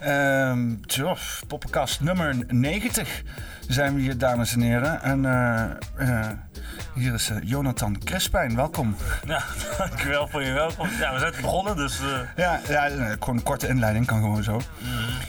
Ehm poppenkast nummer 90 zijn we hier, dames en heren. En eh, eh, hier is eh, Jonathan Crespijn, welkom. Ja, dankjewel voor je welkom. Ja, we zijn begonnen, dus... Ja, ja gewoon een korte inleiding, kan gewoon zo. The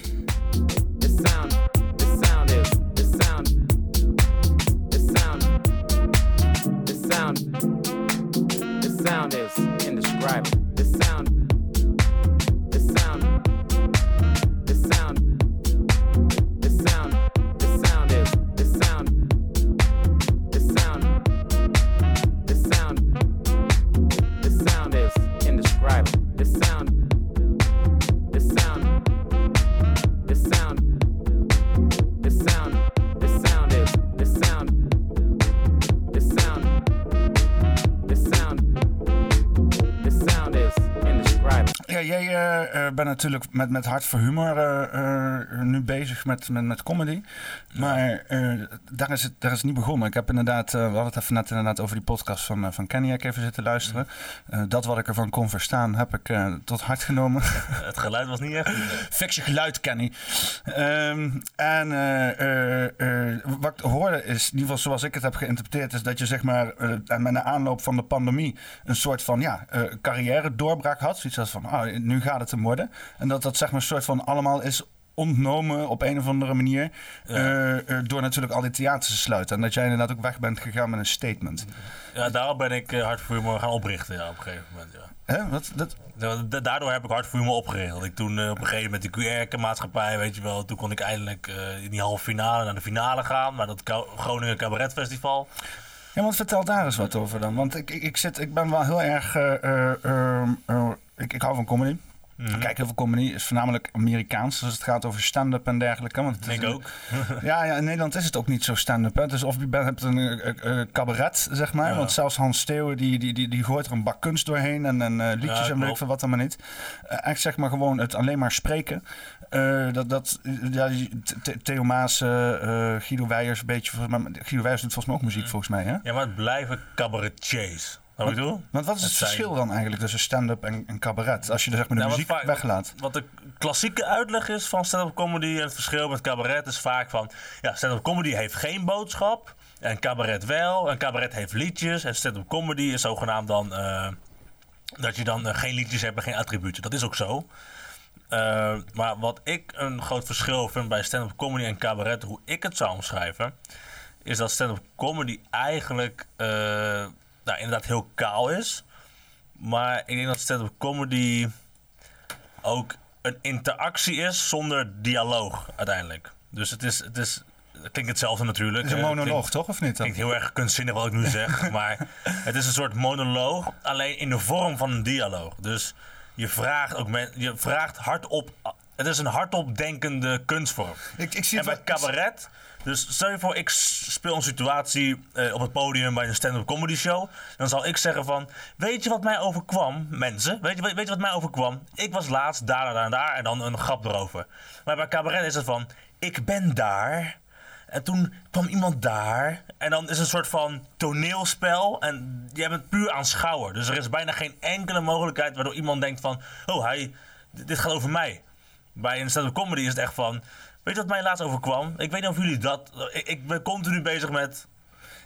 natuurlijk met, met Hart voor Humor eh, eh, nu bezig met, met, met comedy. Maar eh, daar, is het, daar is het niet begonnen. Ik heb inderdaad, we hadden het even net inderdaad over die podcast van, van Keniak even zitten luisteren. Eh, dat wat ik ervan kon verstaan, heb ik tot hart genomen. het geluid was niet echt... Fix je geluid, Kenny. Ehm, en wat ik hoorde is, in ieder geval zoals ik het heb geïnterpreteerd, is dat je zeg maar met de aanloop van de pandemie een soort van ja, carrière doorbraak had. Zoiets als van, ah, nu gaat het hem worden. En dat dat zeg maar soort van allemaal is ontnomen op een of andere manier. eh, eh, door natuurlijk al die theaters te sluiten. En dat jij inderdaad ook weg bent gegaan met een statement. Ja, daarom ben ik eh, Hart voor Humor gaan oprichten, ja, op een gegeven moment, ja. Hè? Wat, dat, da- Daardoor heb ik Hart voor Humor opgericht. Dat ik toen op een gegeven moment de QR-maatschappij, weet je wel, toen kon ik eindelijk in die halve finale naar de finale gaan, naar dat Groningen Cabaret Festival. Ja, want vertel daar eens wat over dan. Want ik, ik, ik, zit, ik ben wel heel erg. eh, eh, eh, eh, ik, ik hou van comedy. Mhm. Kijk heel veel comedy. is voornamelijk Amerikaans. Als het gaat over stand-up en dergelijke. Want het is Ik ook. Ja, ja, in Nederland is het ook niet zo stand-up. Dus of je bent, hebt een eh, eh, cabaret, zeg maar. Ja. Want zelfs Hans Steeuwen, die, die, die, die gooit er een bak kunst doorheen. En, en eh, liedjes Ja, en weet ik klopt. veel wat allemaal niet. Eh, echt zeg maar gewoon het alleen maar spreken. Eh, dat, dat, ja, Theo Maas, eh, eh, Guido Weijers een beetje. mij- Guido Weijers doet volgens mij ook muziek, volgens mij. Hè? Ja, maar het blijven cabaretiers. Wat ik bedoel? Want wat is het, Het zijn- verschil dan eigenlijk tussen stand-up en, en cabaret? Als je er zeg maar de Nou, muziek vaak- weglaat. Wat de klassieke uitleg is van stand-up comedy en het verschil met cabaret is vaak van... Ja, stand-up comedy heeft geen boodschap en cabaret wel. En cabaret heeft liedjes en stand-up comedy is zogenaamd dan... eh, dat je dan eh, geen liedjes hebt en geen attributen. Dat is ook zo. Eh, maar wat ik een groot verschil vind bij stand-up comedy en cabaret, hoe ik het zou omschrijven, is dat stand-up comedy eigenlijk nou, inderdaad heel kaal is. Maar ik denk dat stand-up comedy ook een interactie is zonder dialoog uiteindelijk. Dus het is, het is het klinkt hetzelfde natuurlijk. Het is een. Het monoloog, klinkt- toch? Of niet? dan? Klinkt heel erg kunstzinnig wat ik nu zeg, maar het is een soort monoloog, alleen in de vorm van een dialoog. Dus je vraagt ook men, je vraagt hardop. Het is een hardop denkende kunstvorm. Ik, ik zie En bij cabaret, dus stel je voor, ik speel een situatie eh, op het podium bij een stand-up comedy show. Dan zal ik zeggen van, weet je wat mij overkwam, mensen? Weet je, weet, je wat mij overkwam? Ik was laatst daar, daar, daar en daar en dan een grap erover. Maar bij cabaret is het van, ik ben daar en toen kwam iemand daar en dan is het een soort van toneelspel en jij bent puur aanschouwer. Dus er is bijna geen enkele mogelijkheid waardoor iemand denkt van, oh hij, dit gaat over mij. Bij een stand-up comedy is het echt van... Weet je wat mij laatst overkwam? Ik weet niet of jullie dat... Ik, ik ben continu bezig met...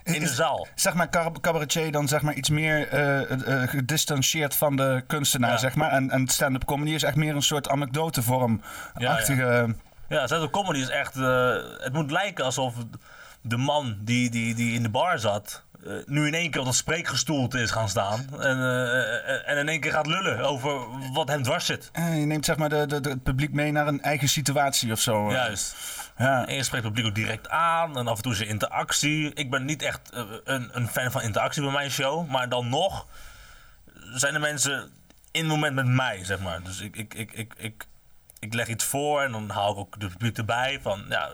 In de zaal. Zeg maar cab- cabaretier dan zeg maar iets meer eh, eh, gedistanceerd van de kunstenaar, Ja. zeg maar. En, en stand-up comedy is echt meer een soort anekdotevorm-achtige... Ja, stand-up comedy is echt... eh, het moet lijken alsof de man die, die, die in de bar zat... eh, nu in één keer op dat spreekgestoelte is gaan staan. En, eh, eh, en in één keer gaat lullen over wat hem dwars zit. Je neemt zeg maar de, de, de- het publiek mee naar een eigen situatie of zo. Juist. Ja. En je spreekt het publiek ook direct aan. En af en toe is er interactie. Ik ben niet echt een, een fan van interactie bij mijn show. Maar dan nog zijn de mensen in het moment met mij, zeg maar. Dus ik, ik, ik, ik, ik, ik leg iets voor en dan haal ik ook de publiek erbij. Van, ja,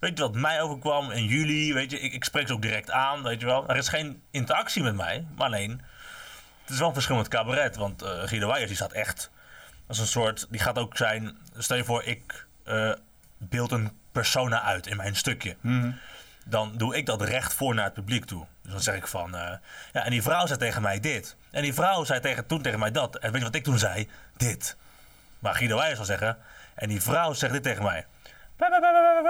weet je wat mij overkwam in juli? Weet je, ik, ik spreek ze ook direct aan, weet je wel. Er is geen interactie met mij, maar alleen... Het is wel een verschil met cabaret. Want eh Guido Weijers, die staat echt... als een soort... Die gaat ook zijn... Stel je voor, ik eh, beeld een persona uit in mijn stukje. Dan doe ik dat recht voor naar het publiek toe. Dus dan zeg ik van... eh, ja, en die vrouw zei tegen mij dit. En die vrouw zei tegen, toen tegen mij dat. En weet je wat ik toen zei? Dit. Maar Guido Weijers zal zeggen... En die vrouw zegt dit tegen mij.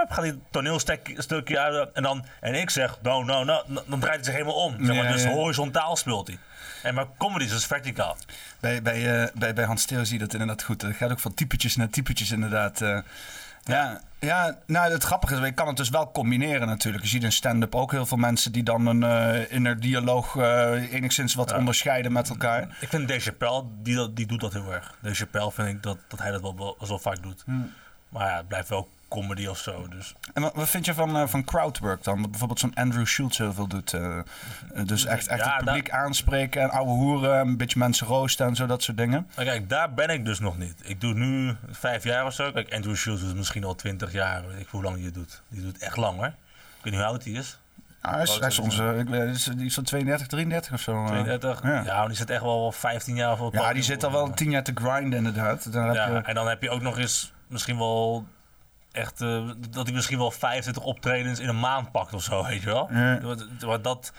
Gaat die toneelstukje uit en dan en ik zeg no no no dan draait hij zich helemaal om. Zeg maar, Ja, dus ja. horizontaal speelt hij. En maar comedy is dus verticaal. Bij, bij, eh, bij, bij Hans Theo zie je dat inderdaad goed. Het gaat ook van typetjes naar typetjes inderdaad. eh. ja, ja, nou het grappige is, je kan het dus wel combineren natuurlijk. Je ziet in stand-up ook heel veel mensen die dan een eh inner dialoog eh, enigszins wat onderscheiden met elkaar. Ik vind Dave Chappelle, die, dat- die doet dat heel erg. Dave Chappelle vind ik dat, dat hij dat wel, wel, wel vaak doet. Maar ja, het blijft wel comedy of zo. Dus. En wat, wat vind je van, eh, van crowdwork dan? Wat bijvoorbeeld zo'n Andrew Schultz heel veel doet. eh, eh, dus echt, echt Ja, het publiek aanspreken en ouwe hoeren, een beetje mensen roosten en zo, dat soort dingen. Maar kijk, daar ben ik dus nog niet. Ik doe nu vijf jaar of zo. Kijk, Andrew Schultz doet misschien al twintig jaar. Weet ik hoe lang hij het doet. Die doet echt lang hoor. Ik weet niet hoe oud hij is. Ah, hij is, hij is onze, ik weet, die is van 32, 33 of zo. eh. 32. Ja, ja. die zit echt wel 15 jaar of Ja, die zit al wel tien jaar te grinden inderdaad. Dan heb Ja, je, en dan heb je ook nog eens misschien wel echt eh, dat hij misschien wel 25 optredens in een maand pakt of zo, weet je wel. Ja. Maar dat,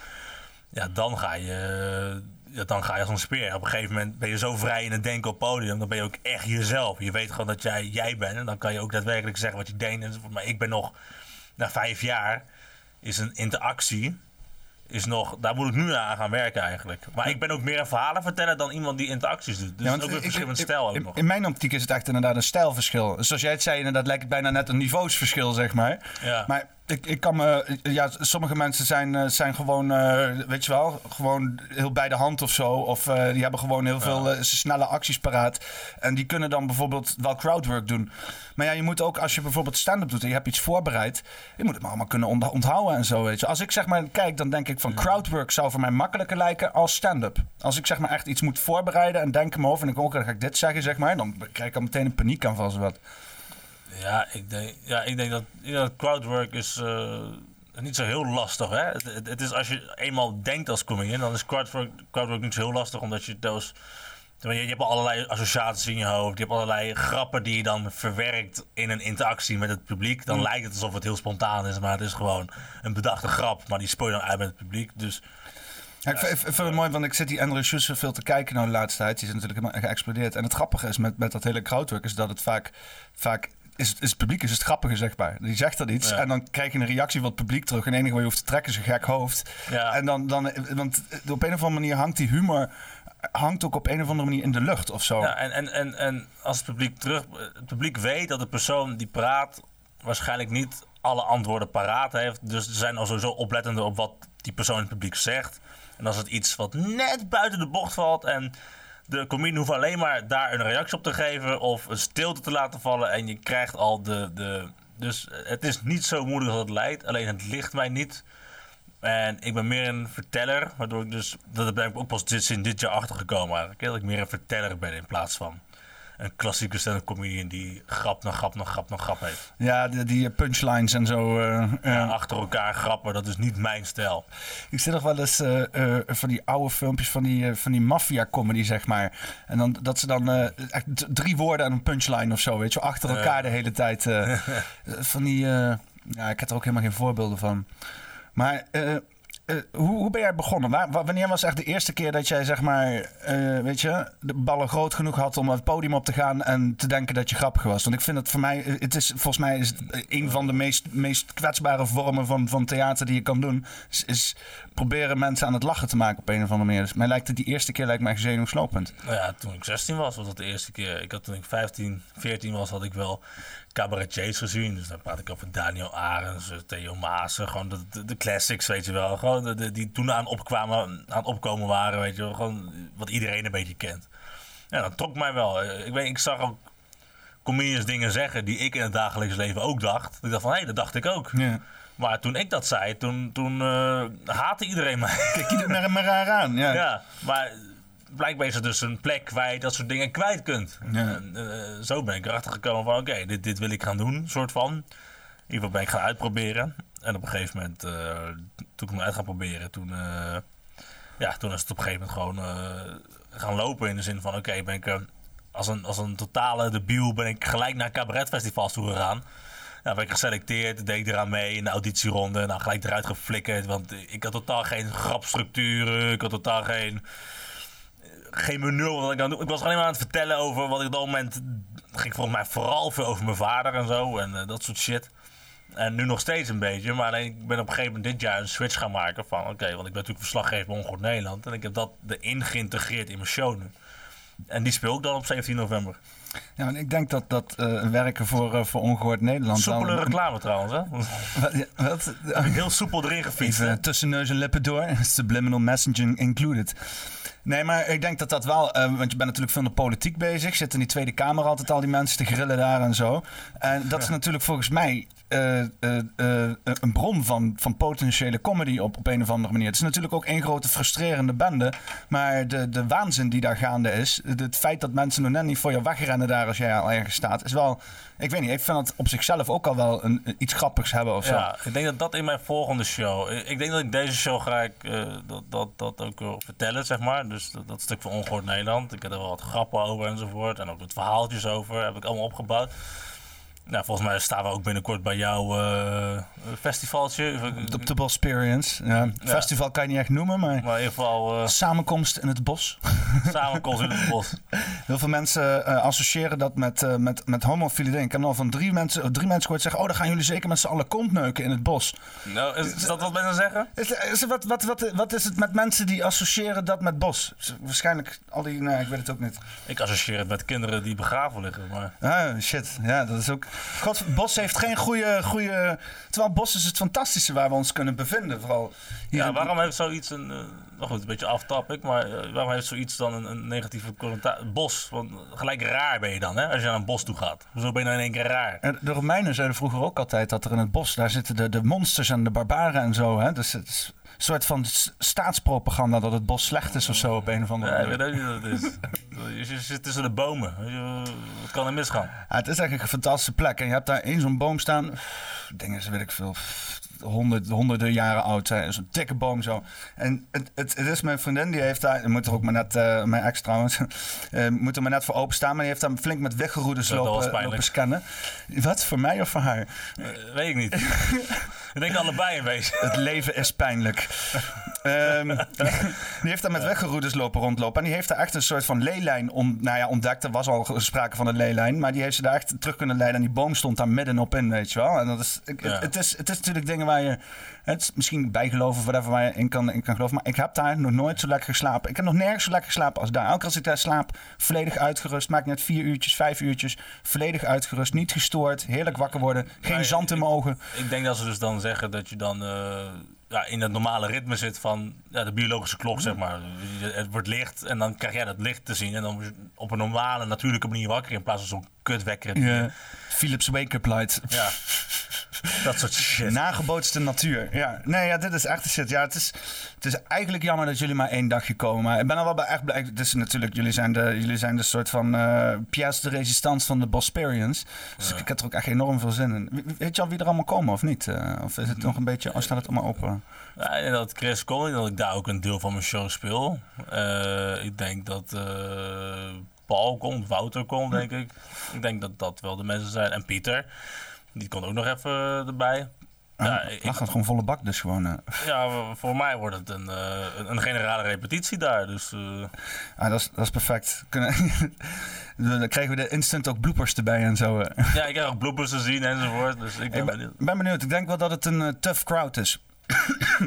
ja, dan ga je, ja, dan ga je als een speer. Op een gegeven moment ben je zo vrij in het denken op podium, dan ben je ook echt jezelf. Je weet gewoon dat jij jij bent en dan kan je ook daadwerkelijk zeggen wat je denkt. Maar ik ben nog, na vijf jaar, is een interactie. Is nog, daar moet ik nu aan gaan werken eigenlijk. Maar ik ben ook meer een verhalen vertellen dan iemand die interacties doet. Dus Ja, het is ook een verschillend stijl ook in, nog. in mijn optiek is het echt inderdaad een stijlverschil. Zoals jij het zei, inderdaad lijkt het bijna net een niveausverschil, zeg maar. Ja. Maar ik, ik kan me... Ja, sommige mensen zijn, eh, zijn gewoon, eh, weet je wel, gewoon heel bij de hand of zo. Of eh, die hebben gewoon heel veel eh, snelle acties paraat. En die kunnen dan bijvoorbeeld wel crowdwork doen. Maar ja, je moet ook, als je bijvoorbeeld stand-up doet en je hebt iets voorbereid... je moet het maar allemaal kunnen ont- onthouden en zo, weet je. Als ik zeg maar kijk, dan denk ik van crowdwork zou voor mij makkelijker lijken als stand-up. Als ik zeg maar echt iets moet voorbereiden en denken me over... en ik ook, dan ga ik dit zeggen, zeg maar... dan krijg ik al meteen een paniekaanval, zo wat. Ja, ik denk, ja, ik denk dat, dat crowdwork is eh, niet zo heel lastig. Hè? Het, het, het is als je eenmaal denkt als comedian, dan is crowdwork, crowdwork niet zo heel lastig, omdat je dus... Je, je hebt al allerlei associaties in je hoofd. Je hebt allerlei grappen die je dan verwerkt in een interactie met het publiek. Dan lijkt het alsof het heel spontaan is, maar het is gewoon een bedachte grap. Maar die speel je dan uit met het publiek. Dus Ja, ik, vind, het mooi, want ik zit die Andrew Schulz veel te kijken nou de laatste tijd. Die is natuurlijk helemaal geëxplodeerd. En het grappige is met, met dat hele crowdwork is dat het vaak... vaak is, het- is het publiek is het grappige, zeg maar. Die zegt dan iets Ja. en dan krijg je een reactie van het publiek terug. En het enige wat je hoeft te trekken is een gek hoofd. Ja. En dan, dan, want op een of andere manier hangt die humor hangt ook op een of andere manier in de lucht of zo. Ja, en, en, en, en als het publiek terug... Het publiek weet dat de persoon die praat... waarschijnlijk niet alle antwoorden paraat heeft. Dus ze zijn al sowieso oplettender op wat die persoon in het publiek zegt. En als het iets wat net buiten de bocht valt... en de comedian hoeft alleen maar daar een reactie op te geven... of een stilte te laten vallen... en je krijgt al de... de dus het is niet zo moeilijk als het lijkt. Alleen het ligt mij niet... En ik ben meer een verteller, waardoor ik dus... Dat ben ik ook pas dit, sinds dit jaar achtergekomen eigenlijk. Dat ik meer een verteller ben in plaats van een klassieke stand-up comedian die grap na grap na grap na grap heeft. Ja, die, die punchlines en zo. eh, Ja, ja. achter elkaar grappen, dat is niet mijn stijl. Ik zie nog wel eens eh, eh, van die oude filmpjes van die, eh, van die maffia-comedy, zeg maar. En dan, dat ze dan eh, drie woorden en een punchline of zo, weet je, achter elkaar de hele tijd. eh, van die, eh, ja, ik heb er ook helemaal geen voorbeelden van. Maar eh, hoe, hoe ben jij begonnen? Wanneer was echt de eerste keer dat jij, zeg maar, eh, weet je, de ballen groot genoeg had om het podium op te gaan en te denken dat je grappig was? Want ik vind het voor mij, eh, het is, volgens mij is een van de meest, meest kwetsbare vormen van, van theater die je kan doen. Is, is proberen mensen aan het lachen te maken op een of andere manier. Dus mij lijkt het die eerste keer lijkt mij zenuwslopend. Nou ja, toen ik 16 was, was dat de eerste keer. Ik had toen ik 15, 14 was, had ik wel cabaretiers gezien. Dus dan praat ik over Daniel Arends, eh, Theo Maassen. Gewoon de, de, de classics, weet je wel. Gewoon de, de- die toen aan, opkwamen, aan het opkomen waren, weet je wel. Gewoon wat iedereen een beetje kent. Ja, dat trok mij wel. Eh, Ik, weet, ik zag ook comedians dingen zeggen die ik in het dagelijks leven ook dacht. Ik dacht van, hé, dat dacht ik ook. Ja. Maar toen ik dat zei, toen, toen eh, haatte iedereen mij. Kijk je er maar, maar raar aan. Ja. Ja, maar blijkbaar is er dus een plek waar je dat soort dingen kwijt kunt. Ja. En, eh, zo ben ik erachter gekomen van oké, dit, dit wil ik gaan doen, soort van. In ieder geval ben ik gaan uitproberen. En op een gegeven moment, eh, toen ik hem uit gaan proberen, toen, eh, ja, toen is het op een gegeven moment gewoon gaan lopen. In de zin van oké, ben ik als, een, als een totale debiel ben ik gelijk naar cabaretfestivals toe gegaan. Nou, ben ik geselecteerd, deed ik eraan mee in de auditieronde. Nou, gelijk eruit geflikkerd, want ik had totaal geen grapstructuren. Ik had totaal geen geen benul wat ik aan doen. Ik was alleen maar aan het vertellen over wat ik op dat moment ging volgens mij vooral veel over mijn vader en zo en eh, dat soort shit. En nu nog steeds een beetje, maar alleen ik ben op een gegeven moment dit jaar een switch gaan maken van oké, want ik ben natuurlijk verslaggever bij Ongehoord Nederland en ik heb dat erin geïntegreerd in mijn show nu. En die speel ik dan op 17 november. Ja, en ik denk dat dat eh, werken voor, eh, voor Ongehoord Nederland... Soepele reclame trouwens, hè? Wat, ja, wat? Heel soepel erin gefietst. Even tussen neus en lippen door. Subliminal messaging included. Nee, maar ik denk dat dat wel... eh, want je bent natuurlijk veel in de politiek bezig. Zit in die Tweede Kamer altijd al die mensen te grillen daar en zo. En dat is natuurlijk volgens mij... eh, eh, eh, een bron van, van potentiële comedy op, op een of andere manier. Het is natuurlijk ook één grote frustrerende bende. Maar de, de waanzin die daar gaande is... Het feit dat mensen nog net niet voor je wegrennen daar als jij al ergens staat... is wel... Ik weet niet, ik vind het op zichzelf ook al wel een, iets grappigs hebben of zo. Ja, ik denk dat dat in mijn volgende show. Ik denk dat ik deze show ga ik dat, dat, dat ook vertellen, zeg maar. Dus dat, dat stuk van Ongehoord Nederland. Ik heb er wel wat grappen over enzovoort. En ook wat verhaaltjes over heb ik allemaal opgebouwd. Nou, volgens mij staan we ook binnenkort bij jouw eh, festivaltje. Op de Bosperience. Ja, Festival kan je niet echt noemen, maar... Maar in ieder geval eh, Samenkomst in het bos. samenkomst in het bos. Heel veel mensen eh, associëren dat met, met, met homofiele dingen. Ik heb al van drie mensen, drie mensen gehoord zeggen... oh, dan gaan jullie zeker met z'n allen kontneuken in het bos. Nou, is, is dat wat mensen zeggen? Is, is, wat, wat, wat, wat is het met mensen die associëren dat met bos? Waarschijnlijk al die... Nee, ik weet het ook niet. Ik associeer het met kinderen die begraven liggen. Maar Ah, shit. Ja, dat is ook... God, bos heeft geen goede, goede... Terwijl bos is het fantastische waar we ons kunnen bevinden. Vooral ja, waarom heeft zoiets een. eh, nou goed, een beetje aftopic, maar eh, waarom heeft zoiets dan een, een negatieve connotatie? Bos, want gelijk raar ben je dan, hè, als je naar een bos toe gaat. Hoezo ben je dan in één keer raar? En De Romeinen zeiden vroeger ook altijd dat er in het bos, daar zitten de, de monsters en de barbaren en zo. Hè? Dus het is soort van staatspropaganda dat het bos slecht is of zo op een of andere Ja, ik manier. weet ook niet wat het is. Je zit tussen de bomen. Wat kan er misgaan? Ja, het is eigenlijk een fantastische plek. En je hebt daar één zo'n boom staan. Dingen, weet ik veel. Honderd, honderden jaren oud zijn. Zo'n dikke boom zo. En het, het, het is mijn vriendin, die heeft daar... Moet er ook maar net... eh, mijn ex trouwens. eh, moet er maar net voor openstaan. Maar die heeft daar flink met weggeroedes was lopen, lopen scannen. Wat? Voor mij of voor haar? Eh, weet ik niet. ik denk allebei een beetje. Het leven is pijnlijk. Ehm, die heeft daar met weggeroeders lopen rondlopen. En die heeft daar echt een soort van leelijn on, nou ja, ontdekt. Er was al sprake van een leelijn. Maar die heeft ze daar echt terug kunnen leiden. En die boom stond daar midden op in, weet je wel. En dat is, ik- Ja. het, is, het is natuurlijk dingen waar je... Het is misschien bijgeloven, whatever, waar je in kan, in kan geloven. Maar ik heb daar nog nooit zo lekker geslapen. Ik heb nog nergens zo lekker geslapen als daar. Elke keer als ik daar slaap, volledig uitgerust. Maakt net vier uurtjes, vijf uurtjes. Volledig uitgerust, niet gestoord. Heerlijk wakker worden. Geen Maar zand in mijn ogen. Ik denk dat ze dus dan zeggen dat je dan eh, ja, in het normale ritme zit van ja, de biologische klok, zeg maar. Het wordt licht en dan krijg jij dat licht te zien. En dan op een normale, natuurlijke manier wakker in plaats van zo'n kutwekker. Ja. Philips wake-up light. Ja. Dat soort shit. Nagebootste natuur. Ja, nee, ja, dit is echt de shit. Ja, het is, het is eigenlijk jammer dat jullie maar één dagje komen. Maar ik ben al wel bij echt blij. Het is natuurlijk, jullie zijn de, jullie zijn de soort van eh pièce de resistance van de Bosperians. Dus ik heb er ook echt enorm veel zin in. We- Weet je al wie er allemaal komen of niet? Eh, of is het nog een beetje, of staat het allemaal open? Ja, dat Chris Collins, dat ik daar ook een deel van mijn show speel. Eh, ik denk dat Paul komt, Wouter komt, denk ik. Ik denk dat dat wel de mensen zijn. En Pieter, die komt ook nog even erbij. Ja, Ah, ik- Lag het gewoon volle bak dus gewoon. eh. ja, voor mij wordt het een, eh, een- generale repetitie daar. Dus eh, Ah, dat, is, dat is perfect. Kunnen, dan krijgen we de instant ook bloopers erbij en zo. eh. ja, ik heb ook bloopers te zien enzovoort. Dus ik ben Ik ben, benieuwd. ben benieuwd. Ik denk wel dat het een eh, tough crowd is.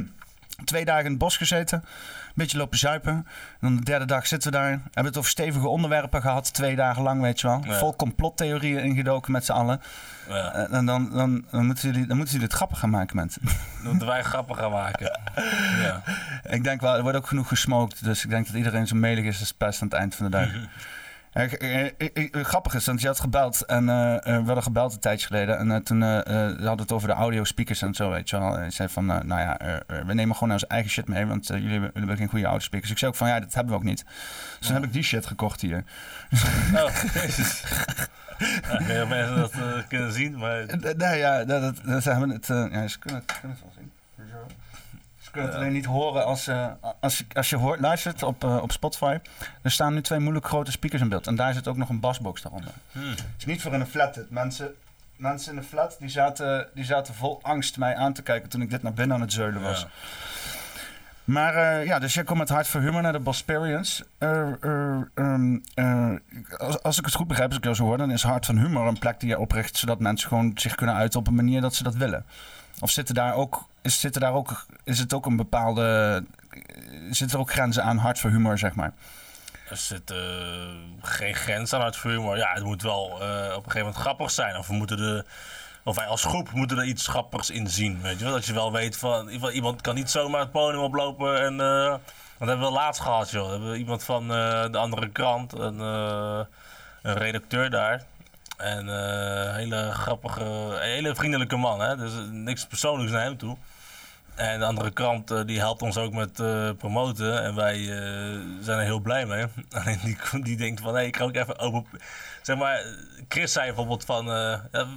Twee dagen in het bos gezeten. Een beetje lopen zuipen. En dan de derde dag zitten we daar. Hebben het over stevige onderwerpen gehad. Twee dagen lang, weet je wel. Ja. Vol complottheorieën ingedoken met z'n allen. Ja, En dan, dan, moeten jullie, dan moeten jullie het grappig gaan maken, mensen. dan moeten wij grappen gaan maken. Ja. ik denk wel, er wordt ook genoeg gesmokt. Dus ik denk dat iedereen zo melig is als pest aan het eind van de dag. Eh, eh, eh, grappig is, want je had gebeld en we hadden gebeld een tijdje geleden. En toen hadden we het over de audio speakers en zo, weet je wel. En zei van, nou ja, we nemen gewoon onze eigen shit mee, want jullie, hebben, jullie hebben geen goede audio speakers. Ik zei ook van, ja, dat hebben we ook niet. Dus toen heb ik die shit gekocht hier. Oh, jezus. Ja, ik weet niet of mensen dat kunnen zien, maar Nee, ja, dat, dat, hebben het, ja, ze kunnen het, kunnen het wel zien. Ze kunnen het alleen niet horen als, eh, als, je, als je hoort, luistert op, eh, op Spotify. Er staan nu twee moeilijk grote speakers in beeld. En daar zit ook nog een basbox daaronder. hmm. Het is niet voor in een flat. Mensen, mensen in de flat die zaten, die zaten vol angst mij aan te kijken toen ik dit naar binnen aan het zeulen was. Ja. Maar eh, ja, dus jij komt met hart voor humor naar de Bosperians. Eh, eh, ehm, eh, als, als ik het goed begrijp, als ik jou zo hoor, dan is hart van humor een plek die je opricht zodat mensen gewoon zich kunnen uiten op een manier dat ze dat willen. Of zitten daar ook, is, zitten daar ook, is het ook een bepaalde, zitten er ook grenzen aan hart voor humor, zeg maar? Er zit eh, geen grens aan het vuur, maar ja, het moet wel eh, op een gegeven moment grappig zijn. Of we moeten de, of wij als groep moeten er iets grappigs in zien. Weet je wel? Dat je wel weet van iemand- kan niet zomaar het podium oplopen en. eh, dat hebben we laatst gehad, joh. We hebben iemand van de andere krant, een redacteur daar. En eh, een hele grappige, hele vriendelijke man, hè. Dus eh, niks persoonlijks naar hem toe. En de andere krant eh, die helpt ons ook met eh, promoten. En wij eh, zijn er heel blij mee. Alleen die, die denkt van, hé, ik ga ook even open... Zeg maar, Chris zei bijvoorbeeld van... eh,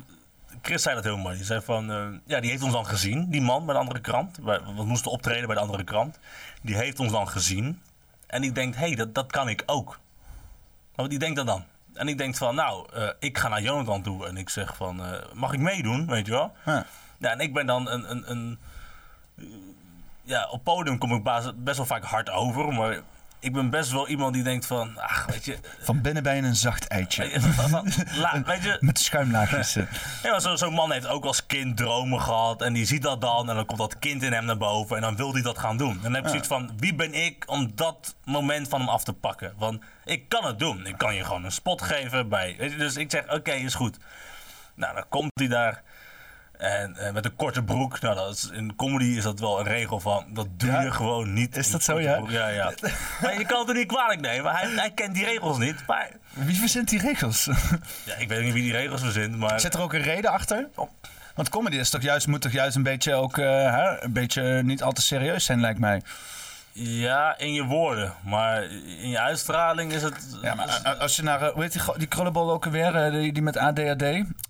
Chris zei dat heel mooi. Die zei van, eh, ja, die heeft ons dan gezien. Die man bij de andere krant. We moesten optreden bij de andere krant. Die heeft ons dan gezien. En die denkt, hé, hey, dat, dat kan ik ook. Maar die denkt dat dan. En ik denk van, nou, eh, ik ga naar Jonathan toe. En ik zeg van, eh, mag ik meedoen, weet je wel? Ja. Ja, en ik ben dan een... een, een ja, op podium kom ik best wel vaak hard over, maar ik ben best wel iemand die denkt van, ach, weet je, Van binnen je een zacht eitje. la- weet je, Met schuimlaagjes. eh. ja, maar zo- zo'n man heeft ook als kind dromen gehad en die ziet dat dan en dan komt dat kind in hem naar boven en dan wil hij dat gaan doen. En dan heb je zoiets van, wie ben ik om dat moment van hem af te pakken? Want ik kan het doen. Ik kan je gewoon een spot geven bij, weet je, dus ik zeg, oké, is goed. Nou, dan komt hij daar. En eh, met een korte broek. Nou, dat is, in comedy is dat wel een regel van. Dat doe Ja? je gewoon niet. Is dat zo, ja? broek. Ja, ja. maar je kan het er niet kwalijk nemen. Hij, hij kent die regels niet. Maar Wie verzint die regels? ja, ik weet niet wie die regels verzint. Maar Zit er ook een reden achter? Want comedy is toch juist, moet toch juist een beetje ook hè, een beetje niet al te serieus zijn, lijkt mij. Ja, in je woorden. Maar in je uitstraling is het. Ja, maar a- a- als je naar, eh, hoe heet die, die krullenbol ook alweer, eh, die, die met ADHD?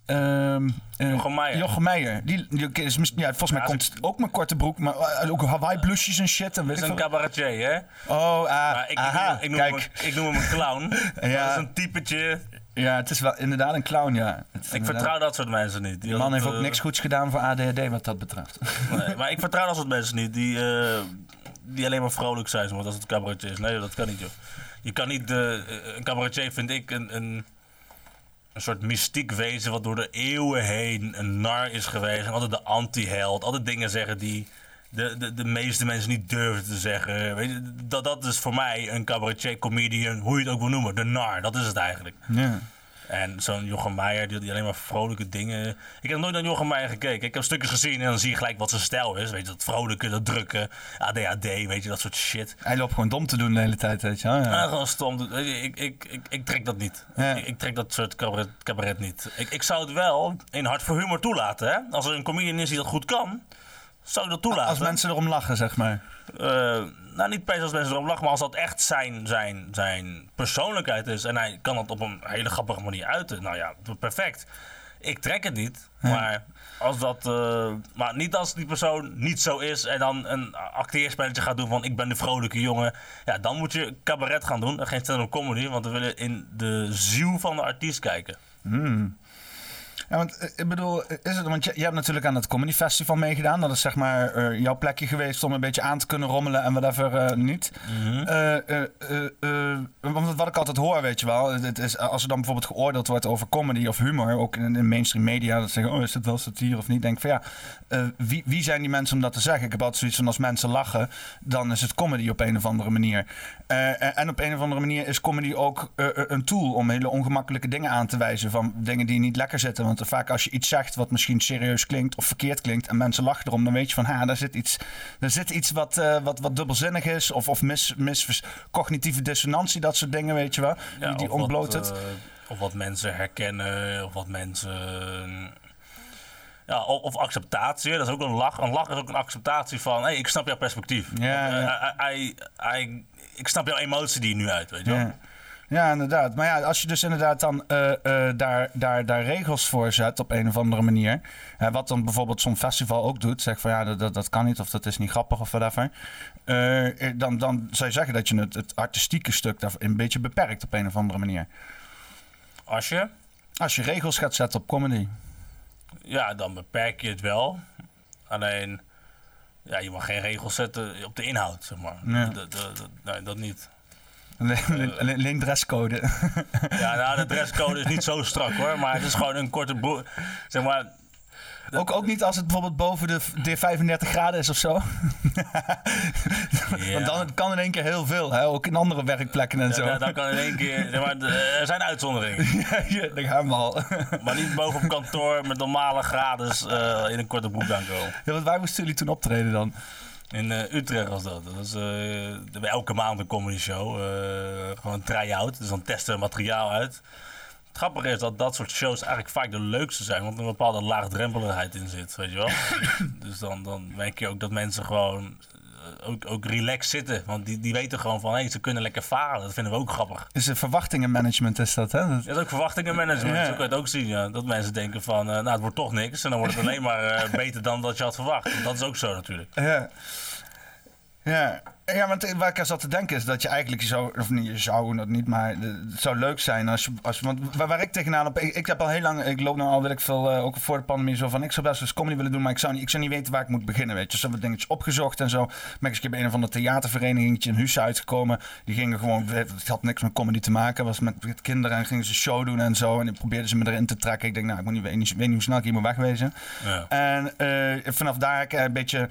Ehm, eh, Jochem Meijer. Jochem Meijer. Die, die is, ja, volgens mij Ja, komt ook met korte broek, maar eh, ook Hawaii blusjes en shit. En weet is ik een cabaretier, hè? Oh, ah, ik, aha, ik, noem, kijk. hem, ik noem hem een clown. Ja. Dat is een typetje. Ja, het is wel inderdaad een clown, ja. Ik vertrouw dat soort mensen niet. Die man heeft ook eh, niks goeds gedaan voor ADHD wat dat betreft. Nee, maar ik vertrouw dat soort mensen niet die, eh, die alleen maar vrolijk zijn, zoals dat het cabaretier is. Nee, dat kan niet, joh. Je kan niet, eh, een cabaretier vind ik een, een, een soort mystiek wezen wat door de eeuwen heen een nar is geweest. En altijd de anti-held, altijd dingen zeggen die de, de, de meeste mensen niet durven te zeggen. Weet dat, dat is voor mij een cabaretier, comedian, hoe je het ook wil noemen. De nar, dat is het eigenlijk. Ja. En zo'n Jochem Meijer, die, die alleen maar vrolijke dingen... Ik heb nooit naar Jochem Meijer gekeken. Ik heb stukjes gezien en dan zie je gelijk wat zijn stijl is. Weet je, dat vrolijke, dat drukke, ADHD, weet je, dat soort shit. Hij loopt gewoon dom te doen de hele tijd, weet je. En Ja. gewoon stom. Ik, ik, ik, ik trek dat niet. Ja. Ik, ik trek dat soort cabaret, cabaret niet. Ik, ik zou het wel in Hart voor Humor toelaten. Hè? Als er een comedian is die dat goed kan, zou ik dat toelaten. Als mensen erom lachen, zeg maar. Eh, nou, niet per se als mensen erom lachen, maar als dat echt zijn, zijn, zijn persoonlijkheid is en hij kan dat op een hele grappige manier uiten, nou ja, perfect. Ik trek het niet, maar als dat, eh, maar niet als die persoon niet zo is en dan een acteerspelletje gaat doen van ik ben de vrolijke jongen, ja, dan moet je cabaret gaan doen en geen stand-up comedy, want we willen in de ziel van de artiest kijken. Ja, want eh, ik bedoel, is het, want je, je hebt natuurlijk aan het Comedy Festival meegedaan. Dat is zeg maar eh, jouw plekje geweest om een beetje aan te kunnen rommelen en whatever eh, niet. Eh, eh, eh, eh, want wat ik altijd hoor, weet je wel, het is, als er dan bijvoorbeeld geoordeeld wordt over comedy of humor, ook in de mainstream media, dat zeggen, oh, is het wel satire of niet? Denk van ja, eh, wie, wie zijn die mensen om dat te zeggen? Ik heb altijd zoiets van als mensen lachen, dan is het comedy op een of andere manier. Eh, en op een of andere manier is comedy ook eh, eh, een tool om hele ongemakkelijke dingen aan te wijzen. Van dingen die niet lekker zitten. Want vaak als je iets zegt wat misschien serieus klinkt of verkeerd klinkt. en mensen lachen erom, dan weet je van ha, daar zit iets, daar zit iets wat, eh, wat, wat dubbelzinnig is. Of, of mis, mis, cognitieve dissonantie, dat soort dingen, weet je wel. die die of ontbloot het. eh, of wat mensen herkennen, of wat mensen. Ja, of, acceptatie, dat is ook een lach. Een lach is ook een acceptatie van, hé, ik snap jouw perspectief. Ja, Eh, ja. I- I- I- ik snap jouw emotie die je nu uit, weet je wel. Ja. Ja, inderdaad. Maar ja, als je dus inderdaad dan eh, eh, daar, daar, daar regels voor zet op een of andere manier. Wat dan bijvoorbeeld zo'n festival ook doet. Zeg van ja, dat, dat, dat kan niet of dat is niet grappig of whatever. eh, dan, dan zou je zeggen dat je het, het artistieke stuk daar een beetje beperkt op een of andere manier. Als je, Als je regels gaat zetten op comedy. ja, dan beperk je het wel. Alleen, Ja, je mag geen regels zetten op de inhoud, zeg maar. Ja. Nee, dat niet. Alleen, alleen- alleen dresscode. Ja, nou, de dresscode is niet zo strak hoor, maar het is gewoon een korte broek. Zeg maar, ook, ook niet als het bijvoorbeeld boven de, de 35 graden is of zo. Want dan kan in één keer heel veel. Hè? Ook in andere werkplekken en zo. Ja, dan kan in één keer. zeg maar, er zijn uitzonderingen. Ja, daar gaan we al. Maar niet boven op kantoor met normale graden eh, in een korte broek aankomen. Ja, want waar moesten jullie toen optreden dan? In eh, Utrecht was dat. Dat is eh, elke maand een comedy show. eh, gewoon een try-out. Dus dan testen we materiaal uit. Het grappige is dat dat soort shows eigenlijk vaak de leukste zijn. Want er een bepaalde laagdrempeligheid in zit, weet je wel. dus dan, dan merk je ook dat mensen gewoon ook, ook relaxed zitten. Want die, die weten gewoon van, hé, ze kunnen lekker falen. Dat vinden we ook grappig. Is een verwachtingenmanagement is dat, hè? Dat- is ook verwachtingenmanagement. Ja. Zo kan je het ook zien. Ja. Dat mensen denken van, nou, het wordt toch niks. En dan wordt het alleen maar beter dan dat je had verwacht. Dat is ook zo natuurlijk. Ja. Ja. Ja, want waar ik aan zat te denken is dat je eigenlijk zou, of niet, je zou dat niet, maar de- het zou leuk zijn als je, als, want waar, waar ik tegenaan op, ik, ik heb al heel lang, ik loop nou al, weet ik veel, eh, ook voor de pandemie zo van, ik zou best wel eens comedy willen doen, maar ik zou niet, ik zou niet weten waar ik moet beginnen, weet je. Dus heb ik dingetjes opgezocht en zo. Ik keer bij een of andere theatervereniging in Huis uitgekomen. Die gingen gewoon, het had niks met comedy te maken, was met, met kinderen en gingen ze show doen en zo. En die probeerden ze me erin te trekken. Ik denk, nou, ik moet niet, weet, niet, weet niet hoe snel ik hier moet wegwezen. Ja. En eh, vanaf daar heb ik een beetje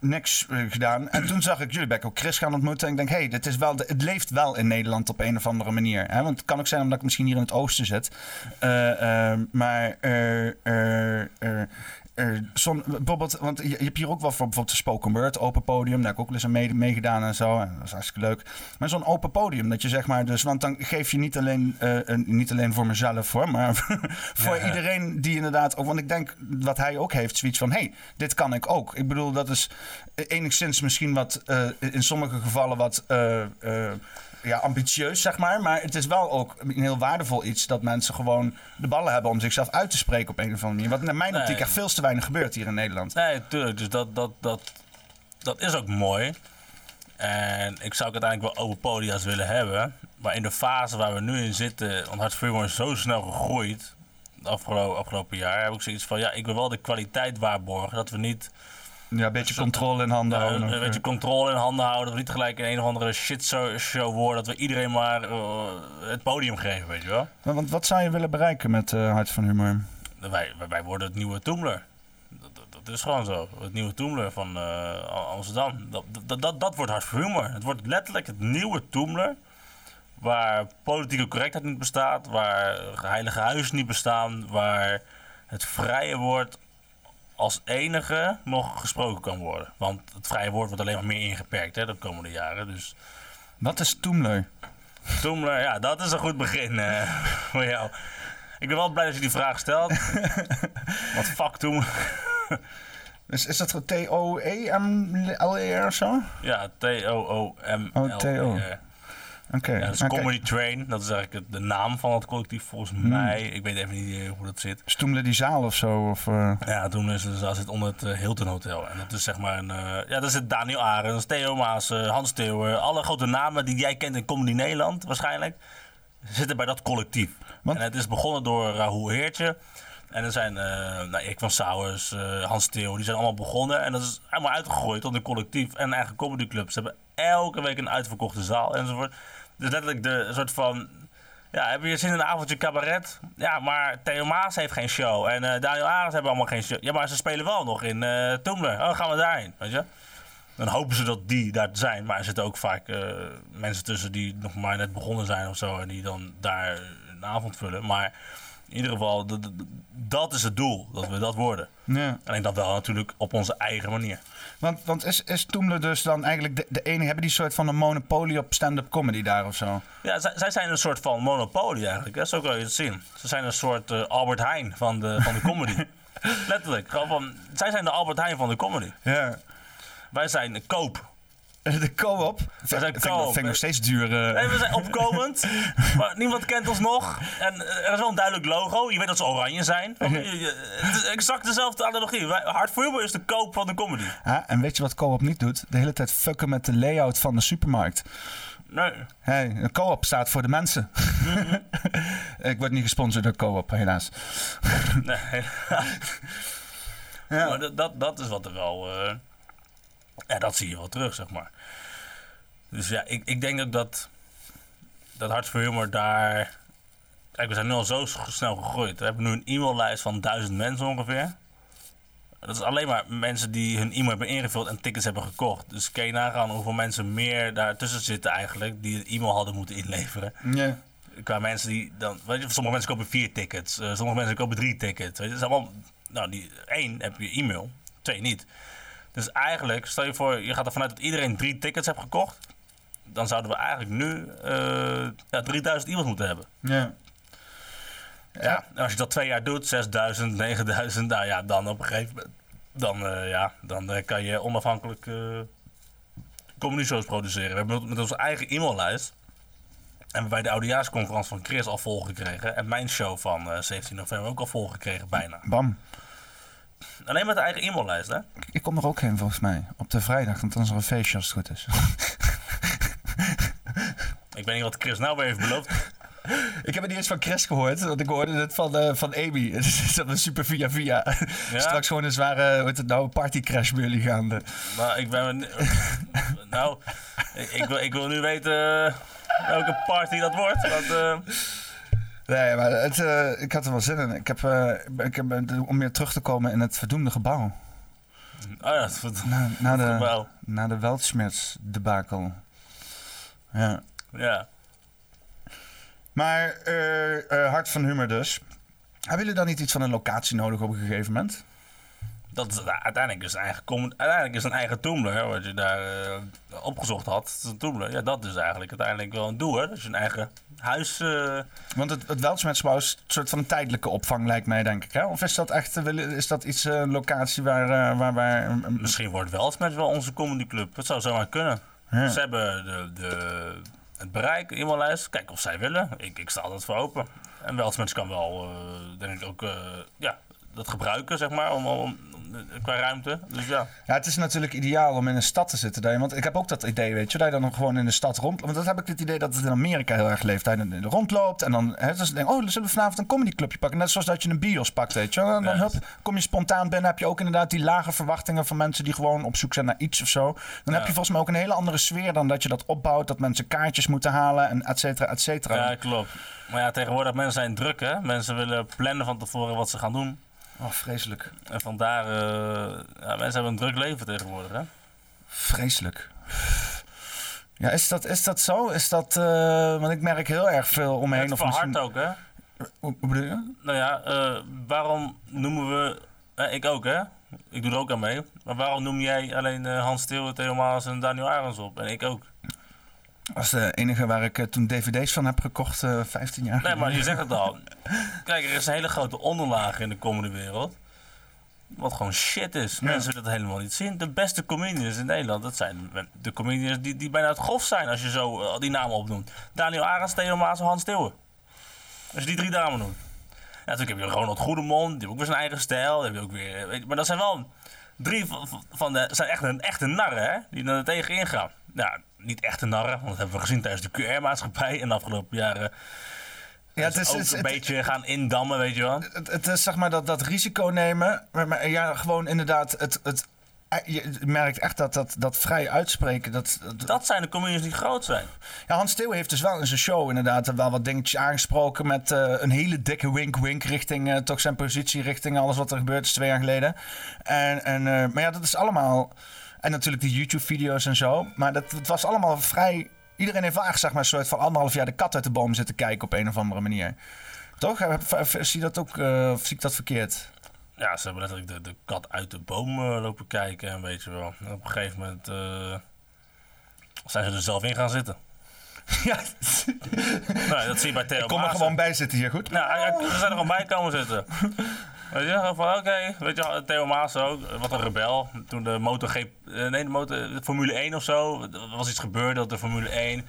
niks eh, gedaan. En toen zag ik jullie ik Chris gaan ontmoeten. En ik denk, hé, hey, dit is wel, het leeft wel in Nederland op een of andere manier. Hè? Want het kan ook zijn omdat ik misschien hier in het oosten zit. Eh, eh, maar eh, eh, eh, eh, zo'n- bijvoorbeeld, want je, je hebt hier ook wel voor bijvoorbeeld de spoken word, open podium. Daar heb ik ook wel eens aan mee- meegedaan en zo. En dat is hartstikke leuk. Maar zo'n open podium, dat je zeg maar dus, want dan geef je niet alleen, eh, een- niet alleen voor mezelf hoor, maar voor Ja. iedereen die inderdaad ook, want ik denk wat hij ook heeft, zoiets van, hé, hey, dit kan ik ook. Ik bedoel, dat is enigszins misschien wat, eh, in sommige gevallen wat eh, eh, ja, ambitieus, zeg maar. Maar het is wel ook een heel waardevol iets dat mensen gewoon de ballen hebben om zichzelf uit te spreken op een of andere manier. Wat naar mijn Nee. optiek echt veel te weinig gebeurt hier in Nederland. Nee, tuurlijk. Dus dat, dat, dat, dat is ook mooi. En ik zou het uiteindelijk wel open podia's willen hebben. Maar in de fase waar we nu in zitten, want Hart is zo snel gegroeid. Afgelopen jaar heb ik zoiets van, ja, ik wil wel de kwaliteit waarborgen. Dat we niet Ja, een beetje controle in handen houden. een beetje controle in handen houden. We niet gelijk in een of andere shitshow show worden. Dat we iedereen maar eh, het podium geven, weet je wel. Want wat zou je willen bereiken met eh Hart van Humor? Wij, wij, worden het nieuwe Toemler. Dat, dat, dat is gewoon zo. Het nieuwe Toemler van eh, Amsterdam. Dat, dat, dat, dat wordt hard voor humor. Het wordt letterlijk het nieuwe Toemler. Waar politieke correctheid niet bestaat. Waar heilige huizen niet bestaan. Waar het vrije woord als enige nog gesproken kan worden. Want het vrije woord wordt alleen maar meer ingeperkt hè, de komende jaren. Dus Wat is Toemler? Toemler, ja, dat is een goed begin eh, voor jou. Ik ben wel blij dat je die vraag stelt. Want fuck Toemler. Is, is dat T-O-E-M-L-E-R of zo? Ja, T-O-O-M. Oké. Ja, is Oké. Comedy Train. Dat is eigenlijk de naam van het collectief volgens Hmm. mij. Ik weet even niet eh, hoe dat zit. Toemler die zaal of zo? Of, eh, Ja, toen is het, zit onder het eh, Hilton Hotel. En dat is zeg maar een... ja, dat zit Daniel Arends, Theo Maas, Hans Theeuwen. Alle grote namen die jij kent in Comedy Nederland waarschijnlijk. Zitten bij dat collectief. Want- En het is begonnen door Raoul Heertje. En er zijn nou, Erik van Sauers, Hans Theo, die zijn allemaal begonnen. En dat is helemaal uitgegroeid tot een collectief en een eigen comedyclub. Ze hebben elke week een uitverkochte zaal enzovoort. Dus letterlijk de soort van... Ja, heb je zin in een avondje cabaret? Ja, maar Theo Maas heeft geen show. En eh, Daniel Arends hebben allemaal geen show. Ja, maar ze spelen wel nog in eh Toemler. Oh, gaan we daarheen, weet je? Dan hopen ze dat die daar zijn. Maar er zitten ook vaak eh, mensen tussen die nog maar net begonnen zijn of zo. En die dan daar een avond vullen. Maar in ieder geval, dat is het doel. Dat we dat worden. ja. Alleen dat wel natuurlijk op onze eigen manier. Want, want is, is Toemler dus dan eigenlijk de, de enige... Hebben die soort van een monopolie op stand-up comedy daar of zo? Ja, zij, zij zijn een soort van monopolie eigenlijk. Hè? Zo kan je het zien. Ze zijn een soort eh, Albert Heijn van de, van de comedy. Letterlijk. Gewoon van, zij zijn de Albert Heijn van de comedy. Ja. Wij zijn de koop. De co-op. zijn Vind ik- co-op, Vind ik nog steeds duur. eh. Nee, we zijn opkomend. maar niemand kent ons nog. En eh, er is wel een duidelijk logo. Je weet dat ze oranje zijn. Het is exact dezelfde analogie. Hard voor is de koop van de comedy. Ja, en weet je wat co-op niet doet? De hele tijd fucken met de layout van de supermarkt. Nee. Hey, een co-op staat voor de mensen. ik word niet gesponsord door co-op, helaas. nee. Ja. Maar dat, dat, dat is wat er wel... eh, Ja, dat zie je wel terug, zeg maar. Dus ja, ik, ik denk ook dat, dat Hart voor Humor daar... Kijk, we zijn nu al zo snel gegroeid. We hebben nu een e-maillijst van duizend mensen ongeveer. Dat is alleen maar mensen die hun e-mail hebben ingevuld en tickets hebben gekocht. Dus kun je nagaan hoeveel mensen meer daartussen zitten eigenlijk... die een e-mail hadden moeten inleveren. Ja. Qua mensen die dan... Weet je, sommige mensen kopen vier tickets. eh, sommige mensen kopen drie tickets. Weet je, dat is allemaal... Nou, die, één heb je e-mail. Twee niet. Dus eigenlijk, stel je voor, je gaat ervan uit dat iedereen drie tickets heeft gekocht. Dan zouden we eigenlijk nu eh ja, 3000 e-mails moeten hebben. Ja. Ja. En als je dat twee jaar doet, 6000, 9000, nou ja, dan op een gegeven moment... Dan, eh, ja, dan eh, kan je onafhankelijk eh comedy-shows produceren. We hebben met onze eigen e-maillijst... hebben wij de oudejaarsconferentie van Chris al volgekregen. En mijn show van eh, 17 november ook al volgekregen, bijna. Bam. Alleen met de eigen e-maillijst, hè? Ik kom er ook heen volgens mij. Op de vrijdag, want dan is er een feestje als het goed is. Ik weet niet wat Chris nou weer heeft beloofd. ik heb het niet eens van Chris gehoord, want ik hoorde het van, eh, van Amy. Het is een super via via. Straks gewoon een zware, hoe heet het nou, partycrash bij jullie gaande. Maar ik ben... nou, ik, ik wil, ik wil nu weten eh, welke party dat wordt. Want, eh, Nee, maar het, ik had er wel zin in. Ik heb, ik heb om weer terug te komen in het verdoemde gebouw. oh ja, dat wordt Na, na de, gebouw. na de Weltschmerz debakel. Ja. Ja. Maar eh, eh, Hart van Humor dus. Hebben jullie dan niet iets van een locatie nodig op een gegeven moment? Dat is, nou, uiteindelijk is een eigen, uiteindelijk is een eigen hè, wat je daar eh, opgezocht had. Een. Ja, dat is eigenlijk uiteindelijk wel een doel, hè. Dat je een eigen huis... Want het, het Weltschmerz-gebouw is een soort van een tijdelijke opvang, lijkt mij, denk ik. Hè? Of is dat echt is dat iets, een locatie waar... waar, waar misschien wordt wel met wel onze comedyclub. Het zou zomaar kunnen. Ze hebben de, de, het bereik, e-maillijst. Kijk of zij willen. Ik, ik sta altijd voor open. En Weltsmens kan wel, eh, denk ik ook, eh, ja, dat gebruiken, zeg maar, om, om, qua ruimte. Dus ja. Ja, het is natuurlijk ideaal om in een stad te zitten. daar- Want ik heb ook dat idee, weet je, dat je dan gewoon in de stad rond... Want dat heb ik het idee dat het in Amerika heel erg leeft. Dat je rondloopt en dan... Hè, dus denk, oh, dan zullen we vanavond een comedyclubje pakken. Net zoals dat je een bios pakt, weet je. En dan Ja. hup, kom je spontaan binnen. Heb je ook inderdaad die lage verwachtingen van mensen die gewoon op zoek zijn naar iets of zo. Dan heb je volgens mij ook een hele andere sfeer dan dat je dat opbouwt. Dat mensen kaartjes moeten halen en et cetera, et cetera. ja, klopt. Maar ja, tegenwoordig mensen zijn druk, hè. Mensen willen plannen van tevoren wat ze gaan doen. Oh, vreselijk. En vandaar, eh, ja, mensen hebben een druk leven tegenwoordig, hè. Vreselijk. Ja, is dat, is dat zo? Is dat... eh, want ik merk heel erg veel om me Het heen. Of verhardt misschien... ook, hè. Hoe hoe bedoel je? Nou ja, eh, waarom noemen we... eh, ik ook, hè? Ik doe er ook aan mee. Maar waarom noem jij alleen Hans Steeuwen, Theo Maas en Daniel Arends op? En ik ook. Dat is de enige waar ik eh, toen dvd's van heb gekocht, eh 15 jaar Nee, maar je zegt het al. Kijk, er is een hele grote onderlaag in de komende wereld. Wat gewoon shit is. Mensen willen dat helemaal niet zien. De beste comedians in Nederland, dat zijn de comedians die, die bijna het grof zijn als je zo eh, die namen opnoemt. Daniel Arends, Theo Maas en Hans Steeuwen. Als je die drie namen noemt. Ja, natuurlijk heb je Ronald Goedemond, die heeft ook weer zijn eigen stijl. Die heb je ook weer, weet je, maar dat zijn wel drie van, de, zijn echt een echte narren, hè? Die er tegenin gaan. Ja, niet echte narren, want dat hebben we gezien tijdens de QR-maatschappij in de afgelopen jaren. Ja, het is, ook het, een het, beetje gaan indammen, weet je wel. het, het is zeg maar dat, dat risico nemen. Maar, maar ja, gewoon inderdaad, het, het, je merkt echt dat dat, dat vrij uitspreken. Dat, dat- Dat zijn de comedians die groot zijn. ja, Hans Steeuwen heeft dus wel in zijn show inderdaad wel wat dingetjes aangesproken. Met eh, een hele dikke wink-wink richting eh, toch zijn positie, richting alles wat er gebeurd is twee jaar geleden. En, en, eh, maar ja, dat is allemaal. En natuurlijk die YouTube-video's en zo. Maar dat, het was allemaal vrij. Iedereen heeft echt zeg maar, een soort van anderhalf jaar de kat uit de boom zitten kijken op een of andere manier. Toch? Zie je dat ook? of zie ik dat verkeerd? Ja, ze hebben letterlijk de, de kat uit de boom eh, lopen kijken en weet je wel. En op een gegeven moment eh, zijn ze er zelf in gaan zitten. ja, Nou, dat zie je bij Theo ik kom er gewoon bij zitten hier, goed? Nou, we zijn er gewoon bij komen zitten. Weet je, van oké, weet je Theo Maas ook, wat een rebel. Toen de MotoGP, eh, nee, de, motor, de Formule 1 of zo, was iets gebeurd dat de Formule 1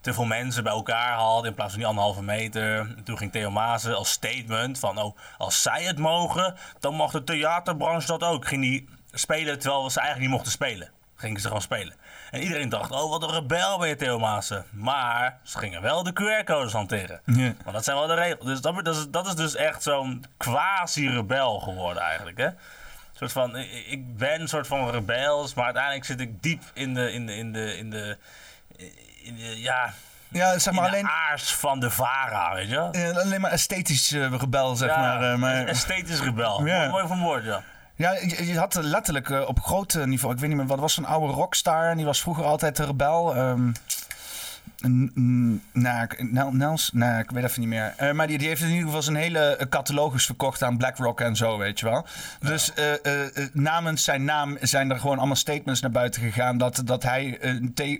te veel mensen bij elkaar had in plaats van die anderhalve meter. En toen ging Theo Maas als statement van, oh, als zij het mogen, dan mag de theaterbranche dat ook. Ging die spelen terwijl ze eigenlijk niet mochten spelen. Gingen ze gewoon spelen. En iedereen dacht, oh, wat een rebel ben je, Theo Maassen. Maar ze gingen wel de QR-codes hanteren. Ja. Maar dat zijn wel de regels. Dus dat, dat, is, dat is dus echt zo'n quasi-rebel geworden eigenlijk, hè? soort van, ik, ben een soort van rebels, maar uiteindelijk zit ik diep in de, in de, in de, in de, in de ja, Ja, zeg maar in de alleen, aars van de Vara, weet je eh, alleen maar esthetisch eh, rebel, zeg Ja, maar. eh, maar esthetisch rebel. Ja. Mooi- Mooi van woord, ja. Ja, je, had letterlijk eh, op groot eh, niveau, ik weet niet meer, wat was zo'n oude rockstar en die was vroeger altijd de rebel. ehm Nels? Nee, ik weet even niet meer. Eh, maar die, die heeft in ieder geval zijn hele eh, catalogus verkocht aan BlackRock en zo, weet je wel. Dus eh, namens zijn naam zijn er gewoon allemaal statements naar buiten gegaan dat, dat hij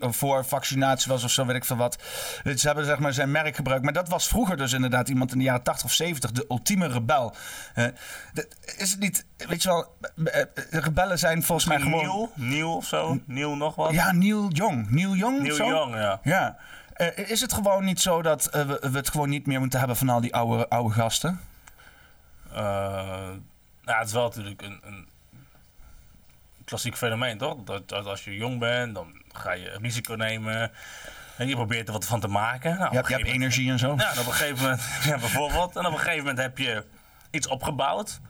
voor vaccinatie was of zo, weet ik veel wat. Dus ze hebben zeg maar zijn merk gebruikt. Maar dat was vroeger dus inderdaad iemand in de jaren 80 of 70, de ultieme rebel. Is het niet, weet je wel, rebellen zijn volgens mij gewoon... Nieuw, nieuw of zo. Nieuw nog wat. Ja, Neil Young. Neil? Nieuw zo? jong, ja. Ja. Eh, is het gewoon niet zo dat eh, we, we het gewoon niet meer moeten hebben van al die oude, oude gasten? Eh, ja, het is wel natuurlijk een, een klassiek fenomeen, toch? Dat, dat als je jong bent, dan ga je risico nemen. En je probeert er wat van te maken. Nou, Je hebt, je energie en zo. Ja, en op een gegeven moment, ja, bijvoorbeeld. En op een gegeven moment heb je iets opgebouwd.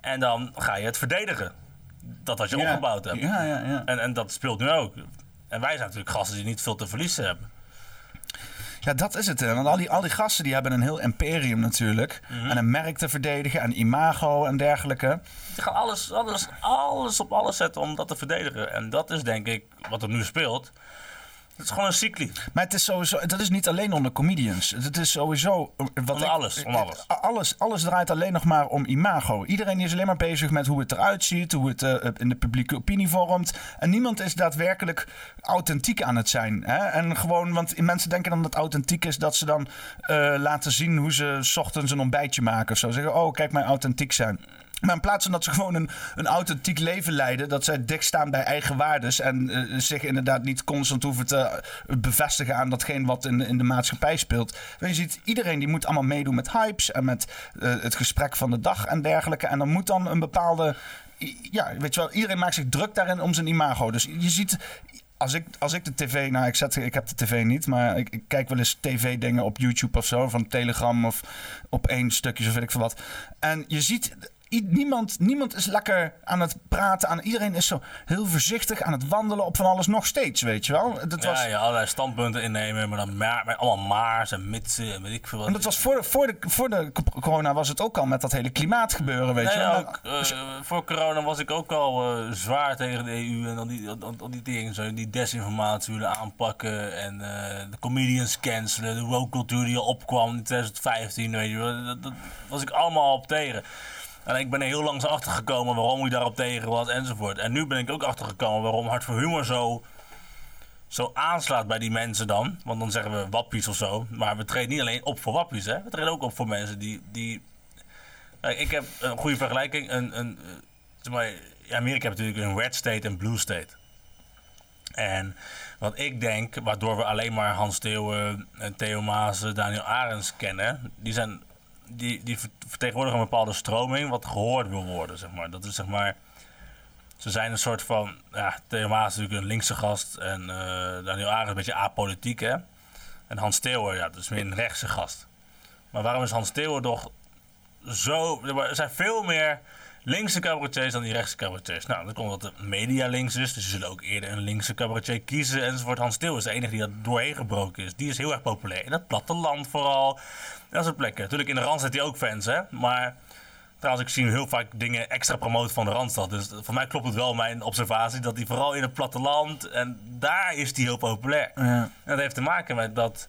En dan ga je het verdedigen. Dat wat je Ja. opgebouwd hebt. Ja, ja, ja. En, en dat speelt nu ook. En wij zijn natuurlijk gasten die niet veel te verliezen hebben. Ja, dat is het. hè. Want al die, al die gasten die hebben een heel imperium natuurlijk. Mhm. En een merk te verdedigen en imago en dergelijke. Ze gaan alles, alles, alles op alles zetten om dat te verdedigen. En dat is denk ik wat er nu speelt. Het is gewoon een cycli. Maar het is sowieso, dat is niet alleen onder comedians. Het is sowieso. eh, Wat Onder ik- alles, om alles. eh, alles. Alles draait alleen nog maar om imago. Iedereen is alleen maar bezig met hoe het eruit ziet, hoe het eh, in de publieke opinie vormt. En niemand is daadwerkelijk authentiek aan het zijn. Hè? En gewoon, want mensen denken dan dat authentiek is dat ze dan laten zien hoe ze 's ochtends een ontbijtje maken of zo. Zeggen, oh, kijk mij authentiek zijn. Maar in plaats van dat ze gewoon een, een authentiek leven leiden, dat zij dik staan bij eigen waardes en eh, zich inderdaad niet constant hoeven te eh, bevestigen aan datgene wat in, in de maatschappij speelt. Je ziet, iedereen die moet allemaal meedoen met hypes en met eh, het gesprek van de dag en dergelijke. En dan moet dan een bepaalde. Ja, weet je wel, iedereen maakt zich druk daarin om zijn imago. Dus je ziet. Als ik, als ik de tv, nou ik, zet, ik heb de tv niet, maar ik, ik kijk wel eens tv-dingen op YouTube of zo, van Telegram of op één stukje, of weet ik veel wat. En je ziet, niemand, niemand is lekker aan het praten, aan, iedereen is zo heel voorzichtig aan het wandelen op van alles nog steeds, weet je wel. Dat was, Ja, ja, allerlei standpunten innemen, maar dan maar, met allemaal maars en mitsen en weet ik veel wat. En dat was voor de, voor, de, voor de corona was het ook al met dat hele klimaatgebeuren, weet Nee, je wel. ook, eh, voor corona was ik ook al eh, zwaar tegen de EU en al die, al, al die dingen, zo, die desinformatie willen aanpakken en eh, de comedians cancelen, de woke cultuur die al opkwam in 2015, weet je wel, dat, dat was ik allemaal op tegen. En ik ben er heel langs achter gekomen waarom ik daarop tegen was enzovoort. En nu ben ik ook achter gekomen waarom Hart voor Humor zo, zo aanslaat bij die mensen dan. Want dan zeggen we wappies of zo. Maar we treden niet alleen op voor wappies, hè. We treden ook op voor mensen die, die ik heb een goede vergelijking. Een, een, eh, zeg maar, Amerika heeft natuurlijk een red state en blue state. En wat ik denk, waardoor we alleen maar Hans Theeuwen, Theo Maas, eh, Daniel Arends kennen, die, zijn, die, die ver- vertegenwoordigen een bepaalde stroming wat gehoord wil worden. Zeg maar. Dat is zeg maar. Ze zijn een soort van. Ja, Theo Maas is natuurlijk een linkse gast en eh, Daniel Arends een beetje apolitiek, hè. En Hans Theeuwen, ja, dat is meer een rechtse gast. Maar waarom is Hans Theeuwen toch zo. Er zijn veel meer linkse cabaretiers dan die rechtse cabaretiers. Nou, dat komt omdat de media links is. Dus ze zullen ook eerder een linkse cabaretier kiezen. Enzovoort. Hans Til is de enige die dat doorheen gebroken is. Die is heel erg populair. In het platteland vooral. Dat soort plekken. Natuurlijk in de Randstad heeft hij ook fans, hè. Maar trouwens, ik zie heel vaak dingen extra promoten van de Randstad. Dus voor mij klopt het wel, mijn observatie, dat hij vooral in het platteland... En daar is hij heel populair. Ja. En dat heeft te maken met dat...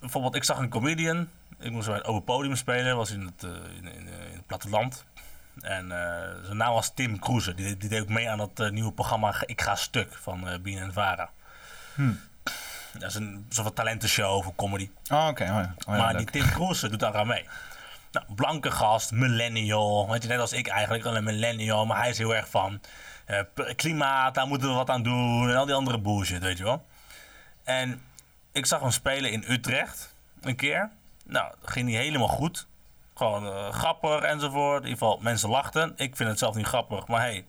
Bijvoorbeeld, ik zag een comedian. Ik moest bij het open podium spelen. Was in het, eh, in, in, eh, in het platteland. En eh, zijn naam was Tim Kroeze. Die, die deed ook mee aan dat nieuwe programma Ik Ga Stuk van eh Bien en Vara. Dat is een soort van talentenshow voor comedy. Oh, oké. Oh, ja. Oh, ja, maar die. Tim Kroeze doet daar aan mee. Nou, blanke gast, millennial. Weet je, net als ik eigenlijk, al een millennial. Maar hij is heel erg van eh, klimaat, daar moeten we wat aan doen. En al die andere bullshit, weet je wel. En ik zag hem spelen in Utrecht een keer. Nou, ging niet helemaal goed. Gewoon eh, grappig enzovoort. In ieder geval, mensen lachten. Ik vind het zelf niet grappig, maar hey,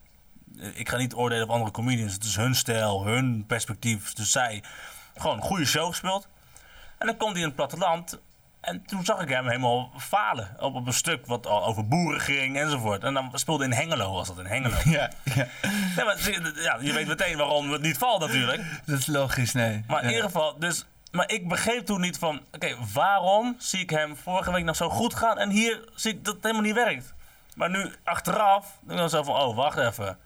eh, ik ga niet oordelen op andere comedians. Het is hun stijl, hun perspectief. Dus zij gewoon een goede show gespeeld. En dan komt hij in het platteland. En toen zag ik hem helemaal falen op, op een stuk wat al over boeren ging enzovoort. En dan speelde in Hengelo, was dat in Hengelo. Ja, ja, Ja, maar, zie- ja, je weet meteen waarom het niet valt natuurlijk. dat is logisch, nee. Maar in ieder geval, dus, maar ik begreep toen niet van, oké, waarom zie ik hem vorige week nog zo goed gaan en hier zie ik dat het helemaal niet werkt. Maar nu achteraf, denk ik dan zo van, oh, wacht even.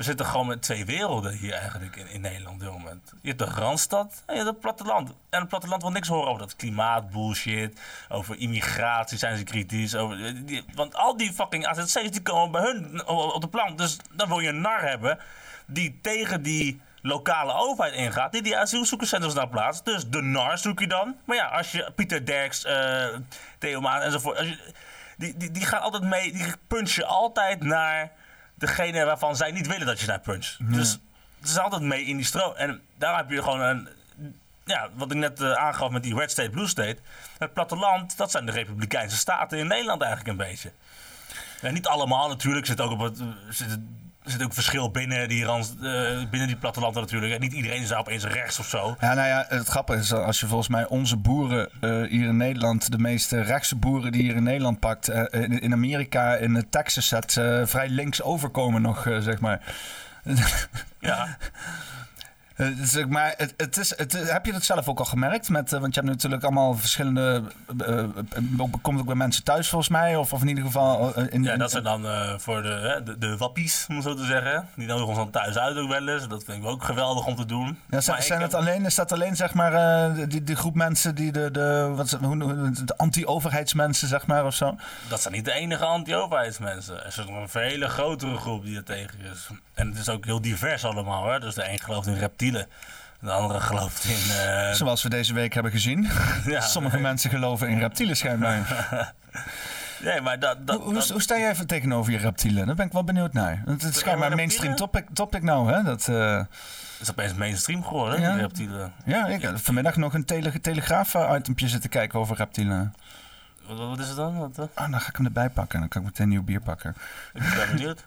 We zitten gewoon met twee werelden hier eigenlijk in, Nederland op dit moment. Je hebt de Randstad en je hebt het platteland. En het platteland wil niks horen over dat klimaatbullshit. Over immigratie zijn ze kritisch. Over, die- want al die fucking AZC's die komen bij hun op de plank. Dus dan wil je een nar hebben die tegen die lokale overheid ingaat. Die die asielzoekerscentrums daar plaatst. Dus de nar zoek je dan. Maar ja, als je Pieter Derks, eh Theo Maan enzovoort... Als je, die, die, die gaan altijd mee, die punchen altijd naar degene waarvan zij niet willen dat je naar puncht. Dus het is altijd mee in die stroom. En daar heb je gewoon een... Ja, wat ik net eh, aangaf met die Red State, Blue State. Het platteland, dat zijn de republikeinse staten in Nederland eigenlijk een beetje. Ja, niet allemaal natuurlijk. Zit ook, op het, zit, er zit ook verschil binnen die, rand, eh, binnen die plattelanden natuurlijk. En niet iedereen is daar opeens rechts of zo. Ja, nou ja, het grappige is dat als je volgens mij onze boeren eh, hier in Nederland, de meeste rechtse boeren die hier in Nederland pakt, eh, in, in Amerika, in Texas zet, vrij links overkomen nog, zeg maar. Ja, zeg maar het, het is, het, is- heb je dat zelf ook al gemerkt? Met, eh, want je hebt natuurlijk allemaal verschillende. eh, eh, komt ook bij mensen thuis volgens mij, of, of in ieder geval. eh, in, ja dat zijn dan eh, voor de, de, de wappies, om zo te zeggen. Die nodigen ons dan thuis uit ook wel eens. Dat vind ik ook geweldig om te doen. Ja, zijn, het heb- alleen, is dat alleen zeg maar eh, die, die groep mensen die de, de, wat, hoe de anti-overheidsmensen zeg maar of zo? Dat zijn niet de enige anti-overheidsmensen. Er is nog een hele grotere groep die er tegen is. En het is ook heel divers allemaal. Hè? Dus de een gelooft in reptielen. De andere gelooft in... eh, Zoals we deze week hebben gezien. ja. Sommige mensen geloven in reptielen schijnbaar. Nee, maar dat... dat, Hoe, hoe, dat- hoe sta jij even tegenover je reptielen? Daar ben ik wel benieuwd naar. Het is schijnbaar een mainstream topic, topic nou, hè? Dat, eh, is opeens mainstream geworden, Ja. die reptielen. ja, ik heb vanmiddag nog een tele telegraaf-itempje zitten kijken over reptielen. Wat, wat is het dan? Wat, eh? Ah, dan ga ik hem erbij pakken. Dan kan ik meteen een nieuw bier pakken. Ik ben benieuwd.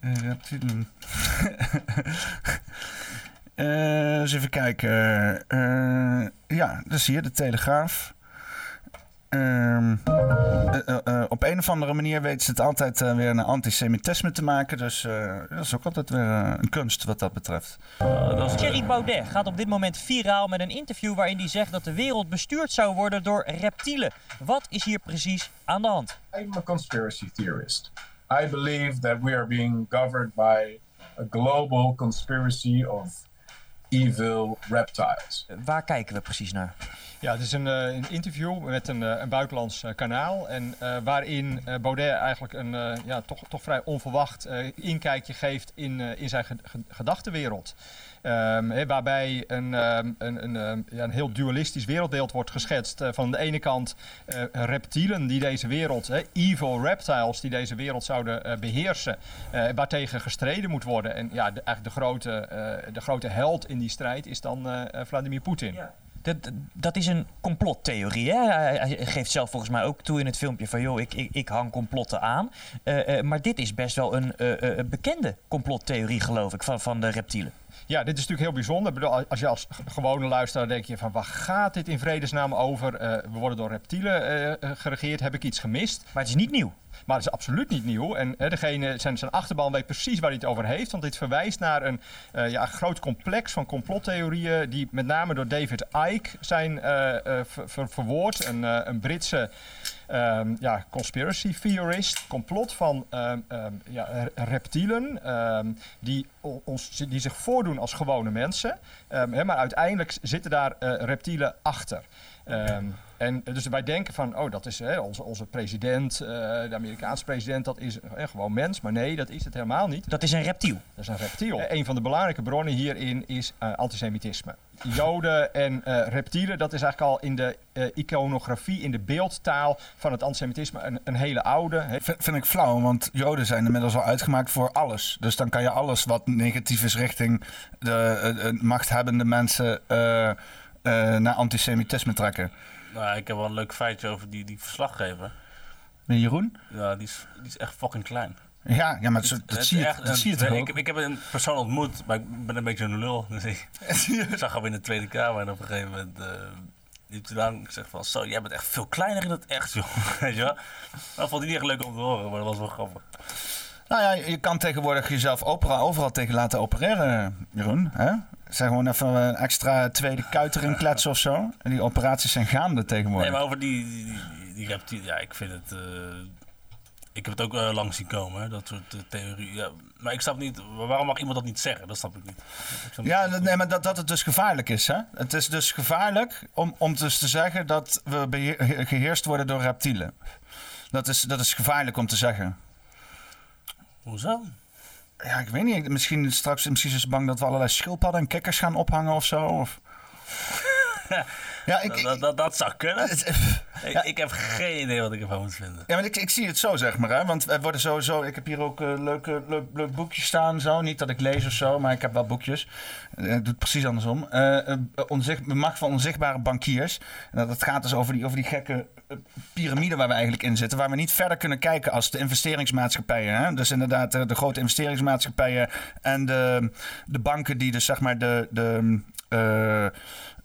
Reptielen. Eh, eens even kijken. Eh, ja, dus hier de Telegraaf. Ehm, eh, op een of andere manier weten ze het altijd weer een antisemitisme te maken. Dus eh, dat is ook altijd weer een kunst wat dat betreft. Dat is Thierry Baudet gaat op dit moment viraal met een interview waarin hij zegt dat de wereld bestuurd zou worden door reptielen. Wat is hier precies aan de hand? I'm a conspiracy theorist. I believe that we are being governed by a global conspiracy of evil reptiles. Waar kijken we precies naar? Ja, het is een, eh, een interview met een, eh, een buitenlands eh, kanaal. En waarin Baudet eigenlijk een ja, toch, toch vrij onverwacht inkijkje geeft in, in zijn ge- ge- gedachtenwereld. Ehm, waarbij een, ehm, een, een, ehm, ja, een heel dualistisch wereldbeeld wordt geschetst. Van de ene kant reptielen die deze wereld, evil reptiles die deze wereld zouden eh, beheersen, eh waartegen gestreden moet worden. En ja, eigenlijk de grote, de grote held in die strijd is dan Vladimir Poetin. Dat, dat is een complottheorie. Hè? Hij, geeft zelf volgens mij ook toe in het filmpje van... joh, ik, ik, ik hang complotten aan. Eh, eh, maar dit is best wel een eh, eh, bekende complottheorie, geloof ik, van, van de reptielen. Ja, dit is natuurlijk heel bijzonder. Als je als gewone luisteraar denk je van waar gaat dit in vredesnaam over? We worden door reptielen geregeerd. Heb ik iets gemist? Maar het is niet nieuw. Maar het is absoluut niet nieuw. En eh, degene, zijn, zijn achterban weet precies waar hij het over heeft. Want dit verwijst naar een eh, ja, groot complex van complottheorieën. die met name door David Icke zijn eh, eh, ver- ver- verwoord. Een, een Britse ehm, ja, conspiracy theorist. Complot van ehm, ehm, ja, reptielen. die, ons, die zich voordoen als gewone mensen. Hè, maar uiteindelijk zitten daar reptielen achter. En dus wij denken van, oh, dat is hè, onze, onze president, eh, de Amerikaanse president, dat is eh, gewoon mens. Maar nee, dat is het helemaal niet. Dat is een reptiel. Dat is een reptiel. Een van de belangrijke bronnen hierin is eh, antisemitisme. Joden en eh, reptielen, dat is eigenlijk al in de eh, iconografie, in de beeldtaal van het antisemitisme een, een hele oude. hè. Vind ik flauw, want Joden zijn inmiddels al uitgemaakt voor alles. Dus dan kan je alles wat negatief is richting de eh, machthebbende mensen eh, eh, naar antisemitisme trekken. Nou, ik heb wel een leuk feitje over die, die verslaggever. Jeroen? Ja, die is, die is echt fucking klein. Ja, ja maar dat zie je, echt dat zie je toch ik, ik heb een persoon ontmoet, maar ik ben een beetje een lul. Dus ik zag hem in de Tweede Kamer en op een gegeven moment... eh, niet te lang gezegd van, zo, jij bent echt veel kleiner in het echt, joh. Weet je wel? Dat vond hij niet echt leuk om te horen, maar dat was wel grappig. Nou ja, je kan tegenwoordig jezelf opera, overal tegen laten opereren, Jeroen. Hè? Zeg gewoon even een extra tweede kuit erin kletsen of zo. En die operaties zijn gaande tegenwoordig. Nee, maar over die, die, die, die reptielen, ja, ik vind het... eh, ik heb het ook eh, lang zien komen, hè, dat soort uh, theorieën. Ja, maar ik snap niet, waarom mag iemand dat niet zeggen? Dat snap ik niet. Ik snap Ja, niet- nee, maar dat, dat het dus gevaarlijk is. Hè? Het is dus gevaarlijk om, om dus te zeggen dat we beheer- geheerst worden door reptielen. Dat is, dat is gevaarlijk om te zeggen. Hoezo? Ja, ik weet niet. Misschien straks misschien is ze bang dat we allerlei schildpadden en kikkers gaan ophangen of zo. Of... ja, ik, Dat, dat, zou kunnen. Ik, Ja. ik heb geen idee wat ik ervan moet vinden. Ja, maar ik, ik zie het zo, zeg maar. Hè? Want we worden sowieso... Ik heb hier ook een leuke, leuk, leuk boekje staan. Zo. Niet dat ik lees of zo, maar ik heb wel boekjes. Eh, Ik doe het precies andersom. Eh eh, onzicht, de macht van onzichtbare bankiers. Dat, dat gaat dus over die, over die gekke eh, piramide waar we eigenlijk in zitten. Waar we niet verder kunnen kijken als de investeringsmaatschappijen. Hè? Dus inderdaad eh, de grote investeringsmaatschappijen. En de, de banken die dus zeg maar de... de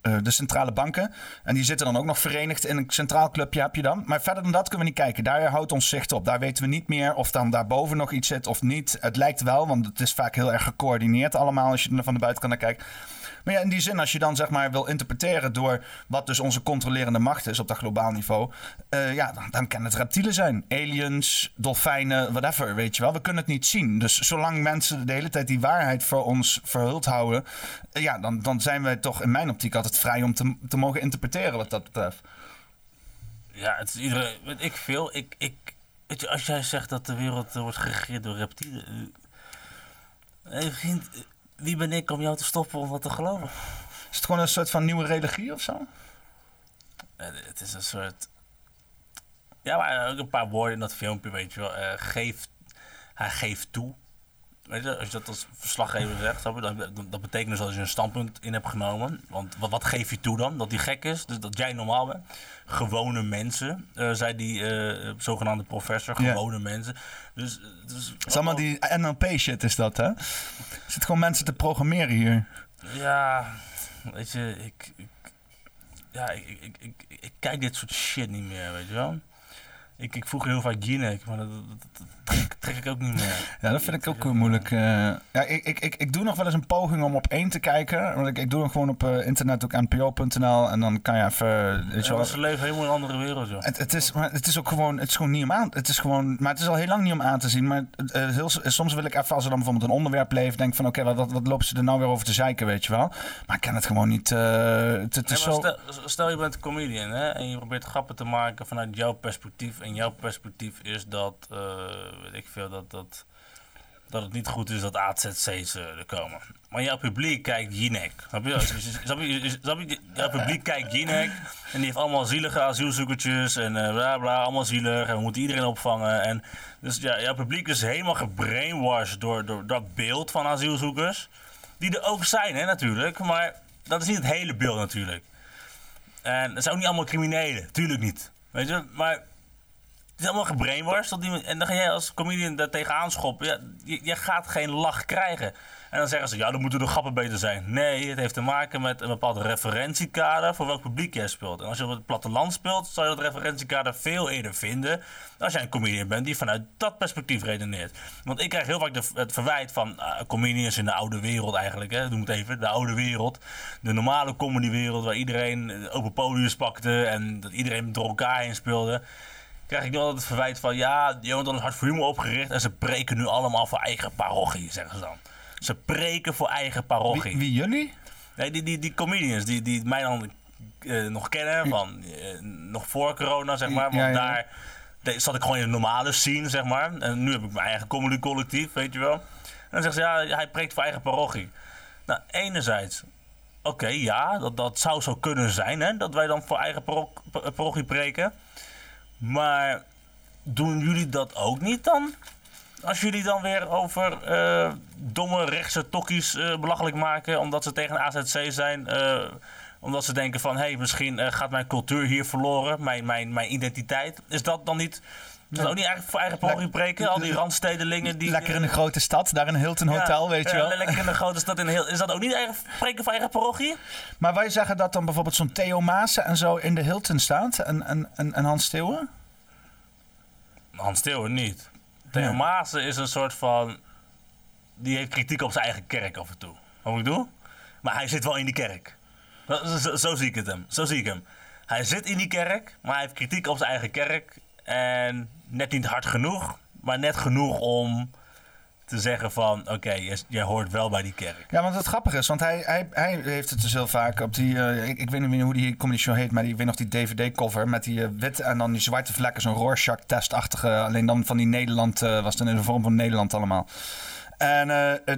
eh, de centrale banken. En die zitten dan ook nog verenigd in een centraal clubje heb je dan. Maar verder dan dat kunnen we niet kijken. Daar houdt ons zicht op. Daar weten we niet meer of dan daarboven nog iets zit of niet. Het lijkt wel, want het is vaak heel erg gecoördineerd allemaal als je er van de buitenkant naar kijkt. Maar ja, in die zin, als je dan zeg maar wil interpreteren door wat dus onze controlerende macht is op dat globaal niveau, eh, ja, dan, kan het reptielen zijn. Aliens, dolfijnen, whatever, weet je wel. We kunnen het niet zien. Dus zolang mensen de hele tijd die waarheid voor ons verhuld houden, eh, ja, dan, dan zijn wij toch in mijn optiek altijd vrij om te, te mogen interpreteren wat dat betreft. Ja, het is iedereen, weet ik veel. Ik, ik, weet je, als jij zegt dat de wereld wordt geregeerd door reptielen. eh, wie ben ik om jou te stoppen om wat te geloven? Is het gewoon een soort van nieuwe religie of zo? Eh, het is een soort. Ja, maar ook een paar woorden in dat filmpje, weet je wel. Eh, geef, hij geeft toe. Weet je, als je dat als verslaggever zegt, dat betekent dus dat je een standpunt in hebt genomen. Want wat, wat geef je toe dan? Dat hij gek is? Dus dat jij normaal bent? Gewone mensen, eh, zei die eh, zogenaamde professor. Ja. Gewone mensen. Dus, dus Het is allemaal die NLP-shit is dat, hè? Er zitten gewoon mensen te programmeren hier. Ja, weet je, ik. ik ja, ik, ik, ik kijk dit soort shit niet meer, weet je wel. Ik, ik vroeg heel vaak Jinek, maar dat, dat, trek, ik ook niet meer. Ja, dat vind ik ook moeilijk. eh. ja, ik, ik, ik, ik doe nog wel eens een poging om op één te kijken. Want ik, ik doe hem gewoon op eh, internet, ook npo.nl. En dan kan je even... Weet Ja, wel, ze leven helemaal in een andere wereld, joh. het, het, is, maar het is ook gewoon, het is gewoon niet om aan. Het is gewoon, maar het is al heel lang niet om aan te zien. Maar eh, heel, soms wil ik even, als er dan bijvoorbeeld een onderwerp leeft, denk van oké, wat, wat, wat lopen ze er nou weer over te zeiken, weet je wel. Maar ik kan het gewoon niet. eh, het, het Nee, is zo. stel, stel je bent comedian hè, en je probeert grappen te maken vanuit jouw perspectief. En jouw perspectief is dat, eh, weet ik veel, dat, dat, dat het niet goed is dat AZC's eh, er komen. Maar jouw publiek kijkt Jinek. Snap je? Je? Jouw publiek kijkt Jinek en die heeft allemaal zielige asielzoekertjes en eh, bla bla, allemaal zielig. En we moeten iedereen opvangen. En dus ja, jouw publiek is helemaal gebrainwashed door, door dat beeld van asielzoekers. Die er ook zijn, hè, natuurlijk. Maar dat is niet het hele beeld, natuurlijk. En dat zijn ook niet allemaal criminelen, tuurlijk niet. Weet je, maar het is allemaal gebrainwashed. die- En dan ga jij als comedian daar tegenaan schoppen. Ja, je, je gaat geen lach krijgen. En dan zeggen ze, ja, dan moeten de grappen beter zijn. Nee, het heeft te maken met een bepaald referentiekader voor welk publiek jij speelt. En als je op het platteland speelt, zal je dat referentiekader veel eerder vinden. Als jij een comedian bent die vanuit dat perspectief redeneert. Want ik krijg heel vaak het verwijt van uh, comedians in de oude wereld eigenlijk. Hè? Doe het even, de oude wereld. De normale comedywereld waar iedereen eh, open podiums pakte en dat iedereen door elkaar heen speelde krijg ik nu altijd het verwijt van... ja, die jongen dan is hard voor humor opgericht... en ze preken nu allemaal voor eigen parochie, zeggen ze dan. Ze preken voor eigen parochie. Wie, wie jullie? Nee, die, die, die comedians die, die mij dan eh, nog kennen van eh, nog voor corona, zeg maar. Want Ja, ja. daar de- zat ik gewoon in een normale scene, zeg maar. En nu heb ik mijn eigen comedy collectief, weet je wel. En dan zeggen ze, ja, hij preekt voor eigen parochie. Nou, enerzijds, oké, ja, dat, dat zou zo kunnen zijn, hè. Dat wij dan voor eigen paro- pa- parochie preken. Maar doen jullie dat ook niet dan? Als jullie dan weer over eh, domme rechtse tokkies eh, belachelijk maken omdat ze tegen AZC zijn. eh, omdat ze denken van, hé, hey, misschien gaat mijn cultuur hier verloren, mijn, mijn, mijn identiteit. Is dat dan niet Is dat ook niet eigenlijk voor eigen parochie preken? Al die randstedelingen die... Lekker in een grote stad, daar in een Hilton Hotel, weet je ja, wel. lekker in een grote stad. In heel, is dat ook niet eigen, preken voor eigen parochie? Maar wij zeggen dat dan bijvoorbeeld zo'n Theo Maassen en zo in de Hilton staat en, en, en, en Hans Steeuwen? Hans Steeuwen niet. Theo Ja. Maassen is een soort van... Die heeft kritiek op zijn eigen kerk af en toe. Wat moet ik doen? Maar hij zit wel in die kerk. Zo- zo zie ik het hem. Zo zie ik hem. Hij zit in die kerk, maar hij heeft kritiek op zijn eigen kerk. En net niet hard genoeg, maar net genoeg om te zeggen van... Oké, jij, jij hoort wel bij die kerk. Ja, want het grappige is, want hij, hij, hij heeft het dus heel vaak op die... eh, ik, weet niet meer hoe die comedy show heet, maar die, ik weet nog die DVD-cover met die eh, witte en dan die zwarte vlekken, zo'n Rorschach-testachtige. Alleen dan van die Nederland, eh, was dan in de vorm van Nederland allemaal. En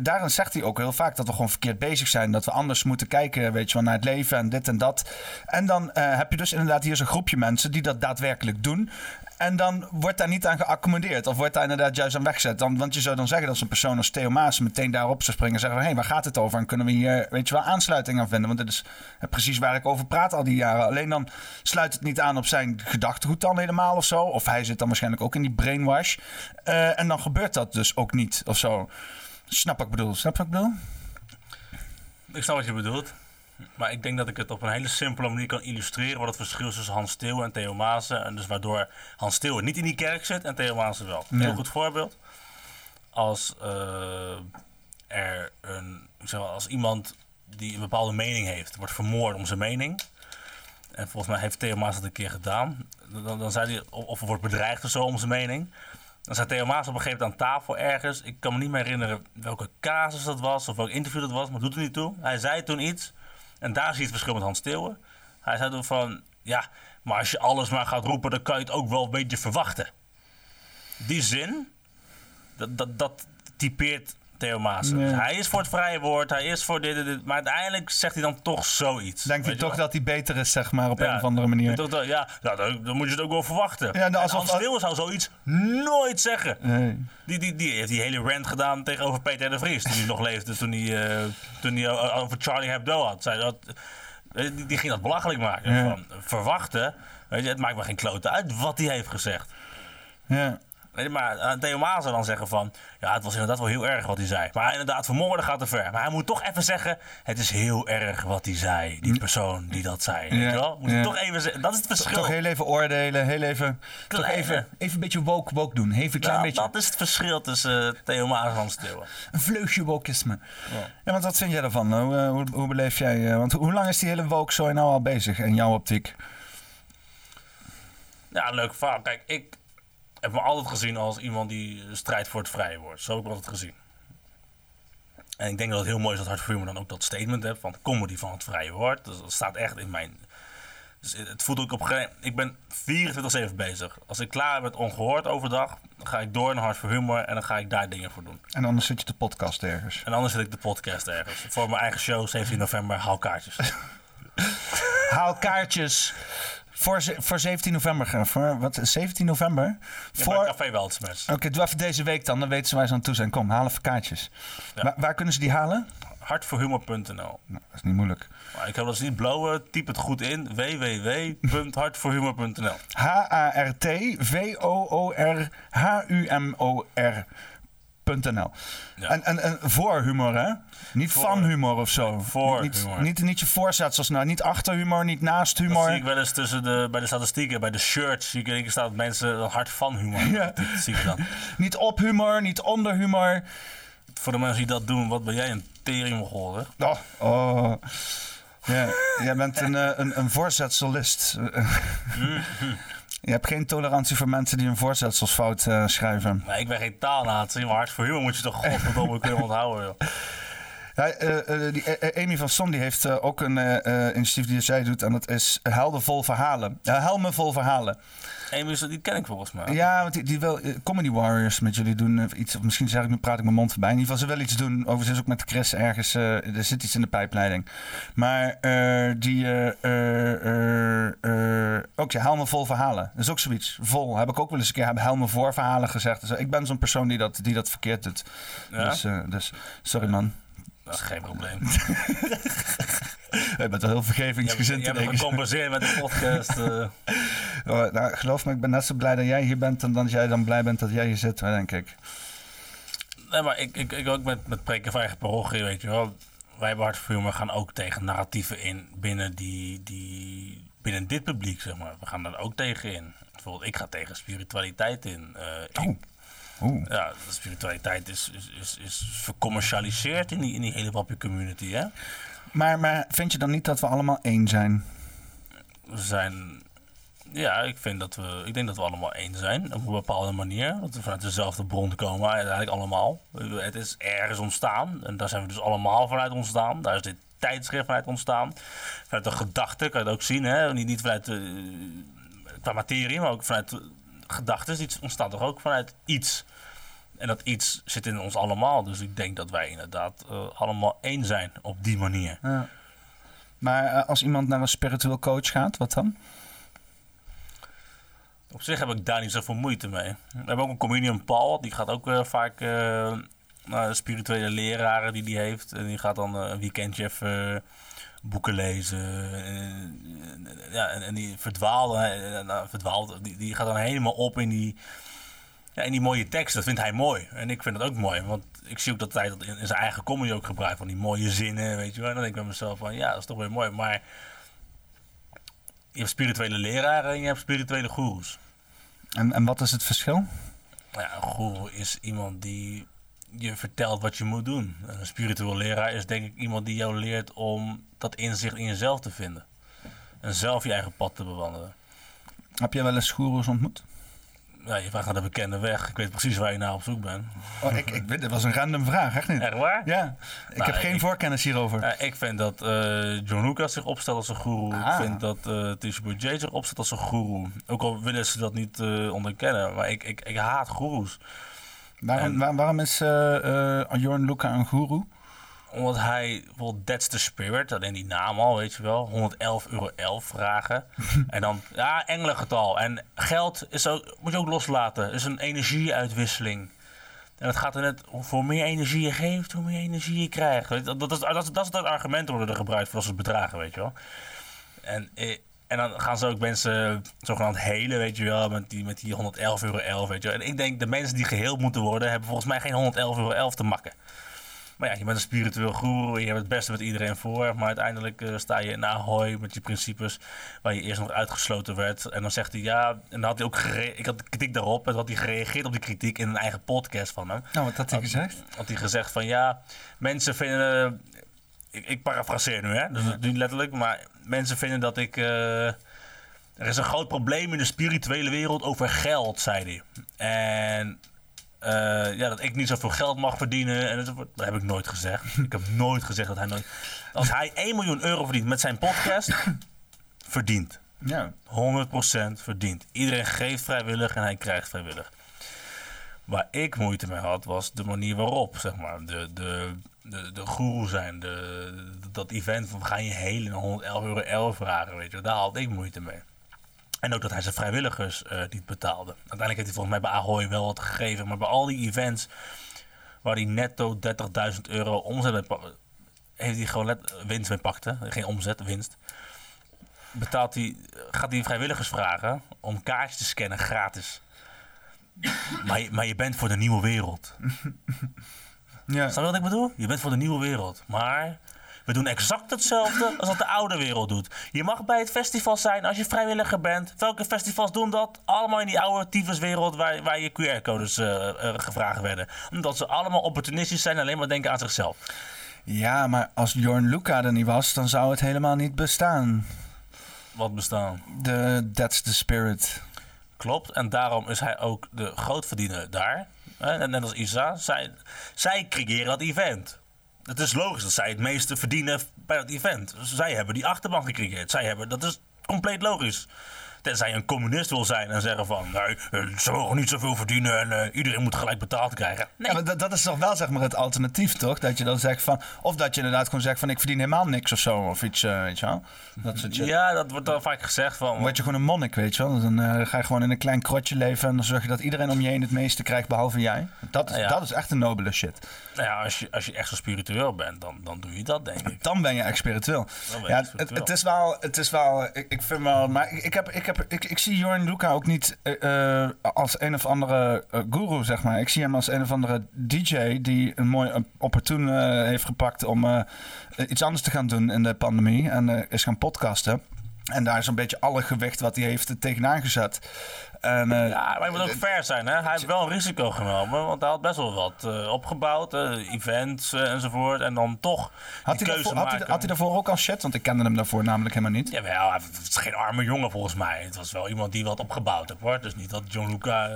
daarin zegt hij ook heel vaak dat we gewoon verkeerd bezig zijn. Dat we anders moeten kijken, weet je wel, naar het leven en dit en dat. En dan heb je dus inderdaad hier zo'n groepje mensen die dat daadwerkelijk doen. En dan wordt daar niet aan geaccommodeerd. Of wordt daar inderdaad juist aan weggezet. Dan, want je zou dan zeggen dat zo'n persoon als Theo Maas meteen daarop zou springen. En zeggen hé, waar gaat het over? En kunnen we hier, weet je wel, aansluiting aan vinden? Want dit is eh, precies waar ik over praat al die jaren. Alleen dan sluit het niet aan op zijn gedachtegoed dan helemaal of zo. Of hij zit dan waarschijnlijk ook in die brainwash. Eh, en dan gebeurt dat dus ook niet of zo. Snap ik bedoel? Snap ik bedoel? Ik snap wat je bedoelt. Maar ik denk dat ik het op een hele simpele manier kan illustreren... wat het verschil is tussen Hans Steeuwen en Theo Maassen. En dus waardoor Hans Steeuwen niet in die kerk zit en Theo Maassen wel. Een Ja. heel goed voorbeeld. Als eh, er een... Zeg als iemand die een bepaalde mening heeft... wordt vermoord om zijn mening... En volgens mij heeft Theo Maas dat een keer gedaan. Dan, dan zei hij, of, of wordt bedreigd of zo om zijn mening. Dan zei Theo Maas op een gegeven moment aan tafel ergens. Ik kan me niet meer herinneren welke casus dat was of welk interview dat was, maar doet er niet toe. Hij zei toen iets. En daar zie je het verschil met Hans Steeuwen. Hij zei toen van, ja, maar als je alles maar gaat roepen, dan kan je het ook wel een beetje verwachten. Die zin, dat, dat, dat typeert Theo Maas. Nee. Hij is voor het vrije woord, hij is voor dit en dit. Maar uiteindelijk zegt hij dan toch zoiets. Denkt hij toch wel? dat hij beter is, zeg maar, op Ja, een of andere manier? toch dat- ja, ja dan, dan moet je het ook wel verwachten. Ja, nou, alsof- Hans zou zoiets nooit zeggen. Nee. Die, die, die heeft die hele rant gedaan tegenover Peter de Vries. Toen hij nog leefde, toen hij, eh, toen hij over Charlie Hebdo had. Zei dat, eh, die, die ging dat belachelijk maken. Ja. Van, verwachten, weet je, het maakt me geen klote uit wat hij heeft gezegd. Ja. Weet maar eh, Theo Maas zou dan zeggen van... Ja, het was inderdaad wel heel erg wat hij zei. Maar inderdaad, vermoorden gaat te ver. Maar hij moet toch even zeggen... Het is heel erg wat hij zei. Die persoon die dat zei. Weet Ja, je wel? Moet ja. toch even zeggen. Dat is het verschil. Toch heel even oordelen, heel even, toch even, even een beetje woke, woke doen. Even een klein Nou, beetje, dat is het verschil tussen eh, Theo Maas en Hans Steeuwen. een vleugje wokisme. Ja. want wat vind jij ervan? Hoe, eh, hoe, hoe beleef jij, want hoe, hoe lang is die hele woke zo nou al bezig in jouw optiek? Ja, leuk verhaal. Kijk, ik heb me altijd gezien als iemand die strijdt voor het vrije woord. Zo heb ik me altijd gezien. En ik denk dat het heel mooi is dat Hart voor Humor dan ook dat statement heeft van comedy van het vrije woord. Dus dat staat echt in mijn... Dus het voelt ook op... gegeven- Ik ben 24-7 bezig. Als ik klaar ben met ongehoord overdag, dan ga ik door naar Hart voor Humor en dan ga ik daar dingen voor doen. En anders zit je de podcast ergens. En anders zit ik de podcast ergens. Voor mijn eigen show, 17 november, haal kaartjes. Haal kaartjes voor, voor 17 november. Voor, wat, 17 november? Ja, voor, Café. Oké, doe even deze week dan. Dan weten ze waar ze aan toe zijn. Kom, haal even kaartjes. Ja. Waar, waar kunnen ze die halen? Hartvoorhumor.nl Nou, dat is niet moeilijk. Maar ik heb dat niet blowen. Typ het goed in. www.hartvoorhumor.nl Ja. En, en, en voor humor, hè? Niet Voor. van humor of zo. Voor niet, humor. Niet, niet je voorzetsels nou. Niet achter humor, niet naast Dat humor. zie ik wel eens tussen de, bij de statistieken, bij de shirts. Zie ik in staat dat mensen een hart van humor. Ja. Dat zie ik dan. Niet op humor, niet onder humor. Voor de mensen die dat doen, wat ben jij een teringmogol, hè? Oh, oh. Ja, jij bent een, eh, een, een voorzetselist. Je hebt geen tolerantie voor mensen die een voorzetsels fout eh, schrijven. Ik ben geen taalnazi, maar hart voor humor moet je toch godverdomme kunnen onthouden, joh. Ja, eh, eh, die, eh, Amy van Son die heeft ook een initiatief die zij doet. En dat is Helden vol verhalen. Helmen vol verhalen. Amy, die ken ik volgens mij. Ja, want die, die wil Comedy Warriors met jullie doen. iets, of misschien zeg ik nu praat ik mijn mond voorbij. In ieder geval, ze wil iets doen. Overigens ook met Chris ergens. er zit iets in de pijpleiding. Maar die... ook ja, helmen vol verhalen. Dat is ook zoiets. Vol. Heb ik ook wel eens een keer heb helmen voor verhalen gezegd. Dus ik ben zo'n persoon die dat, die dat verkeerd doet. Ja? Dus, dus sorry man. Dat is geen probleem. Je bent wel heel Je vergevingsgezind. hebt me ik. gecompenseerd met de podcast. eh. Oh, nou, geloof me, ik ben net zo blij dat jij hier bent en dat jij dan blij bent dat jij hier zit, denk ik. Nee, maar ik, ik, ik ook met, met preken van eigen parochie, weet je wel. Wij bij Hart voor gaan ook tegen narratieven in binnen, die, die, binnen dit publiek, zeg maar. We gaan daar ook tegen in. Bijvoorbeeld, ik ga tegen spiritualiteit in. Eh, ik- Oeh. ja, de spiritualiteit is, is, is, is vercommercialiseerd in die, in die hele wappie community, hè. Maar, maar vind je dan niet dat we allemaal één zijn? We zijn... Ja, ik, vind dat we, ik denk dat we allemaal één zijn op een bepaalde manier. Dat we vanuit dezelfde bron komen, uiteindelijk allemaal. Het is ergens ontstaan en daar zijn we dus allemaal vanuit ontstaan. Daar is dit tijdschrift vanuit ontstaan. Vanuit de gedachte kan je het ook zien, hè? Niet, niet vanuit de, qua materie, maar ook vanuit gedachten. Iets ontstaat toch ook vanuit iets. En dat iets zit in ons allemaal. Dus ik denk dat wij inderdaad eh, allemaal één zijn op die manier. Ja. Maar eh, als iemand naar een spiritueel coach gaat, wat dan? Op zich heb ik daar niet zoveel moeite mee. We hebben ook een comedian Paul, die gaat ook eh, vaak naar spirituele leraren die die heeft. En die gaat dan een weekendje even boeken lezen. En, ja, en, en die verdwaalde, eh, nou, verdwaalt, die, die gaat dan helemaal op in die, ja, in die mooie tekst. Dat vindt hij mooi. En ik vind dat ook mooi, want ik zie ook dat hij dat in, in zijn eigen comedy ook gebruikt. Van die mooie zinnen, weet je wel. En dan denk ik bij mezelf van, ja, dat is toch weer mooi. Maar je hebt spirituele leraren en je hebt spirituele goeroes. En, en wat is het verschil? Nou Ja, een goeroe is iemand die je vertelt wat je moet doen. Een spiritueel leraar is denk ik iemand die jou leert om dat inzicht in jezelf te vinden. En zelf je eigen pad te bewandelen. Heb jij wel eens goeroes ontmoet? Ja, je vraagt naar de bekende weg. Ik weet precies waar je naar op zoek bent. Oh, ik, ik, dit was een random vraag, echt niet? Echt waar? Ja, ik Nou, heb geen ik- voorkennis hierover. Ik vind dat eh, John Lucas zich opstelt als een. Ah. Ik vind dat eh Tisha zich opstelt als een goeroe. Ook al willen ze dat niet eh, onderkennen. Maar ik, ik, ik haat goeroes. Waarom, en- waar- waarom is eh eh, Jorn Luca een goeroe? Omdat hij bijvoorbeeld That's the Spirit, alleen die naam al, weet je wel. 111 euro 11 vragen. en dan, ja, engelengetal. En geld is ook, moet je ook loslaten. is een energieuitwisseling. En het gaat er net, hoe meer energie je geeft, hoe meer energie je krijgt. Dat, dat, is, dat, is, dat is het argument worden er gebruikt voor als het bedragen, weet je wel. En, eh, en dan gaan ze ook mensen zogenaamd helen, weet je wel, met die, met die 111 euro 11, weet je wel. En ik denk, de mensen die geheeld moeten worden, hebben volgens mij geen 111 euro 11 te makken. Maar ja, je bent een spiritueel guru, je hebt het beste met iedereen voor. Maar uiteindelijk eh, sta je in Ahoy met je principes, waar je eerst nog uitgesloten werd. En dan zegt hij ja, en dan had hij ook ik had kritiek daarop. En dan had hij gereageerd op die kritiek in een eigen podcast van hem. Nou, wat had hij gezegd? Had hij gezegd van ja, mensen vinden. Ik, ik parafraseer nu, hè? Dus dat niet letterlijk. Maar mensen vinden dat ik. eh, er is een groot probleem in de spirituele wereld over geld, zei hij. En. eh, ja, dat ik niet zoveel geld mag verdienen. En dat heb ik nooit gezegd. ik heb nooit gezegd dat hij nooit. Als hij 1 miljoen euro verdient met zijn podcast, verdient. Ja. 100% verdient. Iedereen geeft vrijwillig en hij krijgt vrijwillig. Waar ik moeite mee had, was de manier waarop, zeg maar. De, de, de, de guru zijn, de, dat event van gaan je helen en 111 euro 11 vragen, weet je. Daar had ik moeite mee. En ook dat hij zijn vrijwilligers eh, niet betaalde. Uiteindelijk heeft hij volgens mij bij Ahoy wel wat gegeven. Maar bij al die events waar hij netto 30.000 euro omzet heeft hij gewoon let, winst mee pakte. Geen omzet, winst betaalt hij, gaat hij vrijwilligers vragen om kaartjes te scannen gratis. Maar je, maar je bent voor de nieuwe wereld. Ja. Snap je wat ik bedoel? Je bent voor de nieuwe wereld. Maar we doen exact hetzelfde als wat de oude wereld doet. Je mag bij het festival zijn als je vrijwilliger bent. Welke festivals doen dat? Allemaal in die oude tyfuswereld waar, waar je QR-codes eh, eh, gevraagd werden. Omdat ze allemaal opportunistisch zijn en alleen maar denken aan zichzelf. ja, maar als Jorn Luca er niet was, dan zou het helemaal niet bestaan. Wat bestaan. De That's the Spirit. Klopt, en daarom is hij ook de grootverdiener daar. Net als Isa. Zij, zij creëren dat event. Het is logisch dat zij het meeste verdienen bij dat event. Dus zij hebben die achterban gecreëerd. Zij hebben, dat is compleet logisch. Tenzij je een communist wil zijn en zeggen van... Nee, eh, ze mogen niet zoveel verdienen en eh, iedereen moet gelijk betaald krijgen. Nee, Ja, maar dat, dat is toch wel zeg maar het alternatief, toch? Dat je dan zegt van... Of dat je inderdaad gewoon zegt van ik verdien helemaal niks of zo. Of iets, eh, weet je wel. Dat soort ja, dat wordt dan vaak gezegd van... Dan word je gewoon een monnik, weet je wel. Dan eh, ga je gewoon in een klein krotje leven... en dan zorg je dat iedereen om je heen het meeste krijgt, behalve jij. Dat is, Ja. dat is echt een nobele shit. Nou ja, als je, als je echt zo spiritueel bent, dan, dan doe je dat, denk ik. Dan ben je echt spiritueel. Dan ben je Ja, het, het is wel... Het is wel ik, ik vind wel... Maar ik, ik, heb, ik, heb, ik, ik zie Jorn Luca ook niet eh, eh, als een of andere eh, guru, zeg maar. Ik zie hem als een of andere DJ... die een mooi opportun heeft gepakt... om iets anders te gaan doen in de pandemie. En is gaan podcasten. En daar is een beetje alle gewicht wat hij heeft tegenaan gezet. En, eh, Ja, maar je moet ook fair zijn, hè. Hij heeft wel een risico genomen, want hij had best wel wat eh, opgebouwd. eh, events enzovoort. En dan toch had, hij keuze daarvoor, had, hij, had hij daarvoor ook al shit? Want ik kende hem daarvoor namelijk helemaal niet. Jawel, hij- het is geen arme jongen volgens mij. Het was wel iemand die wat opgebouwd heeft, hoor. Dus niet dat John Luca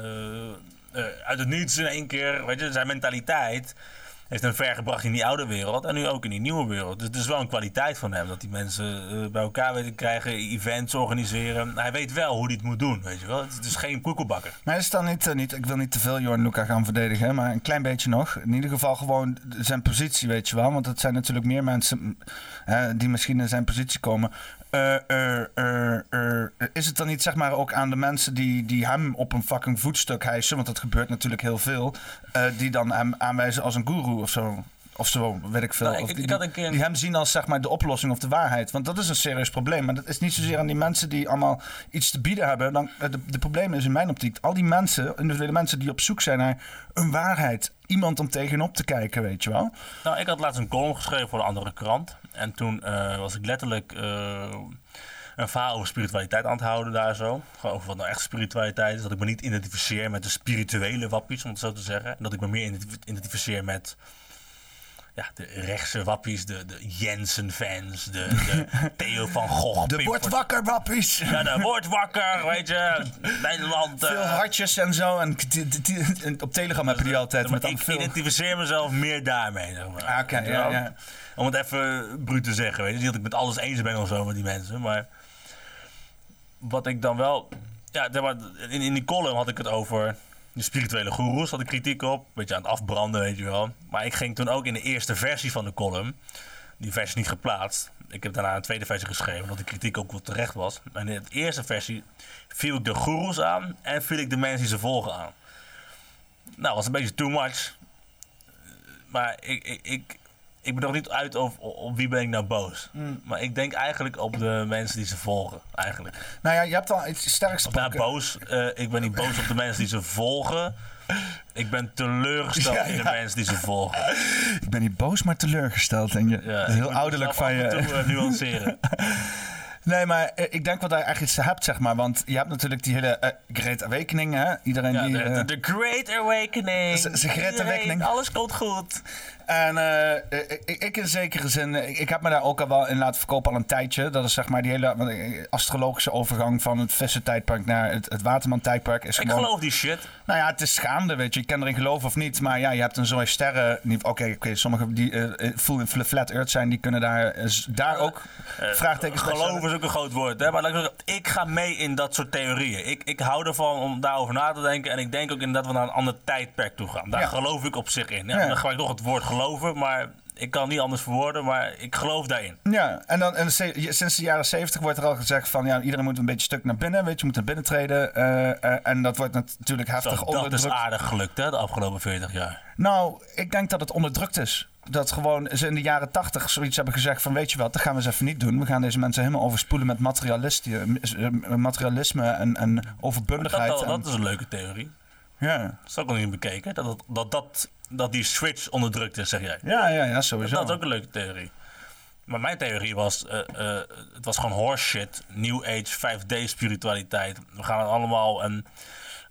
uit het niets in één keer... Weet je, zijn mentaliteit heeft hem ver gebracht in die oude wereld en nu ook in die nieuwe wereld. Dus het is wel een kwaliteit van hem dat die mensen eh, bij elkaar weten te krijgen, events organiseren. Hij weet wel hoe hij het moet doen, weet je wel. Het is geen koekelbakker. Maar is dan niet, eh, niet, ik wil niet te veel Jorn Luca gaan verdedigen, maar een klein beetje nog. In ieder geval gewoon zijn positie, weet je wel. Want het zijn natuurlijk meer mensen die misschien in zijn positie komen. Eh, eh, is het dan niet zeg maar ook aan de mensen die, die hem op een fucking voetstuk hijsen, want dat gebeurt natuurlijk heel veel, die dan hem aanwijzen als een guru of zo? Of zo, weet ik veel. Nou, ik- Of die, ik een keer die hem zien als zeg maar de oplossing of de waarheid. Want dat is een serieus probleem. Maar dat is niet zozeer aan die mensen die allemaal iets te bieden hebben. Dan, eh, de, de probleem is in mijn optiek al die mensen, individuele mensen die op zoek zijn naar een waarheid. Iemand om tegenop te kijken, weet je wel. Nou, ik had laatst een column geschreven voor een andere krant. En toen eh, was ik letterlijk eh, een verhaal over spiritualiteit aan het houden daar zo. Gewoon over wat nou echt spiritualiteit is. Dat ik me niet identificeer met de spirituele wappies, om het zo te zeggen. En dat ik me meer identif- identificeer met ja, de rechtse wappies, de, de Jensen-fans, de, de Theo van Gogh. De wordt wakker, wappies. Ja, de wordt wakker, weet je. Nederland. Veel eh, hartjes en zo. En op Telegram heb je die altijd. Met ik veel... identificeer mezelf meer daarmee. Zeg maar. Ah, ja, ja. Om het even bruut te zeggen. Weet je? Niet dat ik met alles eens ben of zo met die mensen. Maar wat ik dan wel. Ja, in, in die column had ik het over de spirituele goeroes. Had ik kritiek op. Beetje aan het afbranden, weet je wel. Maar ik ging toen ook in de eerste versie van de column. Die versie niet geplaatst. Ik heb daarna een tweede versie geschreven, omdat de kritiek ook wel terecht was. En in de eerste versie viel ik de goeroes aan en viel ik de mensen die ze volgen aan. Nou, was een beetje too much. Maar ik, ik, ik ben nog niet uit of op wie ben ik nou boos. Maar ik denk eigenlijk op de mensen die ze volgen, eigenlijk. Nou ja, je hebt al iets sterks Of nou, boos. eh, ik ben niet boos op de mensen die ze volgen. Ik ben teleurgesteld Ja, in de mensen die ze volgen. Ik ben niet boos, maar teleurgesteld. En je, Ja, dat is ik heel ouderlijk van je. toe, eh, nuanceren. Nee, maar eh, ik denk wel dat je echt iets hebt, zeg maar. Want je hebt natuurlijk die hele Great Awakening, hè? Iedereen Ja, die... de, de, Great Awakening. De Great Awakening. Alles komt goed. En eh, ik, ik in zekere zin, eh, ik, heb me daar ook al wel in laten verkopen al een tijdje. Dat is zeg maar die hele eh, astrologische overgang van het Vissen-tijdperk naar het, het Waterman-tijdperk. Is Ik gewoon, geloof die shit. Nou ja, het is schaamde, weet je. Je kan erin geloven of niet. Maar ja, je hebt een zo'n sterren... Oké, oké, sommigen die eh, eh, full in flat earth zijn, die kunnen daar, eh, daar ook vraagtekens bij Geloven is ook een groot woord, hè? maar ik, ga mee in dat soort theorieën. Ik, ik hou ervan om daarover na te denken. En ik denk ook inderdaad we naar een ander tijdperk toe gaan. Daar Ja. geloof ik op zich in. Ja. Dan gebruik ik nog het woord geloven, maar ik kan het niet anders verwoorden. Maar ik geloof daarin. Ja, en, dan, en sinds de jaren zeventig wordt er al gezegd van... ja, iedereen moet een beetje stuk naar binnen, weet je. moet naar binnen treden. eh, eh, en dat wordt natuurlijk Zo, heftig dat is onderdrukt. aardig gelukt hè, de afgelopen 40 jaar. Nou, ik denk dat het onderdrukt is. Dat gewoon ze in de jaren tachtig zoiets hebben gezegd van... weet je wat, dat gaan we eens even niet doen. We gaan deze mensen helemaal overspoelen met materialisme, eh, materialisme en, en overbundigheid. dat, dat is een leuke theorie. ja. Dat is ook nog niet bekeken. Dat, dat, dat, dat, dat die switch onderdrukt is, zeg jij. Ja, ja, ja, sowieso. Dat is ook een leuke theorie. Maar mijn theorie was, eh, eh, het was gewoon horse shit. New Age, 5D spiritualiteit. We gaan het allemaal en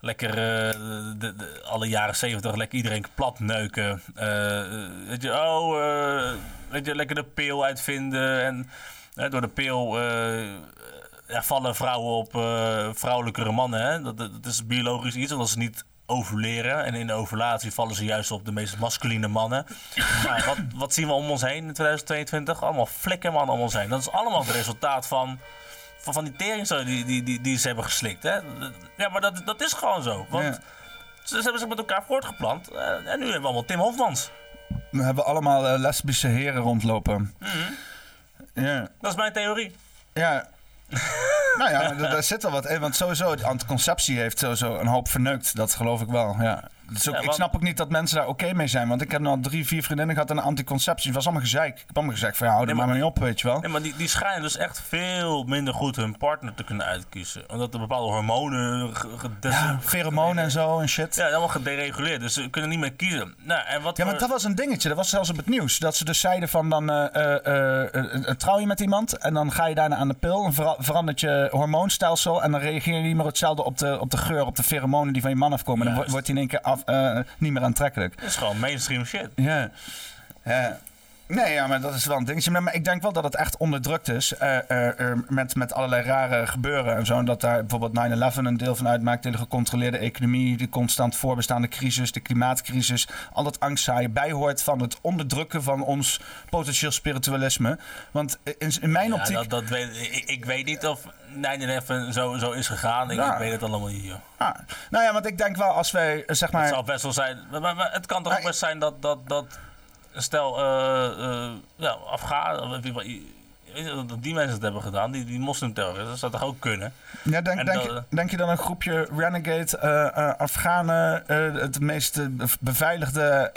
lekker eh, de, de- alle jaren 70 lekker iedereen plat neuken. Weet je, oh, weet je, lekker de pil uitvinden. En door de pil ja, vallen vrouwen op vrouwelijkere mannen. Hè? Dat, dat, dat is biologisch iets, omdat ze niet ovuleren. En in de ovulatie vallen ze juist op de meest masculine mannen. Maar wat, wat zien we om ons heen in 2022? Allemaal flikkermannen om ons heen. Dat is allemaal het resultaat van van, van die teringzooi die, die, die, die ze hebben geslikt. Hè? Ja, maar dat, dat is gewoon zo. Want Ja. ze, ze hebben zich met elkaar voortgeplant. eh, en nu hebben we allemaal Tim Hofmans. We hebben allemaal eh, lesbische heren rondlopen. Ja. Dat is mijn theorie. Ja. nou ja, daar zit wel wat in. Want sowieso, anticonceptie heeft sowieso een hoop verneukt. Dat geloof ik wel, ja. Dus ook, Ja, Ik snap ook niet dat mensen daar oké mee zijn. Want ik heb nou drie, vier vriendinnen gehad aan de anticonceptie. Het was allemaal gezeik. Ik heb allemaal gezegd van ja, hou er Nee, maar maar- mee op, weet je wel. Nee, maar die, die schijnen dus echt veel minder goed hun partner te kunnen uitkiezen. Omdat er bepaalde hormonen Ja, pheromonen en zo en shit. Ja, allemaal gedereguleerd. Dus ze kunnen niet meer kiezen. Nou, en wat Ja, maar voor- dat was een dingetje. Dat was zelfs op het nieuws. Dat ze dus zeiden van dan eh, eh, eh, trouw je met iemand en dan ga je daarna aan de pil. En vera- verandert je hormoonstelsel en dan reageer je niet meer hetzelfde op de, op de geur, op de pheromonen die van je man afkomen. En dan wordt hij in één keer af, eh, niet meer aantrekkelijk. Dat is gewoon mainstream shit. Ja. ja. Nee, ja, maar dat is wel een dingetje. Maar, ik denk wel dat het echt onderdrukt is. eh, eh, met, met allerlei rare gebeuren en zo. En dat daar bijvoorbeeld 9-11 een deel van uitmaakt. De gecontroleerde economie, de constant voorbestaande crisis, de klimaatcrisis. Al dat angstzaaien bijhoort van het onderdrukken van ons potentieel spiritualisme. Want in, in mijn Ja, optiek. dat, dat weet, ik, ik weet niet of 9-11 zo, zo is gegaan. Ik, weet het allemaal niet, joh. Ah, nou ja, want ik denk wel als wij zeg maar. Het zal best wel zijn. Maar, maar- maar het kan toch ook Maar- best zijn dat. dat, dat stel, eh eh ja, Afghaan. Dat die mensen het hebben gedaan, die, die moslimterroristen, dat zou toch ook kunnen? Ja, denk, En denk, dat- je- denk je dan een groepje renegade eh, Afghanen, eh, het meest bev- beveiligde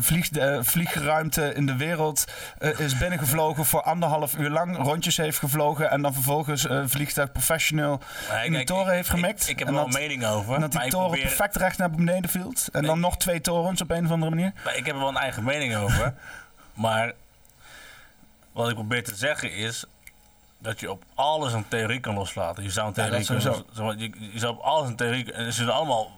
vlieg, vliegruimte in de wereld, is binnengevlogen voor anderhalf uur lang, rondjes heeft gevlogen en dan vervolgens vliegtuig professioneel Maar in de toren heeft ik- gemikt? Ik, heb er wel dat, een mening over. en dat die toren probeer- perfect recht naar beneden viel. En dan nog twee torens op een of andere manier. Maar ik heb er wel een eigen mening over. maar wat ik probeer te zeggen is dat je op alles een theorie kan loslaten. Je zou een theorie dat kunnen sowieso. los- zeg maar, je, je zou op alles een theorie en ze zullen allemaal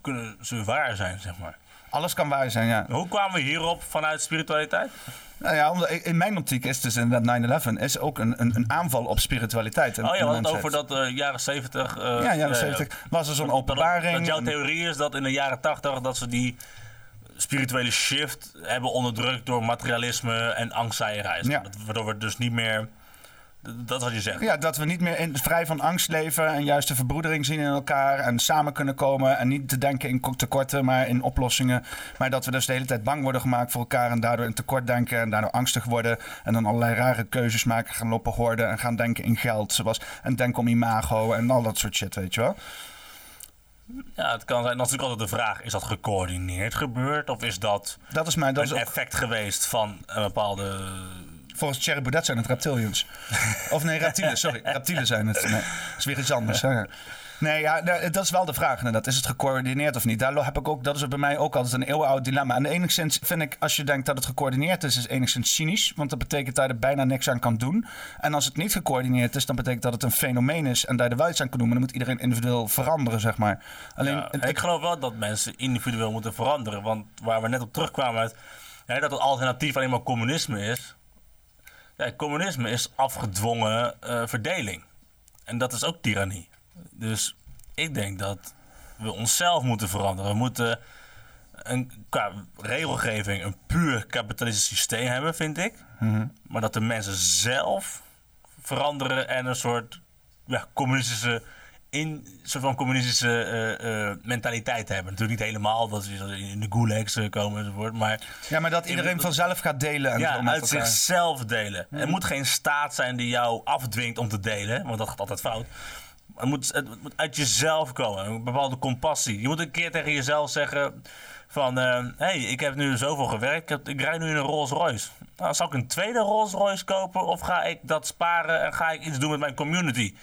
kunnen ze waar zijn, zeg maar. Alles kan waar zijn, ja. Hoe kwamen we hierop vanuit spiritualiteit? Nou ja, omdat in mijn optiek is dus inderdaad 9-11 is ook een, een, een aanval op spiritualiteit. en- Oh ja, mensheid. over dat eh, jaren 70. eh, Ja, jaren 70 was er zo'n Dat, openbaring. dat jouw en- theorie is dat in de jaren 80 dat ze die spirituele shift hebben onderdrukt door materialisme en angstzaaierij. Ja. Waardoor we dus niet meer. Dat wat je zegt. Ja, dat we niet meer in, vrij van angst leven en juist de verbroedering zien in elkaar en samen kunnen komen en niet te denken in ko- tekorten, maar in oplossingen. Maar dat we dus de hele tijd bang worden gemaakt voor elkaar en daardoor in tekort denken en daardoor angstig worden en dan allerlei rare keuzes maken, gaan lopen hoorden en gaan denken in geld, zoals en denken om imago en al dat soort shit, weet je wel. Ja, het kan zijn. Dan is natuurlijk altijd de vraag: is dat gecoördineerd gebeurd? Of is dat Dat is mijn, dat is een ook, effect geweest van een bepaalde. volgens Thierry Baudet zijn het reptilians. Of nee, reptielen, sorry. Reptielen zijn het. Nee, dat is weer iets anders. Hè. Nee, ja, dat is wel de vraag inderdaad. Is het gecoördineerd of niet? Daar heb ik ook, dat is bij mij ook altijd een eeuwenoud dilemma. De ene kant vind ik, als je denkt dat het gecoördineerd is, is het enigszins cynisch. Want dat betekent dat je er bijna niks aan kan doen. En als het niet gecoördineerd is, dan betekent dat het een fenomeen is en er wel iets aan kan doen. Maar dan moet iedereen individueel veranderen, zeg maar. Alleen, Ja, ik geloof wel dat mensen individueel moeten veranderen. Want waar we net op terugkwamen dat het alternatief alleen maar communisme is. Ja, communisme is afgedwongen eh, verdeling. En dat is ook tirannie. Dus ik denk dat we onszelf moeten veranderen. We moeten een, qua regelgeving een puur kapitalistisch systeem hebben, vind ik. Maar dat de mensen zelf veranderen en een soort ja, communistische, in, soort van communistische eh, eh, mentaliteit hebben. Natuurlijk niet helemaal, dat ze in de gulags komen enzovoort. Maar ja, maar dat iedereen vanzelf gaat delen. En ja, uit elkaar. zichzelf delen. Er moet geen staat zijn die jou afdwingt om te delen, want dat gaat altijd fout. Het moet, het moet uit jezelf komen, een bepaalde compassie. Je moet een keer tegen jezelf zeggen van... hé, hey, ik heb nu zoveel gewerkt, ik, heb, rijd nu in een Rolls Royce. Nou, zal ik een tweede Rolls Royce kopen of ga ik dat sparen en ga ik iets doen met mijn community?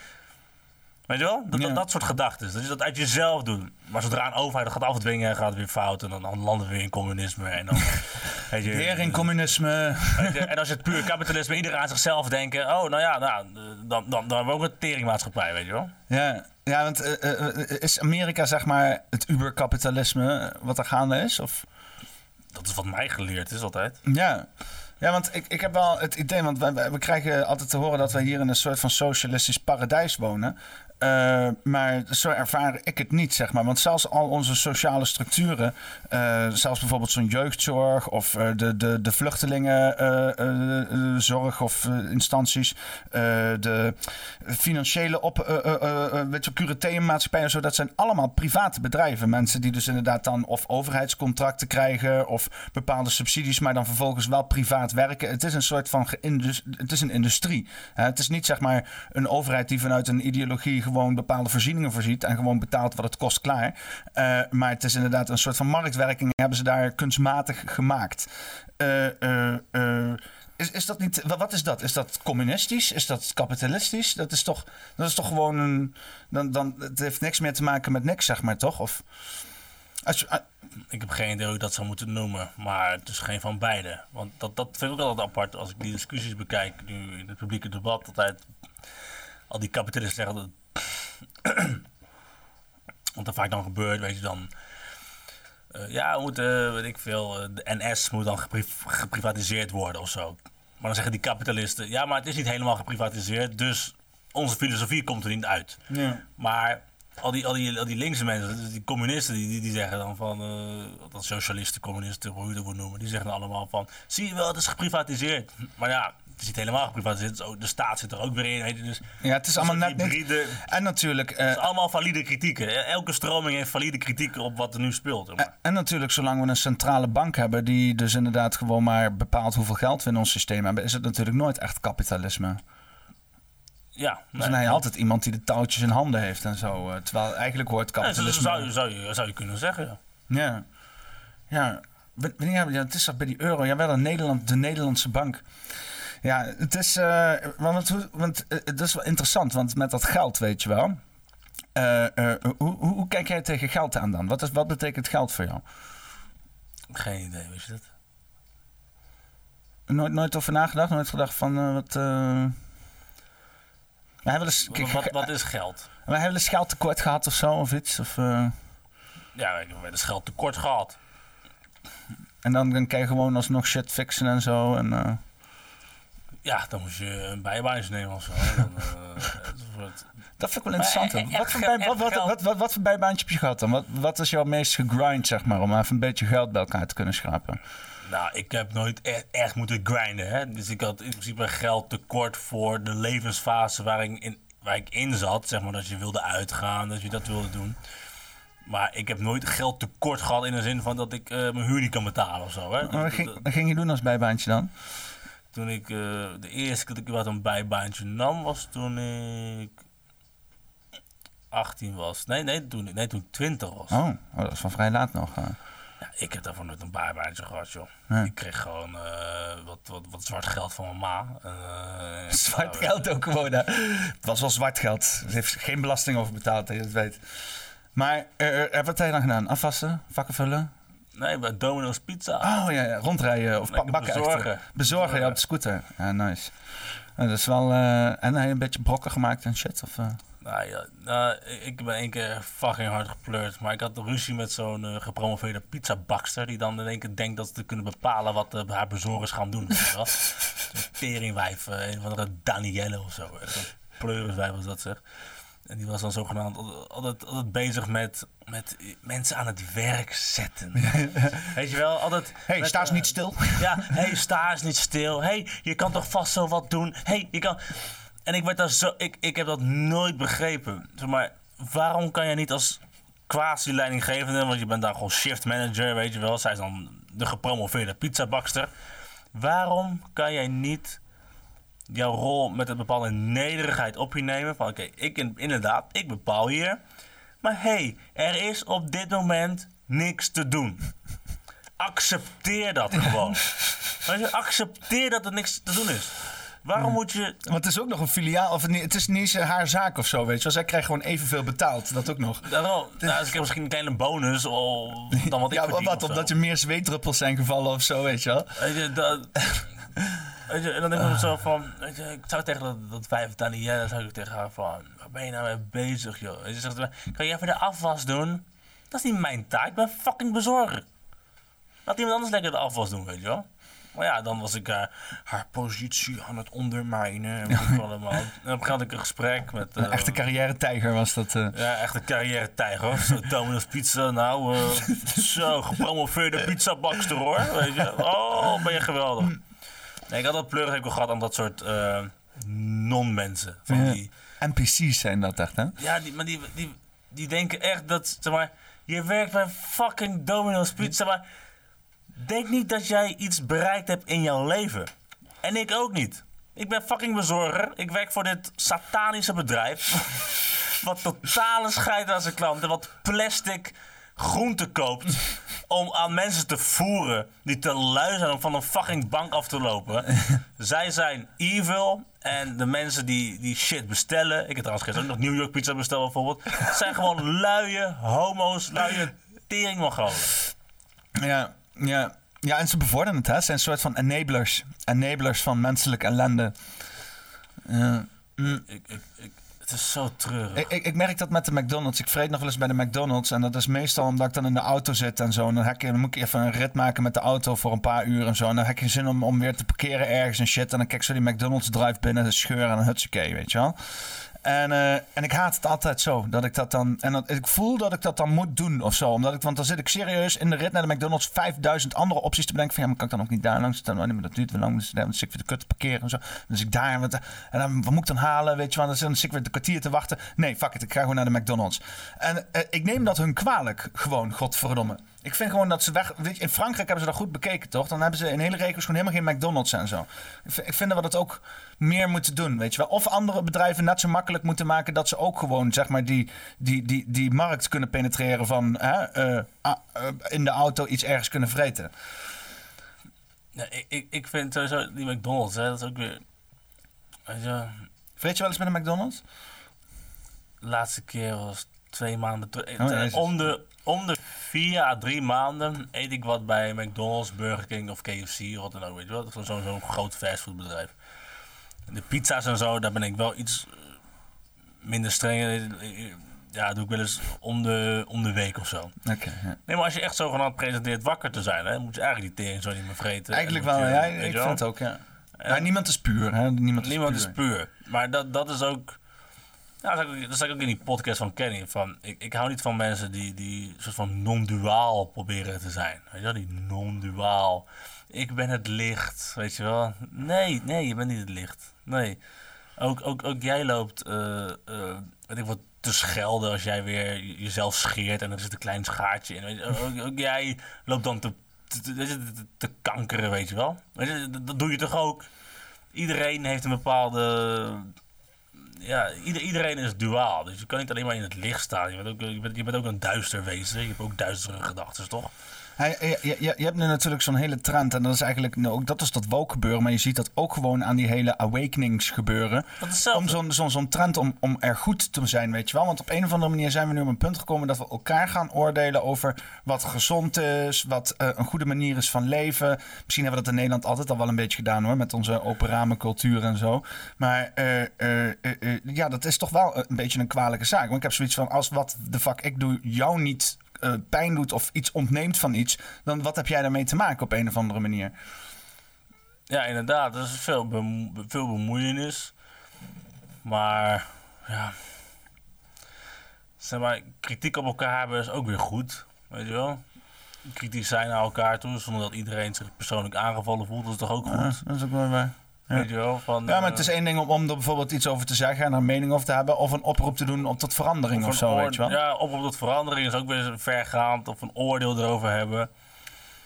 Weet je wel? Dat, Ja. dat, dat soort gedachten. Dat je dat uit jezelf doet. Maar zodra een overheid dat gaat afdwingen, gaat het weer fout. En dan, landen we weer in communisme. En dan, weet je, Weer in communisme. Weet je, En als je het puur kapitalisme, iedereen aan zichzelf denken. Oh, nou ja, nou, dan, dan, dan hebben we ook een teringmaatschappij, weet je wel. Ja, ja want eh, eh, eh, is Amerika zeg maar het uberkapitalisme eh, wat er gaande is? Of? Dat is wat mij geleerd is altijd. Ja. Ja, want ik, ik heb wel het idee, want we, we- we krijgen altijd te horen dat we hier in een soort van socialistisch paradijs wonen. Eh, maar zo ervaar ik het niet, zeg maar. Want zelfs al onze sociale structuren, eh, zelfs bijvoorbeeld zo'n jeugdzorg of eh, de, de, de vluchtelingenzorg of instanties, de financiële op, weet je, en zo, dat zijn allemaal private bedrijven. Mensen die dus inderdaad dan of overheidscontracten krijgen of bepaalde subsidies, maar dan vervolgens wel privaat werken. Het is een soort van het is een industrie. Het is niet zeg maar een overheid die vanuit een ideologie gewoon bepaalde voorzieningen voorziet en gewoon betaalt wat het kost klaar. Eh, maar het is inderdaad een soort van marktwerking hebben ze daar kunstmatig gemaakt. Eh, eh, is, is dat niet, wa- wat is dat? Is dat communistisch? Is dat kapitalistisch? Dat is toch, dat is toch gewoon een. Dan, dan, het heeft niks meer te maken met niks, zeg maar toch? Of, als ah, Ik heb geen idee hoe ik dat zou moeten noemen, maar het is geen van beide. Want dat, dat vind ik ook altijd apart als ik die discussies bekijk nu in het publieke debat. Altijd al die kapitalisten zeggen dat. Wat er vaak dan gebeurt, weet je dan. eh, ja, we moeten, weet ik veel, eh, de NS moet dan gepri- geprivatiseerd worden of zo. Maar dan zeggen die kapitalisten, ja, maar het is niet helemaal geprivatiseerd, dus onze filosofie komt er niet uit. ja. Maar al die, al die, al die linkse mensen, dus die communisten, die, die, die zeggen dan van, eh dat socialisten, communisten, hoe je het wil noemen, die zeggen dan allemaal van, zie je wel, het is geprivatiseerd. Maar ja, is niet helemaal geprivatiseerd, ook- de staat zit er ook weer in, dus ja, het is allemaal net niet. hybride, En natuurlijk, eh, het is allemaal valide kritieken. Elke stroming heeft valide kritieken op wat er nu speelt. zeg maar. En natuurlijk, zolang we een centrale bank hebben die dus inderdaad gewoon maar bepaalt hoeveel geld we in ons systeem hebben, is het natuurlijk nooit echt kapitalisme. Ja, Dus dan heb je altijd iemand die de touwtjes in handen heeft en zo. eh, Terwijl eigenlijk hoort Ja, kapitalisme. zou, je- zou, je, zou je kunnen zeggen. ja. Ja. Ja. Ja, het is dat bij die euro? Ja, wel een Nederland, de Nederlandse bank. Ja, het is. eh, want want eh, dat is wel interessant, want met dat geld, weet je wel. eh, hoe, hoe, kijk jij tegen geld aan dan? Wat, is, wat betekent geld voor jou? Geen idee, weet je dat? Nooit, nooit over nagedacht? Nooit gedacht van wat. we hebben dus, kijk, Wat, wat is geld? we hebben dus geld tekort gehad of zo, of iets. Of, Ja, ik heb dus geld tekort gehad. en dan, dan kan je gewoon alsnog shit fixen en zo. En, Ja, dan moest je een bijbaantje nemen of zo. Dan, eh, het Dat vind ik wel interessant. E- Wat echt voor, bij, wat, wat, wat, wat, voor bijbaantje heb je gehad dan? Wat, wat is jouw meest gegrind, zeg maar, om even een beetje geld bij elkaar te kunnen schrapen? Nou, ik heb nooit echt, echt moeten grinden. Hè? Dus ik had in principe geld tekort voor de levensfase waar ik, in, waar ik in zat. Zeg maar dat je wilde uitgaan, dat je dat wilde doen. Maar ik heb nooit geld tekort gehad in de zin van dat ik eh, mijn huur niet kan betalen of zo. Hè? Wat, ging, wat ging je doen als bijbaantje dan? Toen ik eh, de eerste keer dat ik wat een bijbaantje nam was toen ik 18 was. Nee, nee, toen, nee, toen ik 20 was. Oh, oh, dat is van vrij laat nog. eh. Ja, ik heb daarvoor nooit een bijbaantje gehad, joh. Nee. Ik kreeg gewoon eh, wat, wat, wat zwart geld van mijn ma. Zwart nou, geld ook gewoon. Het was wel zwart geld. Ze heeft geen belasting over betaald, dat je het weet. Maar eh, wat heb je dan gedaan? Afwassen? Vakken vullen? Nee, bij Domino's Pizza. Oh ja, ja. rondrijden of bakken. bezorgen. bezorgen, ja, op de scooter. Ja, nice. Eh, dat is wel... eh, en je een beetje brokken gemaakt en shit? Of, eh? Nou ja, nou, ik ben één keer fucking hard gepleurd. Maar ik had ruzie met zo'n eh, gepromoveerde pizzabakster. Die dan in één keer denkt dat ze kunnen bepalen wat haar bezorgers gaan doen. Zo'n teringwijf, eh, een of andere Danielle of zo. Zo'n pleuriswijf was dat zeg. En die was dan zogenaamd altijd, altijd, bezig met, met mensen aan het werk zetten. Weet je wel, altijd... hey, met, sta eens eh, niet stil. ja, hé, hey, sta eens niet stil. Hé, hey, je kan toch vast zo wat doen. Hé, hey, je kan... En ik werd daar zo... Ik, ik heb dat nooit begrepen. Zeg maar, waarom kan je niet als quasi-leidinggevende... Want je bent daar gewoon shift manager, weet je wel. Zij is dan de gepromoveerde pizzabakster. Waarom kan jij niet jouw rol met een bepaalde nederigheid op je nemen? Van, oké, ik in- inderdaad, ik bepaal hier. Maar hé, hey, er is op dit moment niks te doen. Accepteer dat gewoon. Je, accepteer dat er niks te doen is. Waarom moet je... Want het is ook nog een filiaal, of het is niet eens haar zaak of zo, weet je wel. Zij krijgt gewoon evenveel betaald, dat ook nog. Daarom, nou, ik heb misschien een kleine bonus of dan wat ik ja, verdien wat, omdat er meer zweetdruppels zijn gevallen of zo, weet je wel. Weet je, dat... Weet je, en dan denk ik me zo van... Weet je, ik zou tegen dat, dat wijf Danielle, zou ik tegen haar van... Waar ben je nou mee bezig, joh? Weet je, zegt, kan je even de afwas doen? Dat is niet mijn taak, ik ben fucking bezorger. Laat iemand anders lekker de afwas doen, weet je wel. Maar ja, dan was ik haar, haar positie aan het ondermijnen. En allemaal. En moment had ik een gesprek met... Een eh, echte carrière-tijger was dat. eh. ja, echt een carrière tijger hoor. Zo Domino's Pizza, nou, eh, zo, gepromoveerde pizzabakster hoor. Weet je. Oh, ben je geweldig. Nee, ik had dat pleurig ook gehad aan dat soort eh, non-mensen. Van Ja. die, NPC's zijn dat echt, hè? ja, die, maar die, die, die denken echt dat, zeg maar, je werkt bij fucking Domino's Pizza, maar denk niet dat jij iets bereikt hebt in jouw leven. En ik ook niet. Ik ben fucking bezorger. Ik werk voor dit satanische bedrijf. wat totale scheid aan zijn klanten. Wat plastic groente koopt. Om aan mensen te voeren. die te lui zijn om van een fucking bank af te lopen. Zij zijn evil. En de mensen die, die shit bestellen. Ik heb trouwens gisteren ook nog New York pizza besteld bijvoorbeeld. zijn gewoon luie homo's. luie teringmongolen. Ja, ja. ja, en ze bevorderen het, hè? Ze zijn een soort van enablers. Enablers van menselijke ellende. Ja. Mm. Ik, ik, ik, het is zo treurig. Ik, ik, ik merk dat met de McDonald's. Ik vreet nog wel eens bij de McDonald's. En dat is meestal omdat ik dan in de auto zit en zo. En dan, heb ik, dan moet ik even een rit maken met de auto voor een paar uur en zo. En dan heb geen zin om, om weer te parkeren ergens en shit. En dan kijk ik zo die McDonald's drive binnen, de scheur en een hutsakee, weet je wel. En, eh, en ik haat het altijd zo. Dat ik dat dan. En dat, ik voel dat ik dat dan moet doen of zo. Omdat ik, want dan zit ik serieus in de rit naar de McDonald's 5000 andere opties te bedenken. Van ja, maar kan ik dan ook niet daar langs? Dan, oh, dat duurt wel lang. Dus dan zit ik weer de kut te parkeren en zo. Dus ik daar. En dan wat moet ik dan halen? Weet je wel. Dan zit ik weer de kwartier te wachten. Nee, fuck it. Ik ga gewoon naar de McDonald's. En eh, ik neem dat hun kwalijk. Gewoon, godverdomme. Ik vind gewoon dat ze weg. Weet je, in Frankrijk hebben ze dat goed bekeken, toch? Dan hebben ze in hele regio's gewoon helemaal geen McDonald's en zo. Ik vind, dat we dat ook meer moeten doen, weet je wel. Of andere bedrijven net zo makkelijk moeten maken dat ze ook gewoon, zeg maar, die, die, die, die markt kunnen penetreren van hè, eh, ah, eh, in de auto iets ergens kunnen vreten. Ja, ik, ik, ik vind sowieso die McDonald's, hè, dat is ook weer. Weet je, Vreet je wel eens met een McDonald's? de laatste keer was twee maanden. Oh, om, de, om de vier à drie maanden eet ik wat bij McDonald's, Burger King of KFC of wat dan ook. Weet je wel? Zo'n zo'n zo'n groot fastfoodbedrijf. De pizza's en zo, daar ben ik wel iets eh, minder streng. Ja, doe ik wel eens om de, om de week of zo. Oké. ja. Nee, maar als je echt zogenaamd presenteert wakker te zijn, hè, moet je eigenlijk die tering zo niet meer vreten. Eigenlijk wel, je- ja. Ik vind het ook, ja. Ja, niemand is puur, hè. Niemand is Niemand puur. is puur. Maar dat, dat is ook. Ja, dat, zei ik ook- in die podcast van Kenny. Van, ik, ik hou niet van mensen die, die soort van non-duaal proberen te zijn. Weet je wel, die non-duaal. Ik ben het licht, weet je wel. Nee, nee, je bent niet het licht. Nee. Ook, ook, ook jij loopt, eh, eh, weet ik wat, te schelden als jij weer jezelf scheert en er zit een klein schaartje in. Weet ook, jij loopt dan te, te, te, te- kankeren, weet je wel. Dat doe je toch ook? Iedereen heeft een bepaalde ja, ieder, iedereen is duaal. Dus je kan niet alleen maar in het licht staan. Je bent ook, je bent, je bent ook een duister wezen. Je hebt ook duistere gedachten, toch? Hij, je, je, hebt nu natuurlijk zo'n hele trend. En dat is eigenlijk, nou, ook dat is dat woke gebeuren. Maar je ziet dat ook gewoon aan die hele awakenings gebeuren. Om zo'n zo'n zo'n trend om, om er goed te zijn, weet je wel. Want op een of andere manier zijn we nu op een punt gekomen dat we elkaar gaan oordelen over wat gezond is, wat eh, een goede manier is van leven. Misschien hebben we dat in Nederland altijd al wel een beetje gedaan hoor, met onze open ramen cultuur en zo. Maar eh, eh, eh, eh, ja, dat is toch wel een beetje een kwalijke zaak. Want ik heb zoiets van, als wat de fuck ik doe jou niet eh, pijn doet of iets ontneemt van iets, dan wat heb jij daarmee te maken op een of andere manier? Ja, inderdaad. Er is veel, bemo- veel bemoeienis. Maar, ja. Zeg maar, kritiek op elkaar hebben is ook weer goed. Weet je wel? Kritisch zijn naar elkaar toe, zonder dat iedereen zich persoonlijk aangevallen voelt. Dat is toch ook goed? Ja, dat is ook wel waar. Ja. Weet je wel? Van, Ja, maar eh, het is één ding om, om er bijvoorbeeld iets over te zeggen en er een mening over te hebben. Of een oproep te doen op tot verandering of, zo, weet je wel. Ja. Ja, oproep tot verandering is ook weer vergaand. Of een oordeel erover hebben.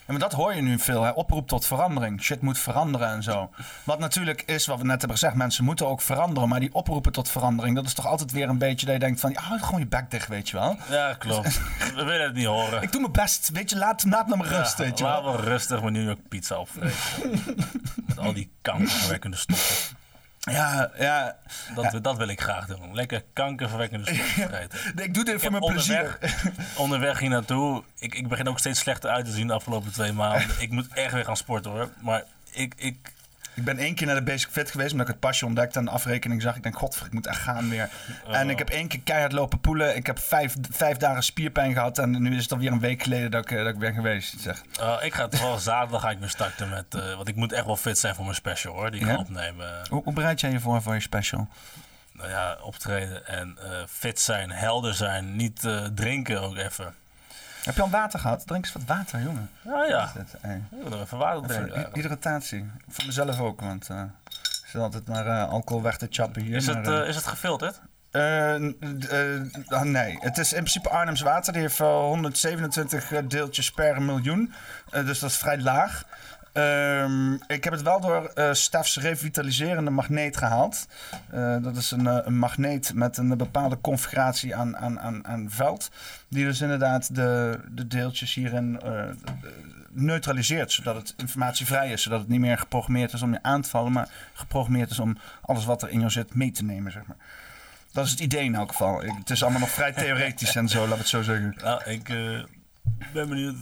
Maar dat hoor je nu veel, hè. Oproep tot verandering. Shit moet veranderen en zo. Wat natuurlijk is, wat we net hebben gezegd, mensen moeten ook veranderen. Maar die oproepen tot verandering, dat is toch altijd weer een beetje dat je denkt van... Ja, houd gewoon je bek dicht, weet je wel. Ja, klopt. We willen het niet horen. Ik doe mijn best, weet je, laat, laat me rust, Ja, weet je wel. Laten we rustig mijn New York pizza opvreten. Met al die kankerverwekkende stoffen. Ja, ja. Dat, dat wil ik graag doen. Lekker kankerverwekkende. Nee, Ik doe dit Ik voor mijn plezier. onderweg, onderweg hier naartoe. Ik, ik begin ook steeds slechter uit te zien de afgelopen twee maanden. Ik moet echt weer gaan sporten hoor. Maar ik, ik, Ik ben één keer naar de Basic Fit geweest, omdat ik het pasje ontdekte en de afrekening zag. Ik denk, godver, ik moet echt gaan weer. En ik heb één keer keihard lopen poelen. Ik heb vijf, vijf dagen spierpijn gehad en nu is het alweer een week geleden dat ik, eh, dat ik ben geweest. Zeg. Oh, ik ga toevallig zaterdag ga ik weer starten met... eh, want ik moet echt wel fit zijn voor mijn special hoor, die ik Ja? ga opnemen. Hoe, hoe bereid jij je voor voor je special? Nou ja, optreden en eh, fit zijn, helder zijn, niet drinken ook even. Heb je al water gehad? Drink eens wat water, jongen. Ja, dit? Hey. ik wil er even water drinken. hydratatie. Voor mezelf ook, want eh ik zit altijd maar eh, alcohol weg te chappen hier. Is maar, het, eh, is het gefilterd? Ah, nee, het is in principe Arnhems water. Die heeft wel 127 eh, deeltjes per miljoen. Dus dat is vrij laag. Ehm, ik heb het wel door eh Stefs revitaliserende magneet gehaald. Eh, dat is een, eh, een magneet met een bepaalde configuratie aan, aan, aan, aan veld. Die dus inderdaad de, de deeltjes hierin eh, neutraliseert. Zodat het informatievrij is. Zodat het niet meer geprogrammeerd is om je aan te vallen. Maar geprogrammeerd is om alles wat er in jou zit mee te nemen, zeg maar. Dat is het idee in elk geval. Het is allemaal nog vrij theoretisch en zo, laat ik het zo zeggen. Nou, ik eh, ben benieuwd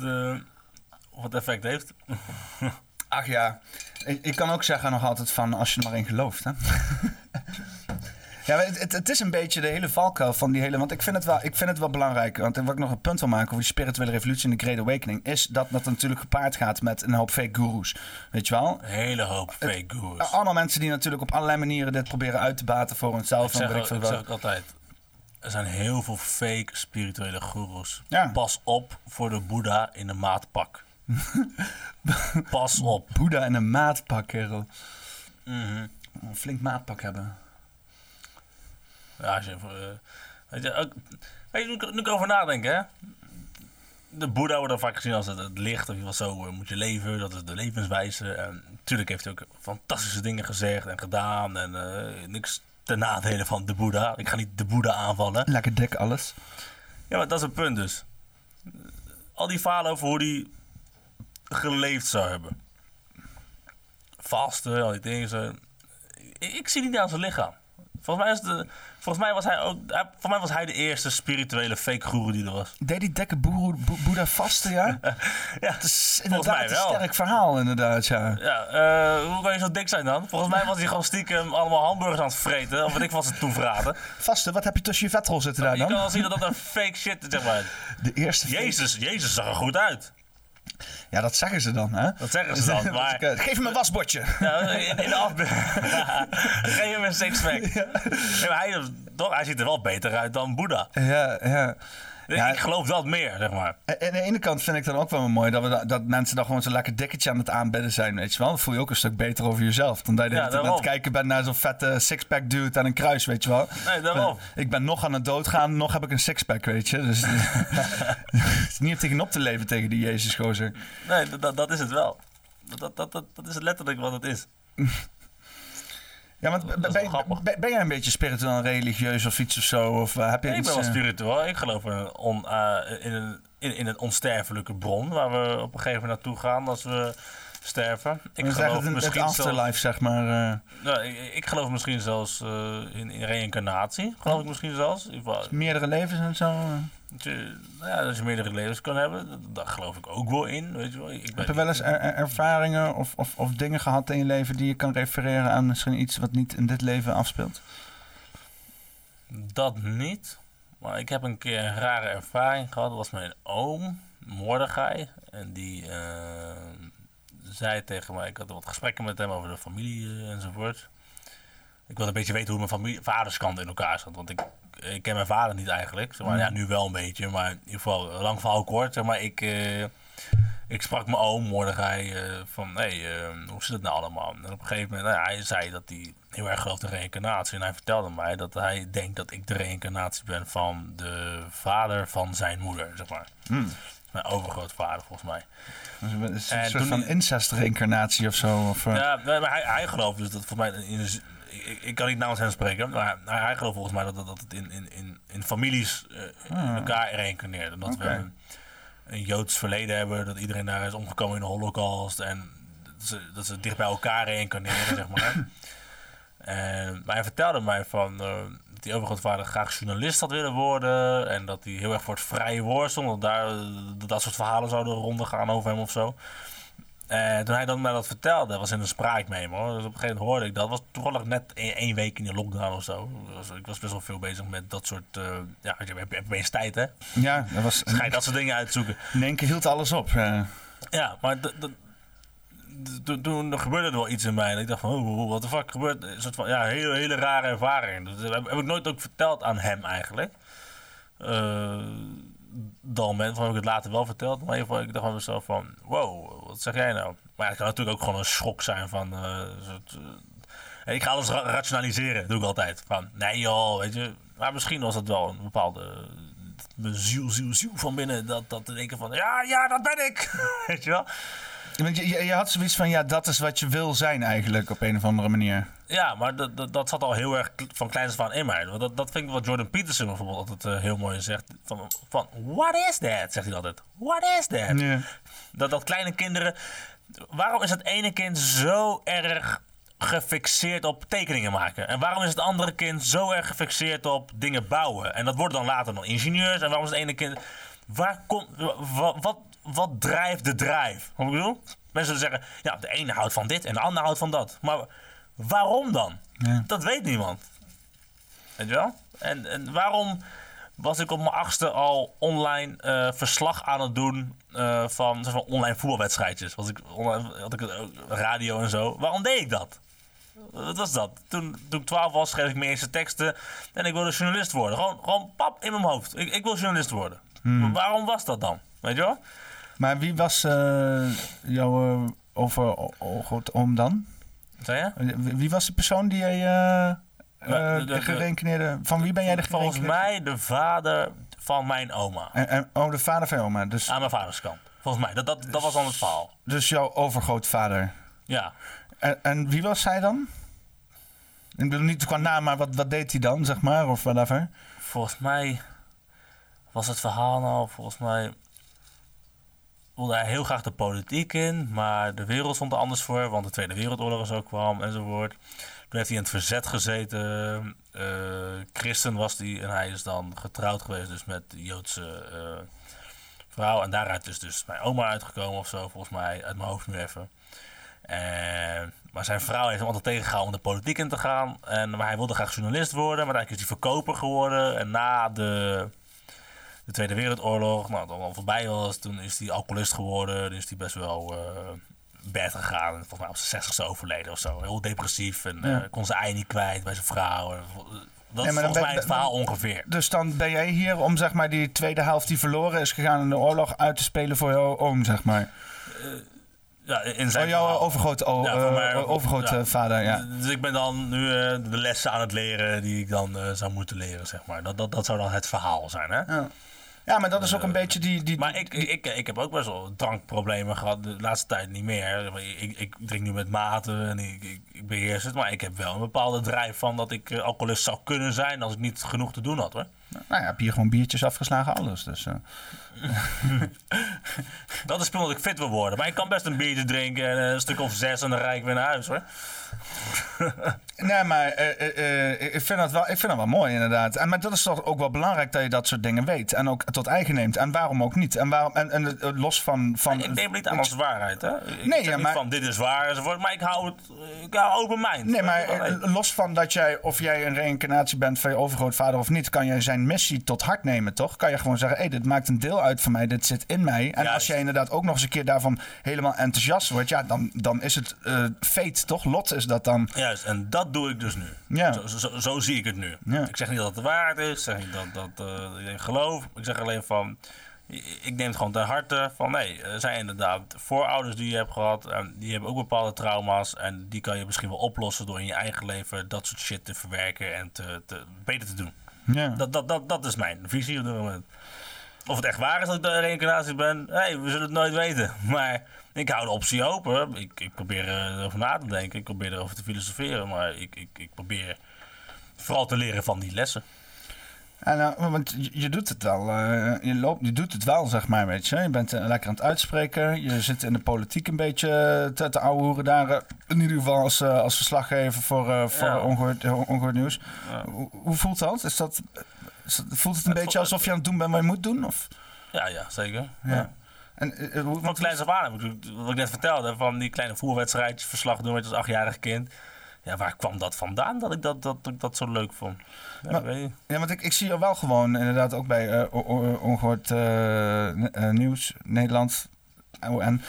eh, het effect heeft. Ach ja, ik, ik kan ook zeggen nog altijd van als je er maar in gelooft. Hè? ja, het, het, het is een beetje de hele valkuil van die hele... Want ik vind het wel, ik vind het wel belangrijk. Want wat ik nog een punt wil maken over die spirituele revolutie en de Great Awakening... is dat dat natuurlijk gepaard gaat met een hoop fake gurus. Weet je wel? Een hele hoop fake gurus. Allemaal mensen die natuurlijk op allerlei manieren dit proberen uit te baten voor hunzelf. Ik en zeg, ik wat. ook altijd, er zijn heel veel fake spirituele. Ja. Pas op voor de Boeddha in een maatpak. Pas op. Boeddha en een maatpak, kerel. Mhm. Een flink maatpak hebben. Ja, als je, eh, weet je, ook, weet je, nu, ik- nu ik erover nadenk, hè. De Boeddha wordt dan vaak gezien als het, het licht, of je wel zo eh, moet je leven, dat is de levenswijze. En natuurlijk heeft hij ook fantastische dingen gezegd en gedaan en eh, niks ten nadele van de Boeddha. Ik ga niet de Boeddha aanvallen. Lekker dik alles. Ja, maar dat is het punt dus. Al die verhalen over hoe hij geleefd zou hebben. Vasten, al die dingen. Zo. Ik, ik zie niet aan zijn lichaam. Volgens mij, is de, volgens mij was hij ook. hij- Volgens mij was hij de eerste spirituele fake guru die er was. Deed die dikke boeddha vasten, ja? Ja, Het is inderdaad mij een wel. sterk verhaal, inderdaad, ja. Ja, eh, hoe kan je zo dik zijn dan? Volgens mij was hij gewoon stiekem allemaal hamburgers aan het vreten. Of weet ik wat ze toen verraden. Vasten, wat heb je tussen je vetrol zitten daar Je kan dan? wel zien dat dat een fake shit is, zeg maar. De eerste Jezus, Jezus zag er goed uit. Ja, dat zeggen ze dan, hè? Dat zeggen ze dan. Maar Geef hem een wasbordje. Ja, in, in de afbeelding. Geef hem een sixpack. Nee, maar hij, toch, hij ziet er wel beter uit dan Boeddha. Ja, ja. Ja. Ik geloof dat meer, zeg maar. En aan de ene kant vind ik dan ook wel mooi dat, we da- dat mensen dan gewoon zo'n lekker dikketje aan het aanbidden zijn, weet je wel. Dan voel je ook een stuk beter over jezelf. Dan dat je Ja, aan het kijken bent naar zo'n vette sixpack dude aan een kruis, weet je wel. Nee, daarom. Ik ben nog aan het doodgaan, nog heb ik een sixpack, weet je. Dus het is niet om tegenop te leven tegen die Jezus gozer. Nee, dat- dat, is het wel. Dat, dat, dat, dat, dat is letterlijk wat het is. Ja, want ben, ben, ben, jij een beetje spiritueel en religieus of iets of zo? Of eh, heb je ik iets... ben wel eh, spiritueel. Ik geloof in on, eh, in, een, in, in een onsterfelijke bron waar we op een gegeven moment naartoe gaan als we sterven. Ik geloof het, het misschien zelfs, afterlife, zeg maar. nou, ik, ik geloof misschien zelfs in, in reïncarnatie. Geloof ik misschien zelfs. Meerdere levens en zo. Dat je, nou ja, dat je meerdere levens kan hebben, daar geloof ik ook wel in. Weet je wel. Ik Heb je wel eens er- er- ervaringen of, of, of dingen gehad in je leven die je kan refereren aan misschien iets wat niet in dit leven afspeelt? Dat niet. Maar ik heb een keer een rare ervaring gehad. Dat was mijn oom, Mordechai. En die eh, zei tegen mij... Ik had wat gesprekken met hem over de familie eh, enzovoort. Ik wilde een beetje weten hoe mijn familie, vaderskant in elkaar zat. Want ik, ik ken mijn vader niet eigenlijk. Zeg maar, ja, nu wel een beetje. Maar in ieder geval, lang verhaal kort. Zeg maar, ik, eh, ik sprak mijn oom, Mordechai, eh van... Hey, eh, hoe zit het nou allemaal? En op een gegeven moment, nou ja, hij zei dat hij heel erg gelooft in reïncarnatie. En hij vertelde mij dat hij denkt dat ik de reïncarnatie ben van de vader van zijn moeder, zeg maar. Mijn overgrootvader, volgens mij. Dus een En soort van incest-reïncarnatie of zo. Of, Ja, maar hij, hij gelooft dus dat volgens mij... In de, ik, ik kan niet namens hem spreken, maar hij, hij gelooft volgens mij dat, dat, dat het in, in, in, in families eh, in elkaar reïncarneert. En dat we een, een Joods verleden hebben, dat iedereen daar is omgekomen in de holocaust. En dat ze, dat ze dicht bij elkaar reïncarneren, zeg maar. En, maar hij vertelde mij van, eh, dat hij overgrootvader graag journalist had willen worden. En dat hij heel erg voor het vrije woord stond. Dat, daar, dat dat soort verhalen zouden rondgaan over hem of zo. En toen hij dan mij dat vertelde, was in een spraakmemo. hoor. Dus op een gegeven moment hoorde ik dat. was toevallig net één, één week in de lockdown of zo. Dus ik was best wel veel bezig met dat soort... eh, ja, je hebt, opeens tijd, hè? Ja, dat was, Dus ga je dat soort dingen uitzoeken. in één keer hield alles op. Ja, maar toen- gebeurde er wel iets in mij. En ik dacht van, oh, wat de fuck gebeurt? Een soort van, ja, hele, hele rare ervaring. Dat heb, heb ik nooit ook verteld aan hem eigenlijk. Eh, ben, van heb ik het later wel verteld. Maar in ieder geval, ik dacht van mezelf van, wow, wat zeg jij nou? Maar het kan natuurlijk ook gewoon een schok zijn van... eh, eh, ik ga alles ra- rationaliseren, doe ik altijd. Van, nee joh, weet je. Maar misschien was het wel een bepaalde... Mijn ziel, ziel, ziel van binnen. Dat, dat te denken van, ja, ja, dat ben ik. weet je wel? Want je, je, je had zoiets van, ja, dat is wat je wil zijn eigenlijk op een of andere manier. Ja, maar dat, dat, dat zat al heel erg van kleins af aan in mij. Dat, dat vind ik wat Jordan Peterson bijvoorbeeld altijd eh, heel mooi zegt. Van, van, what is that? Zegt hij altijd. What is that? Dat, dat kleine kinderen... Waarom is het ene kind zo erg gefixeerd op tekeningen maken? En waarom is het andere kind zo erg gefixeerd op dingen bouwen? En dat worden dan later nog ingenieurs. En waarom is het ene kind... Waar komt... Wat, wat, wat drijft de drijf? Wat ik bedoel? Mensen zeggen... Ja, de ene houdt van dit en de ander houdt van dat. Maar waarom dan? Ja. Dat weet niemand. Weet je wel? En, en waarom was ik op mijn achtste al online eh, verslag aan het doen eh, van, zeg maar, online voetbalwedstrijdjes? Was ik online, had ik radio en zo. Waarom deed ik dat? Wat was dat? Toen, toen ik 12 was, schreef ik mijn eerste teksten en ik wilde journalist worden. Gewoon, gewoon pap in mijn hoofd. Ik, ik wil journalist worden. Maar Waarom was dat dan? Weet je wel? Maar wie was eh, jouw uh, over om dan? Zei je? Wie was de persoon die jij eh eh, Ja, de-. Van wie ben jij de Volgens mij de vader van mijn oma. En, en, oh, de vader van je oma. Dus, Aan mijn vaders kant. Volgens mij. Dat, dat, dat was dan het verhaal. dus jouw overgrootvader. Ja. En, en wie was hij dan? Ik bedoel niet qua naam, maar wat, wat deed hij dan, zeg maar? Of whatever. Volgens mij was het verhaal nou, volgens mij wilde hij heel graag de politiek in, maar de wereld stond er anders voor, want de Tweede Wereldoorlog en zo kwam enzovoort. Toen heeft hij in het verzet gezeten. eh, christen was hij en hij is dan getrouwd geweest dus met Joodse eh, vrouw. En daaruit is dus mijn oma uitgekomen of zo, volgens mij, uit mijn hoofd nu even. En, maar zijn vrouw heeft hem altijd tegengehouden om de politiek in te gaan. En, maar hij wilde graag journalist worden, maar eigenlijk is hij verkoper geworden. En na de, de Tweede Wereldoorlog, nou, dat al voorbij was, toen is hij alcoholist geworden. Dus is hij best wel eh bed gegaan. En volgens mij op zijn 60ste overleden of zo. Heel depressief en Ja. eh, kon zijn ei niet kwijt bij zijn vrouw. Dat Ja, is dan volgens ben- mij het dan- verhaal ongeveer. Dus dan ben jij hier om zeg maar, die tweede helft die verloren is gegaan in de oorlog uit te spelen voor jouw oom, zeg maar. Ja, in zijn Oh, jouw overgroot, oh, Ja, mij- eh, overgrootvader, ja. Dus ik ben dan nu eh, de lessen aan het leren die ik dan eh, zou moeten leren, zeg maar. Dat, dat, dat zou dan het verhaal zijn, hè? Ja. Ja, maar dat is ook een beetje die... die Maar ik, ik, ik heb ook best wel drankproblemen gehad. De laatste tijd niet meer. Ik, ik drink nu met mate en ik, ik, ik beheers het. Maar ik heb wel een bepaalde drijf van dat ik alcoholist zou kunnen zijn als ik niet genoeg te doen had, hoor. Nou ja, heb hier gewoon biertjes afgeslagen, alles. Dus, eh. Dat is puur omdat ik fit wil worden. Maar ik kan best een biertje drinken en een stuk of zes en dan rijd ik weer naar huis, hoor. Nee, maar eh, eh, ik, vind dat wel, ik vind dat wel mooi inderdaad. En, maar dat is toch ook wel belangrijk dat je dat soort dingen weet. En ook tot eigen neemt. En waarom ook niet? En, waarom, en, en los van... van Ik neem het niet aan als waarheid, hè? Ik Nee, ja, maar- van dit is waar enzovoort. Maar ik hou het ik hou open mind. Nee, maar los van dat jij, of jij een reïncarnatie bent van je overgrootvader of niet, kan jij zijn missie tot hart nemen, toch? Kan je gewoon zeggen, hé, dit maakt een deel uit van mij, dit zit in mij. En als jij inderdaad ook nog eens een keer daarvan helemaal enthousiast wordt, ja, dan, dan is het eh fate, toch? Lot is dat dan. Juist, en dat doe ik dus nu. Ja. Zo, zo, zo zie ik het nu. Ja. Ik zeg niet dat het de waarheid is, ik zeg niet dat, dat eh, ik geloof. Ik zeg alleen van, ik neem het gewoon ter harte van nee, er zijn inderdaad voorouders die je hebt gehad. En die hebben ook bepaalde trauma's. En die kan je misschien wel oplossen door in je eigen leven dat soort shit te verwerken en te, te, beter te doen. Ja. Dat, dat, dat, dat is mijn visie op dit moment. Of het echt waar is dat ik de reïncarnatie ben, hey, we zullen het nooit weten. Maar ik hou de optie open. Ik, ik probeer erover na te denken. Ik probeer erover te filosoferen. Maar ik, ik, ik probeer vooral te leren van die lessen. En, eh, want je, doet het wel, eh, je, loopt, je doet het wel, zeg maar, weet je. Je bent eh, lekker aan het uitspreken. Je zit in de politiek een beetje te, te ouwehoeren daar. in ieder geval als, als verslaggever voor, voor Ja. ongehoord, eh, ongehoord nieuws. Hoe, hoe voelt dat? Is dat, is dat- voelt het een beetje voelt- alsof je aan het doen bent wat je moet doen? Of? Ja, ja, zeker. Ja. Ja. En, hoe, Van kleins af aan, wat ik net vertelde, van die kleine voerwedstrijdjes, verslag doen met als achtjarig kind. Ja, waar kwam dat vandaan dat ik dat, dat, dat, dat zo leuk vond? Ja, Maar- weet je. Ja, want ik, ik zie je wel gewoon inderdaad ook bij o- Ongehoord eh, eh, Nieuws, Nederland. En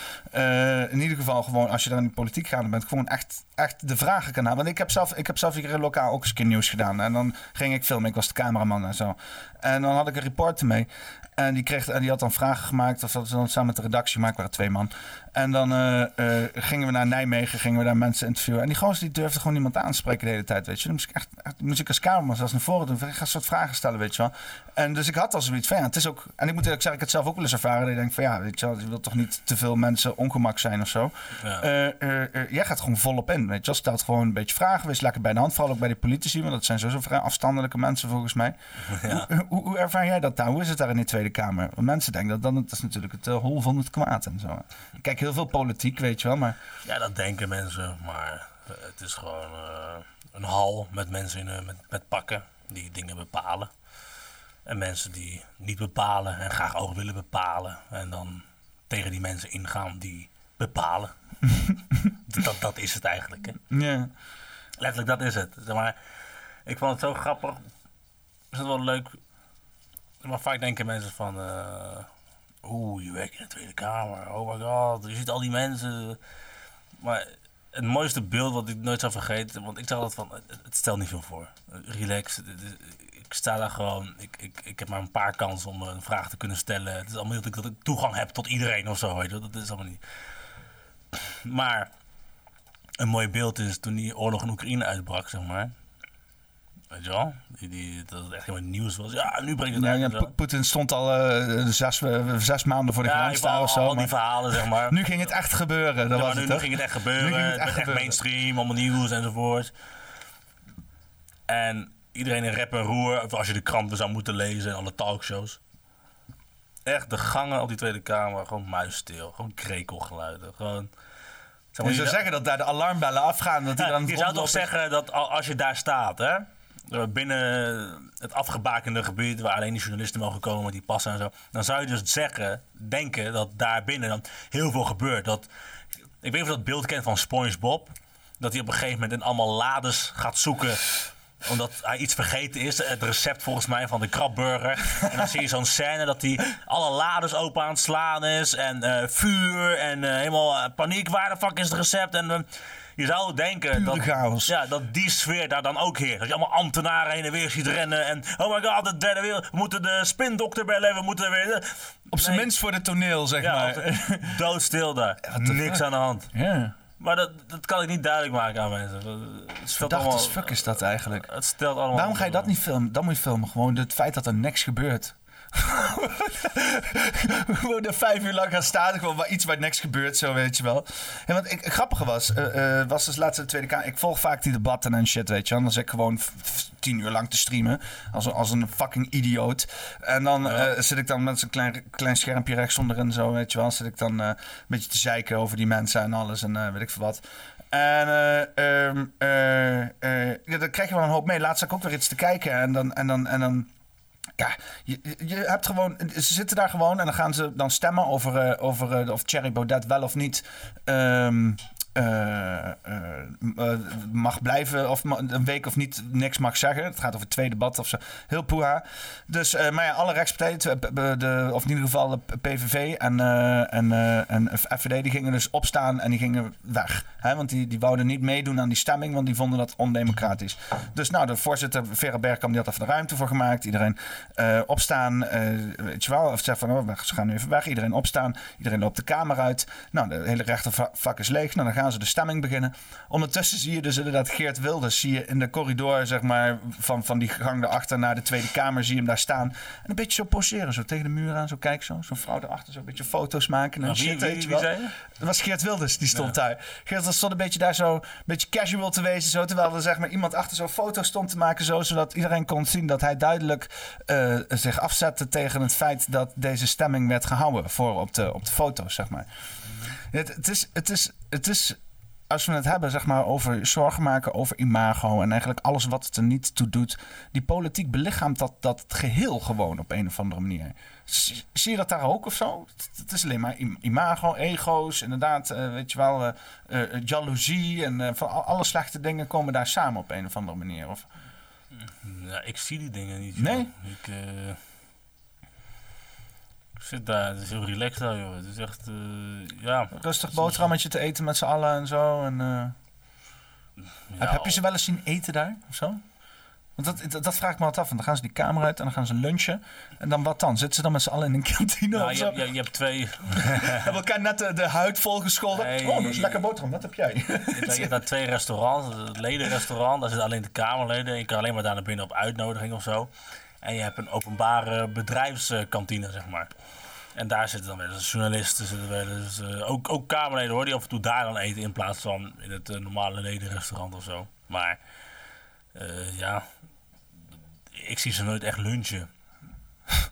in ieder geval gewoon, als je daar in de politiek gaat, dan bent gewoon echt, echt de vragen kan hebben. Want ik heb zelf, ik heb zelf hier lokaal ook eens een keer nieuws gedaan. En dan ging ik filmen, ik was de cameraman en zo. En dan had ik een reporter mee. En die, kreeg, en die had dan vragen gemaakt, of dat ze dan samen met de redactie gemaakt, waren twee man. En dan eh, eh, gingen we naar Nijmegen, gingen we daar mensen interviewen. En die gozer die durfde gewoon niemand aan te spreken de hele tijd, weet je. Dan ik echt, echt ik als cameraman zelfs naar voren doen. ga soort vragen stellen, weet je wel. En dus ik had al zoiets van, ja, het is ook... En ik moet eerlijk zeggen, ik het zelf ook wel eens ervaren. Dat ik denk van, ja, weet je wel, je wilt toch niet te veel mensen ongemak zijn of zo. Ja. Eh, eh, eh, jij gaat gewoon volop in, weet je wel. Stelt gewoon een beetje vragen, wees lekker bij de hand. Vooral ook bij de politici, want dat zijn sowieso vrij afstandelijke mensen volgens mij. Hoe, hoe, hoe ervaar jij dat daar? Hoe is het daar in de Tweede Kamer? Want mensen denken dat dan, dat is natuurlijk het hol van het kwaad en zo. Ik kijk heel veel politiek, weet je wel, maar... Ja, dat denken mensen, maar het is gewoon een hal met mensen in, met, met pakken die dingen bepalen. En mensen die niet bepalen en graag ook willen bepalen. En dan tegen die mensen ingaan die bepalen. dat, dat is het eigenlijk. Hè? Ja. Letterlijk, dat is het. Zeg maar, ik vond het zo grappig. Is het wel leuk. Maar vaak denken mensen van... eh, Oeh, je werkt in de Tweede Kamer. Oh my god, je ziet al die mensen. Maar het mooiste beeld wat ik nooit zal vergeten... Want ik zeg altijd van, het, het stelt niet veel voor. Relax. Ik sta daar gewoon... Ik, ik, ik heb maar een paar kansen om een vraag te kunnen stellen. Het is allemaal niet dat ik, dat ik toegang heb tot iedereen of zo. Weet je? Dat is allemaal niet... Maar een mooi beeld is toen die oorlog in Oekraïne uitbrak, zeg maar. Weet je wel? Die, die, dat het echt helemaal nieuws was. Ja, nu breekt het Ja, ja, Poetin stond al eh, zes, eh, zes maanden voor de Ja, daar of zo. al die maar verhalen, zeg maar. nu ging het echt gebeuren, dat Ja, was nu, het nu ging het echt Nu gebeuren. ging het echt echt gebeuren. mainstream, allemaal nieuws enzovoort. En iedereen in rep en roer, als je de kranten zou moeten lezen en alle talkshows. Echt, de gangen op die Tweede Kamer, gewoon muisstil. Gewoon krekelgeluiden. Gewoon... Zeg Je zou zeggen dat daar de alarmbellen afgaan. Dat die Ja, dan je zou toch zeggen dat al- als je daar staat, hè, eh, binnen het afgebakende gebied waar alleen die journalisten mogen komen, die passen en zo, dan zou je dus zeggen, denken dat daar binnen dan heel veel gebeurt. Dat, ik weet niet of je dat beeld kent van SpongeBob, dat hij op een gegeven moment in allemaal lades gaat zoeken omdat hij iets vergeten is. Het recept volgens mij van de krabburger. En dan zie je zo'n scène dat hij alle lades open aan het slaan is. En eh, vuur en eh, helemaal eh, paniek. Waar de fuck is het recept? En je zou denken dat, chaos. ja, dat die sfeer daar dan ook heerst. Dat je allemaal ambtenaren heen en weer ziet rennen. En oh my god, de derde wereld. We moeten de spindokter bellen. We moeten weer... Op zijn Nee. minst voor het toneel, zeg Ja, maar. doodstil daar. Niks fuck? aan de hand. Ja. Maar dat, dat kan ik niet duidelijk maken aan mensen. Het stelt Dacht allemaal... als fuck is dat eigenlijk. Het stelt allemaal... Waarom ga je dat niet filmen? Dan moet je filmen gewoon het feit dat er niks gebeurt. Gewoon er vijf uur lang gaan staan, gewoon waar iets waar niks gebeurt, zo weet je wel. En wat ik, het grappige was, eh, eh, was dus laatst in de Tweede Kamer. Ik volg vaak die debatten en shit, weet je wel. Dan zit ik gewoon tien uur lang te streamen, als, een- als een fucking idioot. En dan eh, zit ik dan met zo'n klein, klein schermpje rechts onderin, zo weet je wel. Zit ik dan een beetje te zeiken over die mensen en alles en weet ik veel wat. En eh, ja, dan krijg je wel een hoop mee. Laatst zat ik ook weer iets te kijken en dan... En dan, en dan ja, je, hebt gewoon, ze zitten daar gewoon en dan gaan ze dan stemmen over, eh, over eh, of Thierry Baudet wel of niet ehm, eh, eh, eh, mag blijven of een week of niet niks mag zeggen. Het gaat over twee debat of zo. Heel poeha. Dus, maar ja, alle rechtspartijen, de, of in ieder geval de PVV en, en, en FVD, die gingen dus opstaan en die gingen weg. Hè? Want die, die wouden niet meedoen aan die stemming, want die vonden dat ondemocratisch. Dus nou, de voorzitter Vera Bergkamp die had even de ruimte voor gemaakt. Iedereen opstaan, weet je wel. Of zegt van, oh, we gaan nu even weg. Iedereen opstaan. Iedereen loopt de kamer uit. Nou, de hele rechtervak is leeg. Nou, dan gaan ze de stemming beginnen. Ondertussen zie je dus inderdaad Geert Wilders. Zie je in de corridor, zeg maar, van, van die gang daarachter naar de Tweede Kamer. Zie je hem daar staan. En een beetje zo poseren. Zo tegen de muur aan. Zo kijk zo. Zo'n vrouw erachter. Zo een beetje foto's maken. En Nou, wie- shit, wie- zei je? Dat was Geert Wilders, die stond daar. Geert Wilders stond een beetje daar zo, een beetje casual te wezen. Zo, terwijl er zeg maar, iemand achter zo'n foto stond te maken. Zo, zodat iedereen kon zien dat hij duidelijk eh, zich afzette tegen het feit dat deze stemming werd gehouden voor op de, op de foto's, zeg maar. Het, het is, het is, het is als we het hebben zeg maar, over zorgen maken over imago en eigenlijk alles wat het er niet toe doet, die politiek belichaamt dat, dat geheel gewoon op een of andere manier. Zie zie je dat daar ook of zo? Het, is alleen maar im- imago, ego's, inderdaad, eh, weet je wel, eh, jaloezie en van al- alle slechte dingen komen daar samen op een of andere manier. Of, Ja, ik zie die dingen niet. joh. Nee? Ik, ik zit daar, het is heel relaxed daar, joh. Het is echt, eh, ja. rustig boterhammetje te eten met z'n allen en zo. En, eh, ja, heb, je ze wel eens zien eten daar of zo? Want dat, dat, dat vraag ik me altijd af. Want dan gaan ze die kamer uit en dan gaan ze lunchen. En dan wat dan? Zitten ze dan met z'n allen in een kantine Nou, of je, zo? je, je hebt twee, Hebben elkaar net de, de huid volgescholden. Nee. Oh, dat is lekker boterham. Wat heb jij? je hebt, je hebt daar twee restaurants. Het ledenrestaurant, daar zitten alleen de kamerleden. Je kan alleen maar daar naar binnen op uitnodiging of zo. En je hebt een openbare bedrijfskantine, zeg maar. En daar zitten dan wel eens journalisten, zitten eens, eh, ook, ook kamerleden hoor, die af en toe daar dan eten in plaats van in het eh, normale ledenrestaurant of zo. Maar eh, ja, ik zie ze nooit echt lunchen.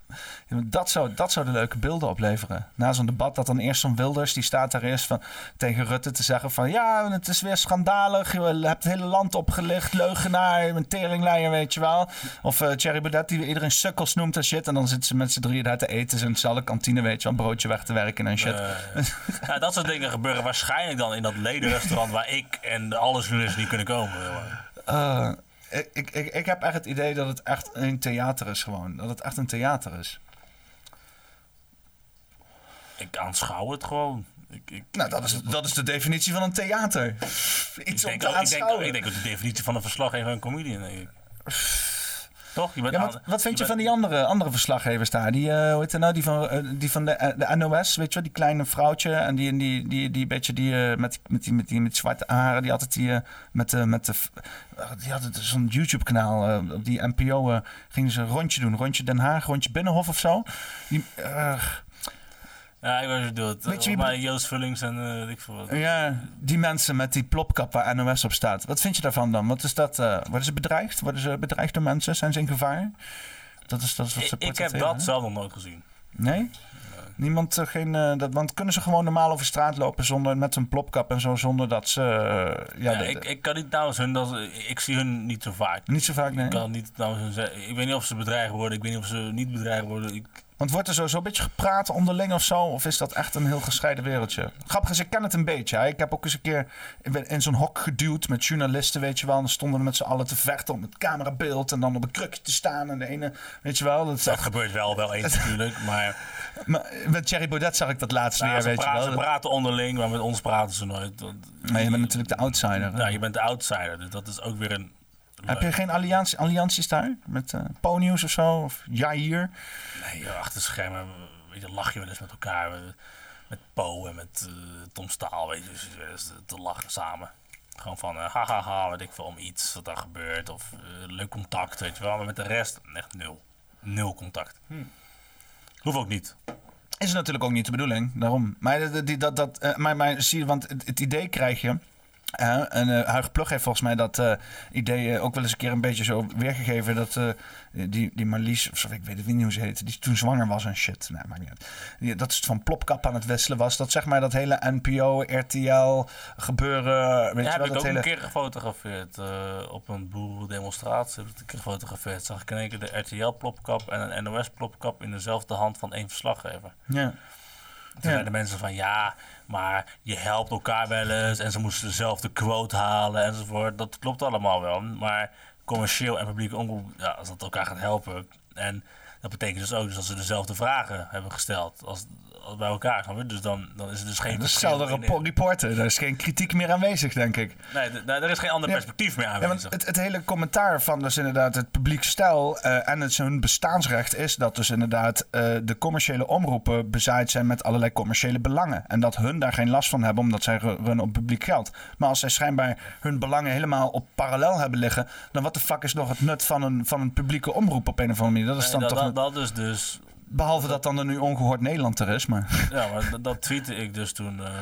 Dat, zou, dat zou de leuke beelden opleveren. Na zo'n debat dat dan eerst zo'n Wilders... die staat daar eerst van, tegen Rutte te zeggen van... ja, het is weer schandalig. Je hebt het hele land opgelicht. Leugenaar, een teringleier, weet je wel. Of eh Thierry Baudet die iedereen sukkels noemt en shit. En dan zitten ze met z'n drieën daar te eten. In dezelfde kantine, weet je wel. Een broodje weg te werken en shit. Ja, dat soort dingen gebeuren waarschijnlijk dan in dat ledenrestaurant waar ik en alle journalisten niet kunnen komen. Eh, ik, ik, ik, ik heb echt het idee dat het echt een theater is gewoon. Dat het echt een theater is. Ik aanschouw het gewoon. Ik, ik, Nou, dat is, dat is de definitie van een theater. ik Iets om denk, te ook, ik, denk, ik denk ook de definitie van een verslaggever en comedian. Denk ik. Toch? Je bent Ja, aan- wat, wat vind je bent- van die andere, andere verslaggevers daar? Die, eh, hoe heet nou? Die van, eh, die van de, eh, de NOS, weet je wel? Die kleine vrouwtje. En die, die, die, die beetje die, met, met, die, met, die, met die zwarte haren. Die altijd die, met, de met de... die hadden dus zo'n YouTube-kanaal. op die NPO gingen ze een rondje doen. Rondje Den Haag, rondje Binnenhof of zo. Die, Ja, ik weet wat je bedoelt. Weet je bedo- Joost Vullings en weet ik veel wat. ja, die mensen met die plopkap waar NOS op staat. Wat vind je daarvan dan? Wat is dat? eh, worden ze bedreigd? Worden ze bedreigd door mensen? Zijn ze in gevaar? Dat is, dat is wat ze Ik, ik heb hè? dat zelf nog nooit gezien. Nee? Niemand, eh, geen, eh, dat, want kunnen ze gewoon normaal over straat lopen zonder, met een plopkap en zo, zonder dat ze... ja, Ja, de- ik, ik kan niet namens hun, dat, ik zie hun niet zo vaak. niet zo vaak, nee. Ik kan niet namens hun zeggen. Ik weet niet of ze bedreigd worden, ik weet niet of ze niet bedreigd worden. Ik, Want wordt er sowieso een beetje gepraat onderling of zo? Of is dat echt een heel gescheiden wereldje? Grappig is, ik ken het een beetje. Hè. Ik heb ook eens een keer in zo'n hok geduwd met journalisten, weet je wel. En dan stonden we met z'n allen te vechten om het camerabeeld en dan op een krukje te staan. En de ene, weet je wel. Dat gebeurt wel, wel eens natuurlijk. Maar maar met Thierry Baudet zag ik dat laatst nou, weer, weet je praten, wel. ze praten onderling, maar met ons praten ze nooit. Dat- Maar je bent natuurlijk de outsider. hè. Ja, je bent de outsider, dus dat is ook weer een... Heb je geen alliantie, allianties daar? Met eh Ponius of zo? Of Jair? Nee, achter de schermen weet je, lach je wel eens met elkaar. eh, Met Po en met eh, Tom Staal, weet je, dus wel eens te- te lachen samen. Gewoon van, eh, hahaha, ha, ha, weet ik veel, om iets wat daar gebeurt. Of eh, leuk contact, weet je wel. Maar met de rest, echt nul. Nul contact. Hoeft ook niet. Is natuurlijk ook niet de bedoeling, daarom. Maar, dat, die- dat, dat, eh, maar, maar zie je, want het, het idee krijg je. Hè, en eh Huig Plug heeft volgens mij dat eh, idee eh, ook wel eens een keer een beetje zo weergegeven. Dat die, die Marlies, of zo, ik weet het niet hoe ze heet, die toen zwanger was en shit. Nee, maakt niet uit. Die, dat ze van plopkap aan het wisselen was. Dat zeg maar dat hele NPO, RTL gebeuren. Weet Ja, je heb wel, ik dat ook hele. een keer gefotografeerd. op een boerendemonstratie heb ik een keer gefotografeerd. Zag ik in één keer de RTL-plopkap en een NOS-plopkap in dezelfde hand van één verslaggever. Ja. Toen Ja. zeiden mensen van ja, maar je helpt elkaar wel eens en ze moesten dezelfde quote halen enzovoort. Dat klopt allemaal wel. Maar commercieel en publieke omroep, ja, als dat elkaar gaat helpen. En dat betekent dus ook dus dat ze dezelfde vragen hebben gesteld als, als bij elkaar. Snap je? Dus dan, dan is er dus geen. Dat hetzelfde in- rappo- reporter. Daar is geen kritiek meer aanwezig, denk ik. Nee, er is geen ander Ja. perspectief meer Ja, aanwezig. want het, het hele commentaar van dus inderdaad het publiek stijl eh, en het hun bestaansrecht is dat dus inderdaad eh, de commerciële omroepen bezaaid zijn met allerlei commerciële belangen. En dat hun daar geen last van hebben omdat zij ru- runnen op publiek geld. Maar als zij schijnbaar hun belangen helemaal op parallel hebben liggen, dan wat de fuck is nog het nut van een, van een publieke omroep op een of andere manier? Dat is Nee, dan dat, toch... dat, dat is dus behalve dat dan er nu ongehoord Nederland er is, maar... Ja, maar dat, tweette ik dus toen, eh,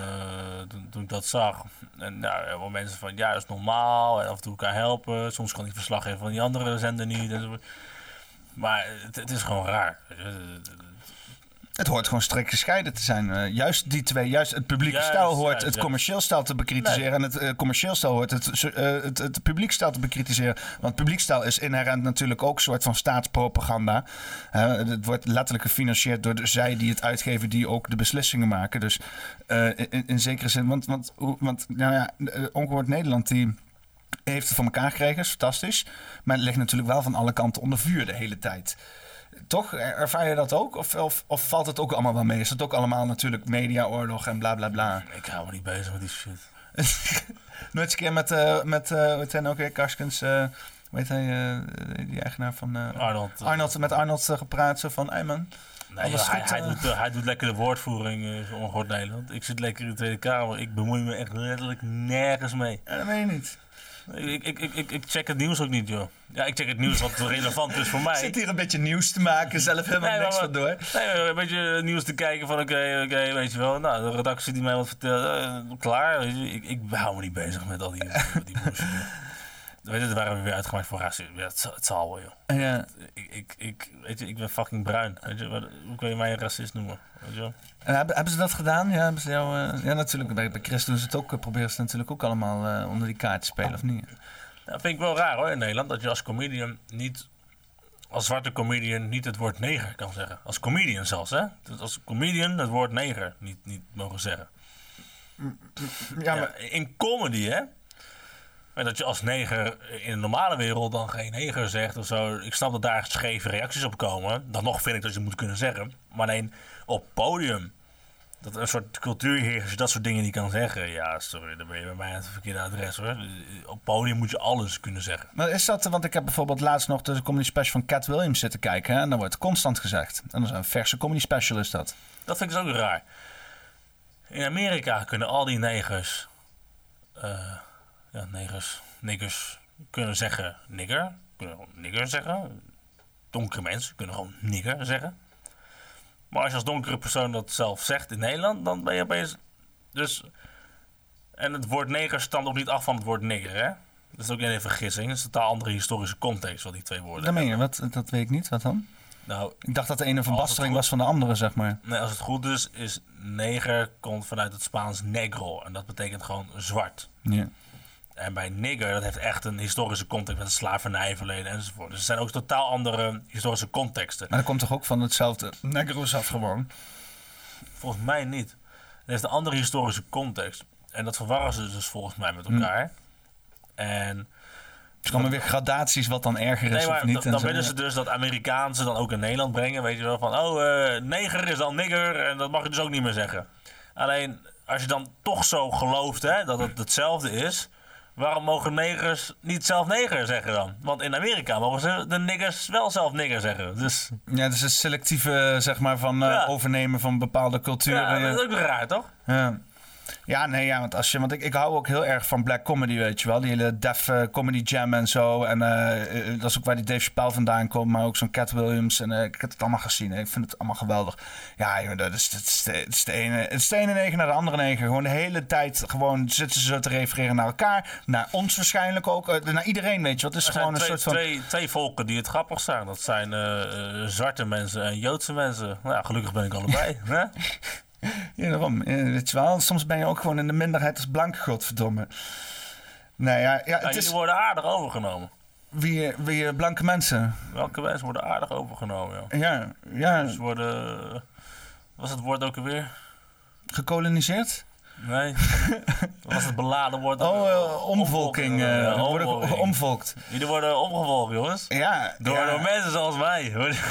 toen, toen ik dat zag. En nou, waren mensen van, ja, dat is normaal. En af en toe elkaar helpen. Soms kan die verslaggever van die andere zender niet. Maar het, het is gewoon raar. Het hoort gewoon strikt gescheiden te zijn. Eh, juist die twee, juist het publieke Juist, stijl hoort juist, het juist. commercieel stijl te bekritiseren. En het eh, commercieel stijl hoort het, eh, het, het publiek stijl te bekritiseren. Want publiek stijl is inherent natuurlijk ook een soort van staatspropaganda. Het wordt letterlijk gefinancierd door de, zij die het uitgeven, die ook de beslissingen maken. Dus eh, in, in zekere zin, want, want, want nou ja, eh, Ongehoord Nederland die heeft het voor elkaar gekregen, is fantastisch. Maar het ligt natuurlijk wel van alle kanten onder vuur de hele tijd. Toch? Er- Ervaar je dat ook? Of, of, of valt het ook allemaal wel mee? Is het ook allemaal natuurlijk mediaoorlog en bla bla bla? Ik hou me niet bezig met die shit. Nooit eens een keer met, eh met eh, heet hij nou ook weer, Karskens, eh hoe heet hij, eh, die eigenaar van... eh, Arnold. eh, Arnold, met Arnold eh, gepraat, zo van, hey man, Nee, Alles joh, hij, hij, eh? doet, eh, hij doet lekker de woordvoering, eh, zo ongehoord Nederland. Ik zit lekker in de Tweede Kamer. Ik bemoei me echt letterlijk nergens mee. ja, dat weet je niet. Ik, ik, ik, ik, check het nieuws ook niet, joh. Ja, ik check het nieuws wat relevant is voor mij. Zit hier een beetje nieuws te maken, zelf helemaal Nee, niks maar- van door. Nee, een beetje nieuws te kijken van oké, oké, weet je wel. Nou, de redactie die mij wat vertelt, eh, klaar. Ik, ik hou me niet bezig met al die, die bullshit. Weet je, daar waren we weer uitgemaakt voor racisme. Ja, het, zal- het zal wel, joh. Ja. Ik, ik, ik, weet je, ik ben fucking bruin. Weet je, wat, hoe kun je mij een racist noemen? Weet je wel? En hebben, hebben ze dat gedaan? Ja, hebben ze jou, eh, ja natuurlijk. Bij, bij Chris doen ze het ook. eh, Proberen ze natuurlijk ook allemaal eh, onder die kaart te spelen, of niet? Dat vind ik wel raar hoor in Nederland. Dat je als comedian niet, als zwarte comedian, niet het woord neger kan zeggen. Als comedian zelfs, hè? Als comedian het woord neger niet, niet mogen zeggen. Ja, Ja, in comedy, hè? En dat je als neger in de normale wereld dan geen neger zegt of zo. Ik snap dat daar scheve reacties op komen. Dan nog vind ik dat je het moet kunnen zeggen. Maar alleen op podium. Dat een soort cultuur als je dat soort dingen niet kan zeggen. Ja, sorry, dan ben je bij mij aan het verkeerde adres hoor. Op podium moet je alles kunnen zeggen. Maar is dat, want ik heb bijvoorbeeld laatst nog de comedy special van Cat Williams zitten kijken. Hè, en daar wordt constant gezegd. En dat is een verse comedy special is dat. Dat vind ik dus ook raar. In Amerika kunnen al die negers, eh, ja, negers, niggers, kunnen zeggen nigger. Kunnen gewoon nigger zeggen. Donkere mensen kunnen gewoon nigger zeggen. Maar als je als donkere persoon dat zelf zegt in Nederland, dan ben je opeens... Dus, en het woord neger stamt ook niet af van het woord nigger, hè? Dat is ook een vergissing. Het is een totaal andere historische context wat die twee woorden Dat meen je, wat, dat weet ik niet. Wat dan? Nou, Ik dacht dat de ene een verbastering was van de andere, zeg maar. Nee, als het goed is, is neger komt vanuit het Spaans negro. En dat betekent gewoon zwart. Ja. En bij nigger, dat heeft echt een historische context met het slavernijverleden enzovoort. Dus er zijn ook totaal andere historische contexten. Maar dat komt toch ook van hetzelfde Negros af gewoon? Volgens mij niet. Het heeft een andere historische context. En dat verwarren ze dus volgens mij met elkaar. En Er komen weer gradaties wat dan erger is nee, of niet. dan, willen ze dus dat Amerikaanse dan ook in Nederland brengen. Weet je wel, van oh, eh, neger is dan nigger en dat mag je dus ook niet meer zeggen. Alleen, als je dan toch zo gelooft hè, dat het hetzelfde is... Waarom mogen negers niet zelf neger zeggen dan? Want in Amerika mogen ze de niggers wel zelf nigger zeggen. Dus Ja, dus het selectieve, zeg maar, van eh, Ja. overnemen van bepaalde culturen. ja. dat is ook raar, toch? Ja. Ja, nee, ja, want als je, want ik, ik hou ook heel erg van black comedy, weet je wel. Die hele Def eh, Comedy Jam en zo. En eh, eh, dat is ook waar die Dave Chappelle vandaan komt, maar ook zo'n Cat Williams. En ik heb het allemaal gezien. hè. Ik vind het allemaal geweldig. Ja, joh, dat is, dat is, de, is de ene, het is de ene negen naar de andere negen. Gewoon de hele tijd gewoon zitten ze zo te refereren naar elkaar. Naar ons waarschijnlijk ook. naar iedereen, weet je wel. Het is Er gewoon een twee, soort van... twee, twee volken die het grappig zijn. Dat zijn zwarte mensen en Joodse mensen. Nou ja, gelukkig ben ik allebei. hè? Ja, daarom. Eh, weet je wel. Soms ben je ook gewoon in de minderheid als blank, godverdomme. Nee, ja, ja Ja, het is worden aardig overgenomen. wie, wie blanke mensen. Welke mensen worden aardig overgenomen, joh? Ja, ja, Ze worden... Wat was het woord ook alweer? gekoloniseerd. Nee. Was het beladen woord? Oh, eh, omvolking. eh, Ja, worden omvolking. omvolkt. Jullie worden omgevolgd, jongens. Ja, Door, ja, door mensen zoals. Worden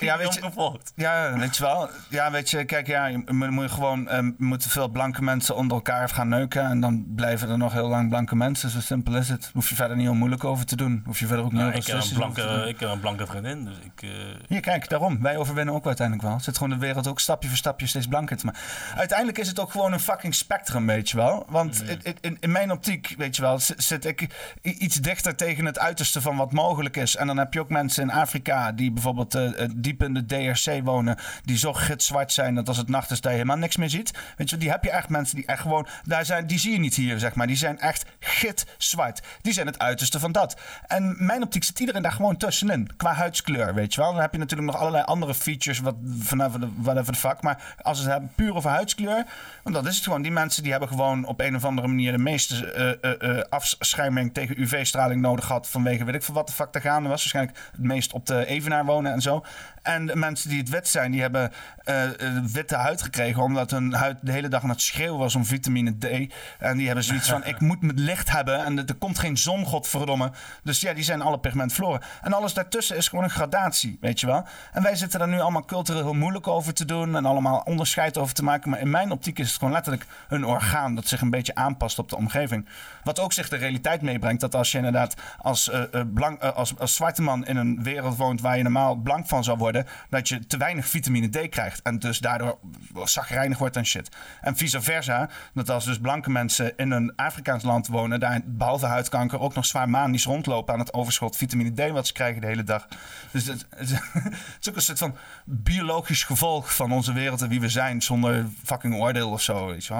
Ja, weet je- omgevolgd. ja, weet je wel. Ja, weet je, kijk, ja, je moet, je gewoon, eh, moeten veel blanke mensen onder elkaar gaan neuken. En dan blijven er nog heel lang blanke mensen. Zo simpel is het. Hoef je verder niet heel moeilijk over te doen. Hoef je verder ook niet Nou, ik, heb een blanke, ik heb een blanke vriendin, dus ik... eh, Hier, kijk, daarom. Wij overwinnen ook uiteindelijk wel. Het zit gewoon de wereld ook stapje voor stapje steeds blanker te maken. Uiteindelijk is het ook gewoon een fucking spel spectrum, weet je wel. Want Mm. in, in, in mijn optiek, weet je wel, zi- zit ik iets dichter tegen het uiterste van wat mogelijk is. En dan heb je ook mensen in Afrika die bijvoorbeeld eh, diep in de DRC wonen, die zo gitzwart zijn dat als het nacht is, dat je helemaal niks meer ziet. Weet je, die heb je echt mensen die echt gewoon, daar zijn, die zie je niet hier, zeg maar. Die zijn echt gitzwart. Die zijn het uiterste van dat. En mijn optiek zit iedereen daar gewoon tussenin, qua huidskleur, weet je wel. Dan heb je natuurlijk nog allerlei andere features, wat, vanaf de, whatever the fuck. Maar als we het hebben puur over huidskleur, want dat is het gewoon. Die mensen die hebben gewoon op een of andere manier de meeste afscherming tegen UV-straling nodig gehad vanwege weet ik veel wat de fuck daar gaande was. Waarschijnlijk het meest op de Evenaar wonen en zo. En de mensen die het wit zijn, die hebben eh, eh, witte huid gekregen omdat hun huid de hele dag aan het schreeuwen was om vitamine D. En die hebben zoiets van, ik moet het licht hebben en er komt geen zon, godverdomme. Dus ja, die zijn alle pigment verloren. En alles daartussen is gewoon een gradatie, weet je wel. En wij zitten daar nu allemaal cultureel heel moeilijk over te doen en allemaal onderscheid over te maken. Maar in mijn optiek is het gewoon letterlijk een orgaan dat zich een beetje aanpast op de omgeving. Wat ook zich de realiteit meebrengt dat als je inderdaad als, eh, blank, als, als zwarte man in een wereld woont waar je normaal blank van zou worden, dat je te weinig vitamine D krijgt. En dus daardoor zagrijnig wordt en shit. En vice versa, dat als dus blanke mensen in een Afrikaans land wonen, daar behalve huidkanker ook nog zwaar manisch rondlopen aan het overschot vitamine D wat ze krijgen de hele dag. Dus het, het, is ook een soort van biologisch gevolg van onze wereld en wie we zijn, zonder fucking oordeel of zo. Weet.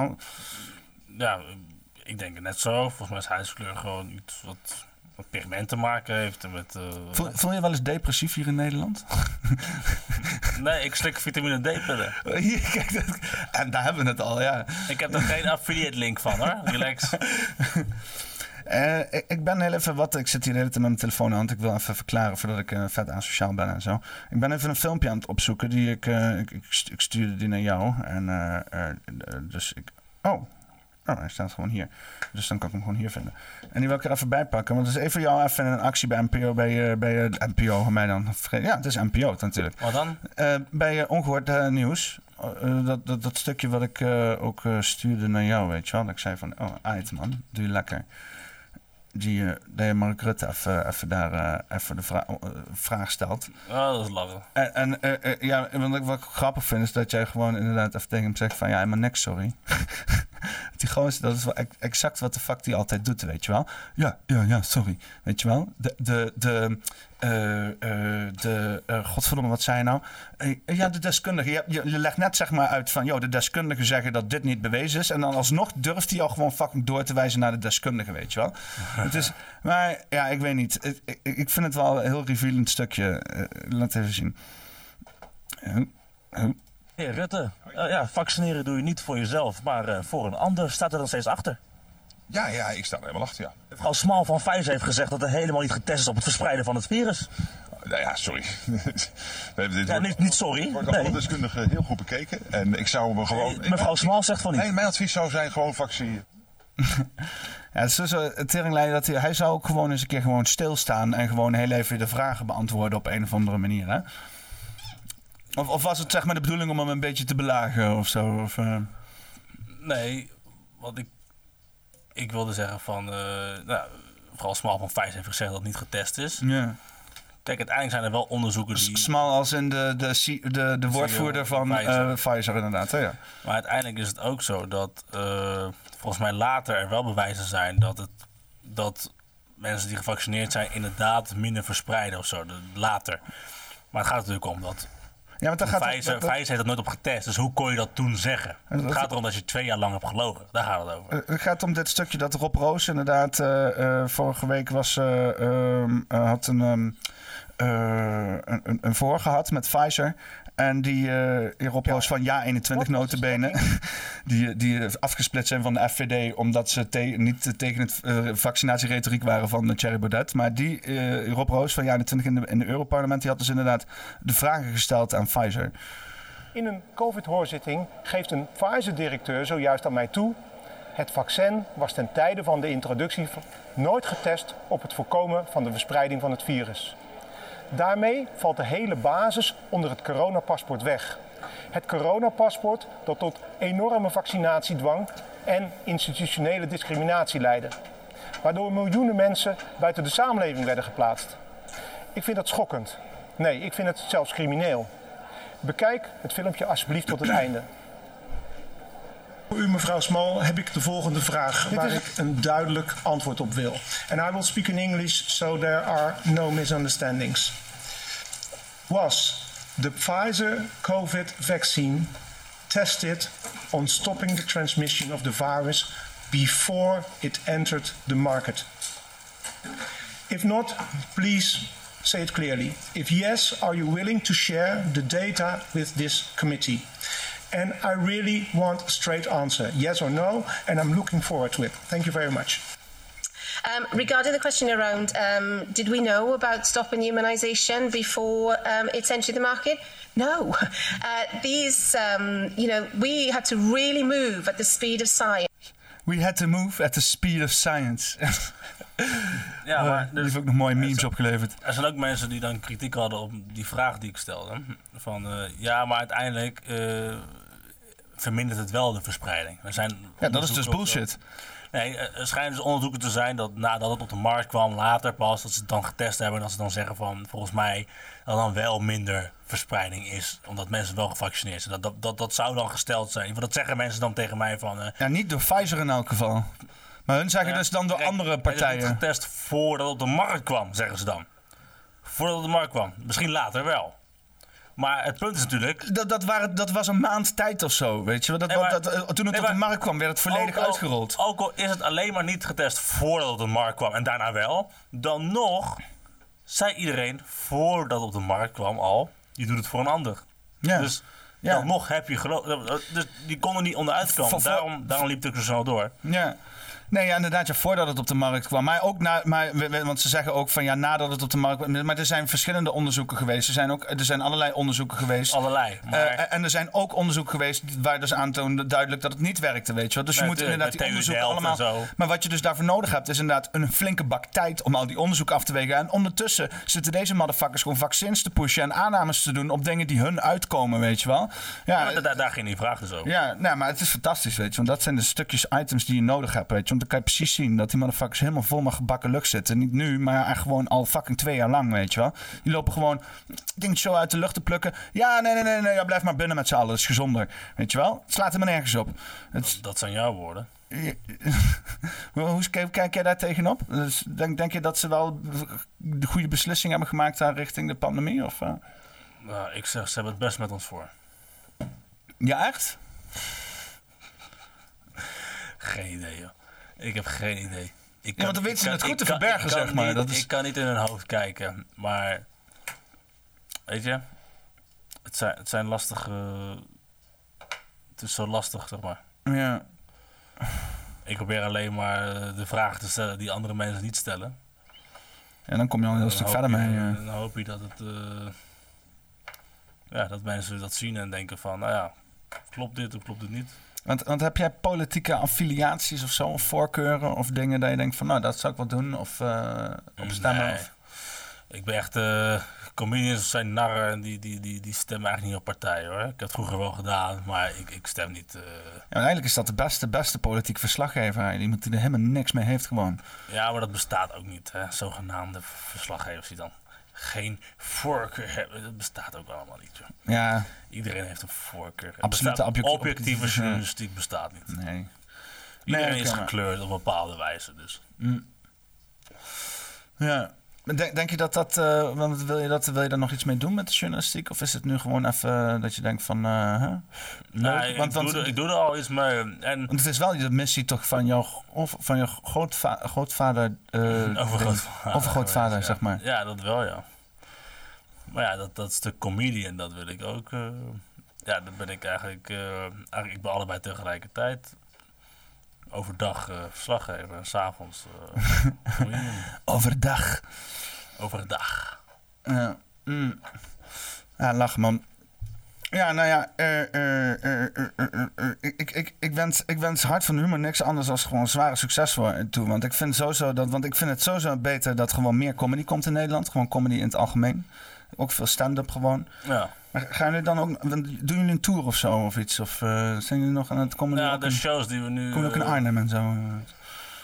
Ja, ik denk het net zo. Volgens mij is huidskleur gewoon iets wat pigment te maken heeft. Met, eh, Voel, voel je wel eens depressief hier in Nederland? Nee, ik slik vitamine D-pillen. Hier, kijk, dat, en daar hebben we het al, ja. Ik heb er geen affiliate link van hoor. Relax. Eh, ik, ik ben heel even wat. Ik zit hier de hele tijd met mijn telefoon aan. Want ik wil even verklaren voordat ik eh, vet asociaal ben en zo. Ik ben even een filmpje aan het opzoeken. Die ik, ik, ik, stu- ik stuurde die naar jou. En dus ik. Oh. Oh, hij staat gewoon hier. Dus dan kan ik hem gewoon hier vinden. En die wil ik er even bij pakken. Want het is even jou even een actie bij NPO. Bij, eh, bij eh, NPO, mij dan. Ja, het is NPO natuurlijk. Wat dan? Eh, bij eh, Ongehoord eh, Nieuws. dat, dat, dat stukje wat ik ook stuurde naar jou, weet je wel. Dat ik zei van, oh, uit man, doe je lekker. Die, je Mark Rutte even, even daar even de vra- vraag stelt. Oh, dat is lachen. En, en ja, want ik- wat ik grappig vind is dat jij gewoon inderdaad even tegen hem zegt van, ja, helemaal niks, sorry. die gozer, dat is wel ex- exact wat de fuck die altijd doet, weet je wel. Ja, ja, ja, sorry. Weet je wel. De, de, de, eh, eh, de eh, godverdomme, wat zei je nou? Ja, de deskundige. Je, je, je legt net zeg maar uit van, joh, de deskundigen zeggen dat dit niet bewezen is. En dan alsnog durft hij al gewoon fucking door te wijzen naar de deskundige, weet je wel. het is, maar ja, ik weet niet. Ik, ik, ik vind het wel een heel revealend stukje. Laat even zien. Heer Rutte, eh, ja, vaccineren doe je niet voor jezelf, maar eh, voor een ander. Staat er dan steeds achter. Ja, ja, ik sta er helemaal achter, ja. Mevrouw Smal van Pfizer heeft gezegd dat er helemaal niet getest is op het verspreiden van het virus. Nou ja, sorry. We hebben dit Ja, wordt- niet, niet sorry. wordt Nee. deskundigen heel goed bekeken. En ik zou me gewoon... Nee, Mevrouw Smal zegt van niet. Nee, mijn advies zou zijn gewoon vaccineren. Ja, het is dus een teringleider dat hij, hij zou ook gewoon eens een keer gewoon stilstaan en gewoon heel even de vragen beantwoorden op een of andere manier. Hè? Of, of was het zeg maar de bedoeling om hem een beetje te belagen of zo? Of, eh, Nee, wat ik, ik wilde zeggen van... eh nou, vooral Smal van Vijs heeft gezegd dat het niet getest is. ja. Kijk, uiteindelijk zijn er wel onderzoeken die... Smal als in de, de, de, de woordvoerder van Pfizer. eh, Pfizer inderdaad. hè, ja. Maar uiteindelijk is het ook zo dat volgens mij later er wel bewijzen zijn dat, het, dat mensen die gevaccineerd zijn inderdaad minder verspreiden of zo. de- later. Maar het gaat natuurlijk om dat. Ja, want dan gaat Pfizer, dat- dat- Pfizer heeft dat nooit op getest, dus hoe kon je dat toen zeggen? dat- Het gaat erom dat je twee jaar lang hebt gelogen. Daar gaat het over. Het gaat om dit stukje dat Rob Roos inderdaad eh, eh, vorige week was, eh, ehm, eh, had een, eh, een, een, een voor gehad met Pfizer. En die eh Rob Roos van Ja 21 notenbenen, die, die afgesplitst zijn van de FVD omdat ze te- niet tegen het eh, vaccinatieretoriek waren van Thierry Baudet. Maar die eh, Rob Roos van Ja 21 in de, in de Europarlement, die had dus inderdaad de vragen gesteld aan Pfizer. In een COVID-hoorzitting geeft een Pfizer-directeur zojuist aan mij toe. Het vaccin was ten tijde van de introductie nooit getest op het voorkomen van de verspreiding van het virus. Daarmee valt de hele basis onder het coronapaspoort weg. Het coronapaspoort dat tot enorme vaccinatiedwang en institutionele discriminatie leidde. Waardoor miljoenen mensen buiten de samenleving werden geplaatst. Ik vind dat schokkend. Nee, ik vind het zelfs crimineel. Bekijk het filmpje alsjeblieft tot het einde. Voor u, mevrouw Small, heb ik de volgende vraag waar ik een duidelijk antwoord op wil. And I will speak in English so there are no misunderstandings. Was the Pfizer COVID vaccine tested on stopping the transmission of the virus before it entered the market? If not, please say it clearly. If yes, are you willing to share the data with this committee? And I really want a straight answer, yes or no, and I'm looking forward to it. Thank you very much. Um, regarding the question around, um, did we know about stopping humanisation before um, it's entered the market? No. Uh, these, um, you know, we had to really move at the speed of science. We had to move at the speed of science. Ja, Eh, maar dus, heeft ook nog mooie memes opgeleverd. er zijn ook mensen die dan kritiek hadden op die vraag die ik stelde. Van eh, ja, maar uiteindelijk eh, vermindert het wel de verspreiding. Er zijn Ja, dat is dus op- bullshit. Nee, eh, er schijnen dus onderzoeken te zijn dat nadat het op de markt kwam, later pas, dat ze het dan getest hebben en dat ze dan zeggen van volgens mij dat dan wel minder verspreiding is, omdat mensen wel gevaccineerd zijn. Dat, dat, dat, dat zou dan gesteld zijn. Want dat zeggen mensen dan tegen mij van. eh, Ja, niet door Pfizer in elk geval. Maar hun zeggen dus dan door kijk, andere Het is partijen. niet getest voordat het op de markt kwam, zeggen ze dan. Voordat het op de markt kwam. Misschien later wel. Maar het punt is natuurlijk. Dat, dat, waren, dat was een maand tijd of zo, weet je wel. Dat, Nee, maar- dat, eh, toen het nee, op de markt kwam, werd het volledig al- uitgerold. Ook al is het alleen maar niet getest voordat het op de markt kwam en daarna wel, dan nog zei iedereen voordat het op de markt kwam al, je doet het voor een ander. Ja. Dus Ja. dan nog heb je geloof. Dus die kon er niet onderuit komen. Daarom, daarom liep het ook zo snel door. Ja. Nee, ja, inderdaad, ja, voordat het op de markt kwam. Maar ook na, maar, want ze zeggen ook van ja, nadat het op de markt kwam. Maar er zijn verschillende onderzoeken geweest. Er zijn, ook, er zijn allerlei onderzoeken geweest. Allerlei. Maar Eh, en er zijn ook onderzoeken geweest waar dus aantoonde duidelijk dat het niet werkte, weet je wel. Dus je Nee, moet inderdaad die onderzoeken allemaal... Maar wat je dus daarvoor nodig hebt, is inderdaad een flinke bak tijd om al die onderzoeken af te wegen. En ondertussen zitten deze motherfuckers gewoon vaccins te pushen en aannames te doen op dingen die hun uitkomen, weet je wel. Ja, maar daar, daar ging die vraag dus over. ja, nou, maar het is fantastisch, weet je. Want dat zijn de stukjes items die je nodig hebt, weet je. Want dan kan je precies zien dat die motherfuckers helemaal vol met gebakken lucht zitten. Niet nu, maar gewoon al fucking twee jaar lang, weet je wel. Die lopen gewoon dingen zo uit de lucht te plukken. Ja, nee, nee, nee, nee, ja, blijf maar binnen met z'n allen. Dat is gezonder, weet je wel. Het slaat helemaal nergens op. Het, Dat zijn jouw woorden. hoe kijk, kijk jij daar tegenop? Dus denk, denk je dat ze wel de goede beslissing hebben gemaakt daar richting de pandemie? Of, eh? Nou, ik zeg, ze hebben het best met ons voor. Ja, echt? Geen idee, joh. Ik heb geen idee. Ik want dan weten ze het goed te kan- verbergen, kan zeg maar. niet- Dat is- Ik kan niet in hun hoofd kijken, maar... Weet je? Het zijn, het zijn lastige... Het is zo lastig, zeg maar. Ja. Ik probeer alleen maar eh, de vragen te stellen die andere mensen niet stellen. En dan kom je al een heel stuk verder je- mee. eh. Dan hoop je dat het... eh, ja, dat mensen dat zien en denken van... Nou ja, klopt dit of klopt dit niet? Want, want heb jij politieke affiliaties of zo, of voorkeuren of dingen dat je denkt van, nou, dat zou ik wel doen, of eh op stemmen? Nee. Of... Ik ben echt... eh comedians zijn narren en die, die, die, die stemmen eigenlijk niet op partijen hoor. Ik heb het vroeger wel gedaan, maar ik, ik stem niet... eh, Ja, eigenlijk is dat de beste, beste politiek verslaggever. Iemand die er helemaal niks mee heeft gewoon. Ja, maar dat bestaat ook niet. Hè? Zogenaamde verslaggevers die dan geen voorkeur hebben. Dat bestaat ook allemaal niet. Ja, Iedereen heeft een voorkeur. Bestaat- objecti- objectieve journalistiek bestaat niet. nee. Iedereen Nee, is gekleurd op een bepaalde wijze. Dus. Ja. Denk, denk je dat dat, eh, wil je, dat, wil je daar nog iets mee doen met de journalistiek? Of is het nu gewoon even eh, dat je denkt van, eh? Leuk. Nee, want, ik, want, doe er, ik doe er al iets mee. En want het is wel de missie toch van jouw, of van jouw grootva grootvader. overgrootvader. zeg maar. Ja. dat wel, ja. Maar ja, dat, dat stuk comedian, dat wil ik ook. ja, dat ben ik eigenlijk, eigenlijk. Ik ben allebei tegelijkertijd. Overdag eh verslaggever en s'avonds eh. Overdag. Overdag. Ja, mm. ja lachen man. Ja, nou ja, eh, ik, ik, ik, wens, ik wens Hart van Humor niks anders dan gewoon zware succes voor toe. Want ik vind, sowieso dat, want ik vind het sowieso beter dat gewoon meer comedy komt in Nederland. Gewoon comedy in het algemeen. Ook veel stand-up gewoon. Ja. Maar gaan jullie dan ook, doen jullie een tour of zo of iets? Of eh, zijn jullie nog aan het komen? Ja, de in, shows die we nu. komen ook in eh, Arnhem en zo?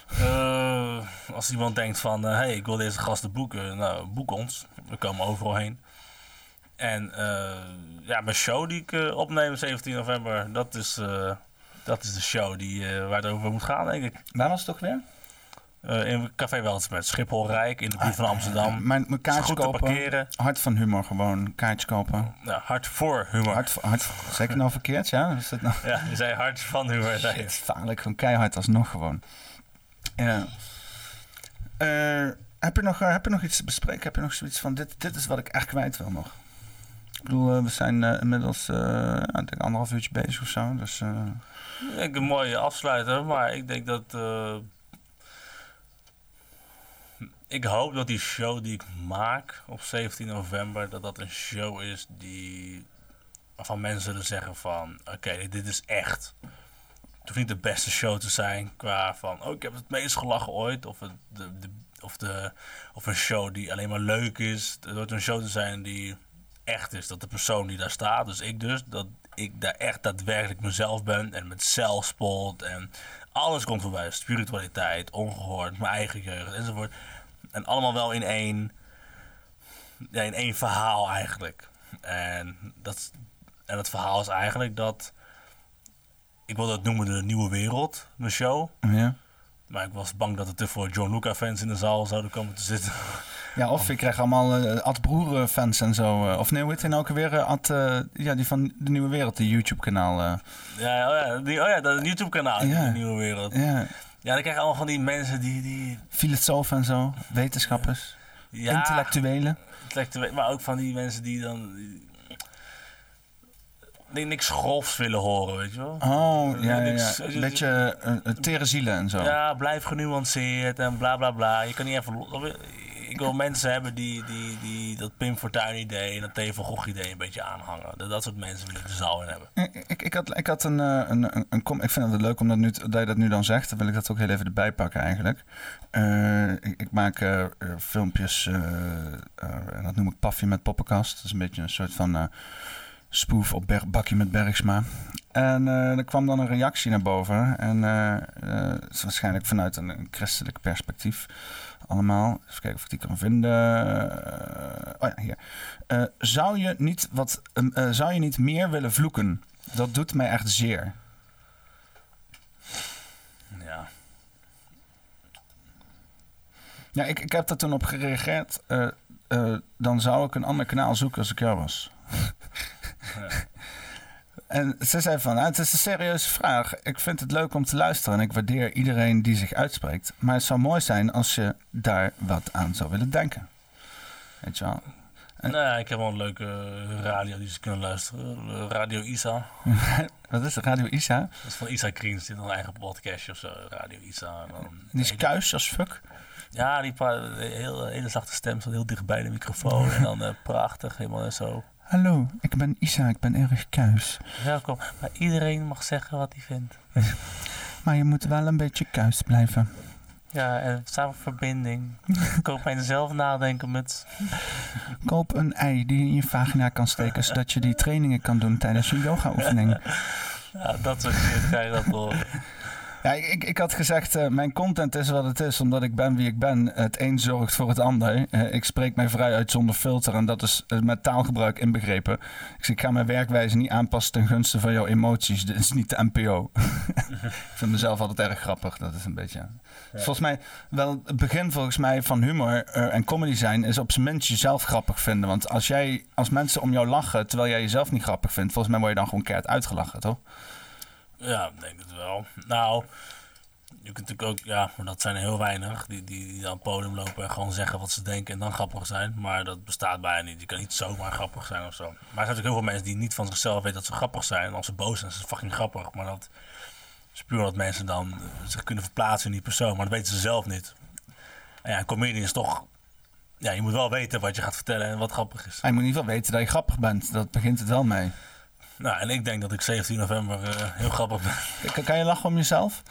eh? Als iemand denkt van, hé, hey, ik wil deze gasten boeken, nou, boek ons. We komen overal heen. En ja, mijn show die ik opneem 17 november, dat is, Dat is de show die, waar het over moet gaan, denk ik. Waar was het toch weer? Eh, in Café Weltsmet, Schiphol Rijk, in de buurt van Amsterdam. Mijn, mijn Goed te kopen. parkeren. Hart van humor gewoon. Kaartjes kopen. Nou, hard voor humor. Hart, hart, zeg ik nou verkeerd? Ja, is dat nou... Ja, je zei hard van humor. zei. Het is vaarlijk, gewoon keihard alsnog gewoon. Ja. Eh, heb, je nog, eh, heb je nog iets te bespreken? Heb je nog zoiets van, dit, dit is wat ik echt kwijt wil nog? Ik bedoel, eh, we zijn eh, inmiddels eh, ja, denk anderhalf uurtje bezig of zo. Dus, eh, Ik denk een mooie afsluiter, maar ik denk dat. Ik hoop dat die show die ik maak op 17 november, dat dat een show is die. waarvan mensen zullen zeggen van. Oké, dit is echt. Het hoeft niet de beste show te zijn qua van. Oh, ik heb het meest gelachen ooit. Of, de, of, de, of een show die alleen maar leuk is. Het wordt een show te zijn die echt is. Dat de persoon die daar staat, dus ik dus, dat ik daar echt daadwerkelijk mezelf ben. En met zelfspot en alles komt voorbij. Spiritualiteit, ongehoord, mijn eigen jeugd enzovoort. En allemaal wel in één, ja, in één verhaal eigenlijk. En dat, en het verhaal is eigenlijk dat... Ik wil dat noemen de nieuwe wereld, mijn show. ja. Maar ik was bang dat er te veel John Luca fans in de zaal zouden komen te zitten. ja, of ik krijg allemaal eh, Ad Broer fans en zo. eh, of nee, hoe heet hij nou ook weer? eh, Ad, eh, ja, die van De Nieuwe Wereld, die YouTube-kanaal. eh. Ja, oh ja, die, oh ja dat YouTube-kanaal, Ja. de nieuwe wereld. ja, Ja, dan krijg je allemaal van die mensen die... die filosofen en zo. Wetenschappers. ja, Intellectuelen. intellectueel, maar ook van die mensen die dan... Die niks grofs willen horen, weet je wel. Oh, ja, ja, Niks- ja. Een beetje eh, eh, tere zielen en zo. Ja, blijf genuanceerd en bla bla bla. Je kan niet even... wil mensen hebben die, die, die dat Pim Fortuyn idee en dat Theo van Gogh idee een beetje aanhangen. Dat, dat soort mensen wil ik de zaal in hebben. Ik, ik, had, ik had een, eh, een, een, een com- Ik vind het leuk om dat, nu, dat je dat nu dan zegt. Dan wil ik dat ook heel even erbij pakken eigenlijk. Eh, ik, ik maak eh, filmpjes. dat noem ik Paffie met Poppenkast. Dat is een beetje een soort van spoof op Bakkie met Bergsma. En er kwam dan een reactie naar boven. En waarschijnlijk vanuit een christelijk perspectief allemaal. Even kijken of ik die kan vinden. Eh, oh ja, hier. Eh, zou, je niet wat, ehm, eh, zou je niet meer willen vloeken? Dat doet mij echt zeer. Ja. Ja, ik, ik heb daar toen op gereageerd. Dan zou ik een ander kanaal zoeken als ik jou was. En ze zei van, ah, het is een serieuze vraag. Ik vind het leuk om te luisteren en ik waardeer iedereen die zich uitspreekt. Maar het zou mooi zijn als je daar wat aan zou willen denken. Weet je wel? En- Nou ja, ik heb wel een leuke radio die ze kunnen luisteren. Radio Isa. Wat is het? Radio Isa? Dat is van Isa Kriens, die heeft een eigen podcastje of zo. Radio Isa. Die is kuis als fuck. Ja, die heel, hele zachte stem, staat heel dicht bij de microfoon. en dan eh, prachtig, helemaal zo. Hallo, ik ben Isa, ik ben erg kuis. Welkom. Maar iedereen mag zeggen wat hij vindt. Maar je moet wel een beetje kuis blijven. Ja, en samen verbinding. Koop mijn zelf nadenken met... Koop een ei die je in je vagina kan steken, zodat je die trainingen kan doen tijdens je yoga-oefening. Ja, dat soort dingen krijg je dat wel. Ja, ik, ik, had gezegd, eh, mijn content is wat het is, omdat ik ben wie ik ben. Het een zorgt voor het ander. Eh, ik spreek mij vrij uit zonder filter en dat is eh, met taalgebruik inbegrepen. Ik, zeg, ik ga mijn werkwijze niet aanpassen ten gunste van jouw emoties. Dit is niet de NPO. ik vind mezelf altijd erg grappig. Dat is een beetje... Volgens mij, wel het begin volgens mij van humor en comedy zijn is op zijn minst jezelf grappig vinden. Want als jij, als mensen om jou lachen terwijl jij jezelf niet grappig vindt, volgens mij word je dan gewoon keihard uitgelachen, toch? Ja, ik denk het wel. Nou, je kunt natuurlijk ook, ja, maar dat zijn er heel weinig. Die, die, die op het podium lopen en gewoon zeggen wat ze denken en dan grappig zijn. Maar dat bestaat bijna niet. Je kan niet zomaar grappig zijn of zo. Maar er zijn natuurlijk heel veel mensen die niet van zichzelf weten dat ze grappig zijn. Als ze boos zijn, is het fucking grappig. Maar dat is puur dat mensen dan zich kunnen verplaatsen in die persoon. Maar dat weten ze zelf niet. En ja, een comedian is toch... Ja, je moet wel weten wat je gaat vertellen en wat grappig is. Hij moet in ieder geval weten dat je grappig bent. Dat begint het wel mee. Nou, en ik denk dat ik 17 november eh, heel grappig ben. Kan, kan je lachen om jezelf?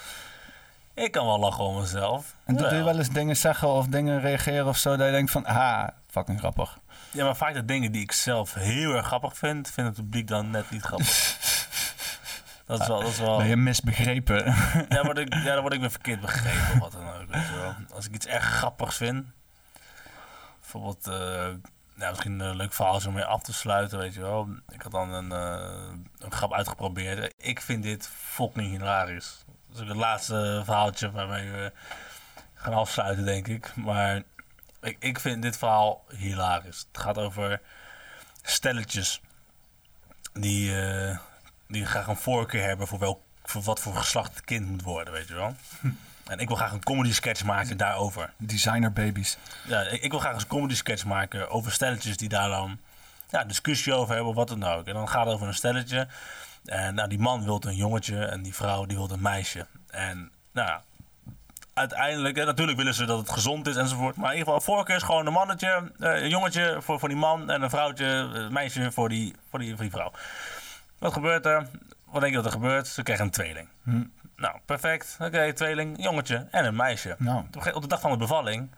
Ik kan wel lachen om mezelf. En doe Ja. doe je wel eens dingen zeggen of dingen reageren of zo dat je denkt van, ha, fucking grappig. Ja, maar vaak de dingen die ik zelf heel erg grappig vind, vindt het publiek dan net niet grappig. dat is wel... Dat is wel Ben je misbegrepen? ja, word ik, ja, dan word ik weer verkeerd begrepen of wat dan ook. Weet je wel. Als ik iets echt grappigs vind, bijvoorbeeld... eh, ja, misschien een leuk verhaal om mee af te sluiten, weet je wel. Ik had dan een, eh, een grap uitgeprobeerd. Ik vind dit fucking hilarisch. Dat is het laatste verhaaltje waarmee we gaan afsluiten, denk ik. Maar ik, ik vind dit verhaal hilarisch. Het gaat over stelletjes die, eh, die graag een voorkeur hebben voor, welk, voor wat voor geslacht het kind moet worden, weet je wel. En ik wil graag een comedy sketch maken daarover. Designer babies. Ja, ik, ik wil graag een comedy sketch maken over stelletjes die daar dan ja, discussie over hebben of wat dan ook. En dan gaat het over een stelletje. En nou, die man wil een jongetje en die vrouw die wil een meisje. En nou ja, uiteindelijk, hè, natuurlijk willen ze dat het gezond is enzovoort. Maar in ieder geval, voorkeur is gewoon een mannetje, eh, een jongetje voor, voor die man en een vrouwtje, een meisje voor die, voor, die, voor die vrouw. Wat gebeurt er? Wat denk je dat er gebeurt? Ze krijgen een tweeling. Hm. Nou, perfect. Oké, tweeling, jongetje en een meisje. Nou. Op de- dag van de bevalling.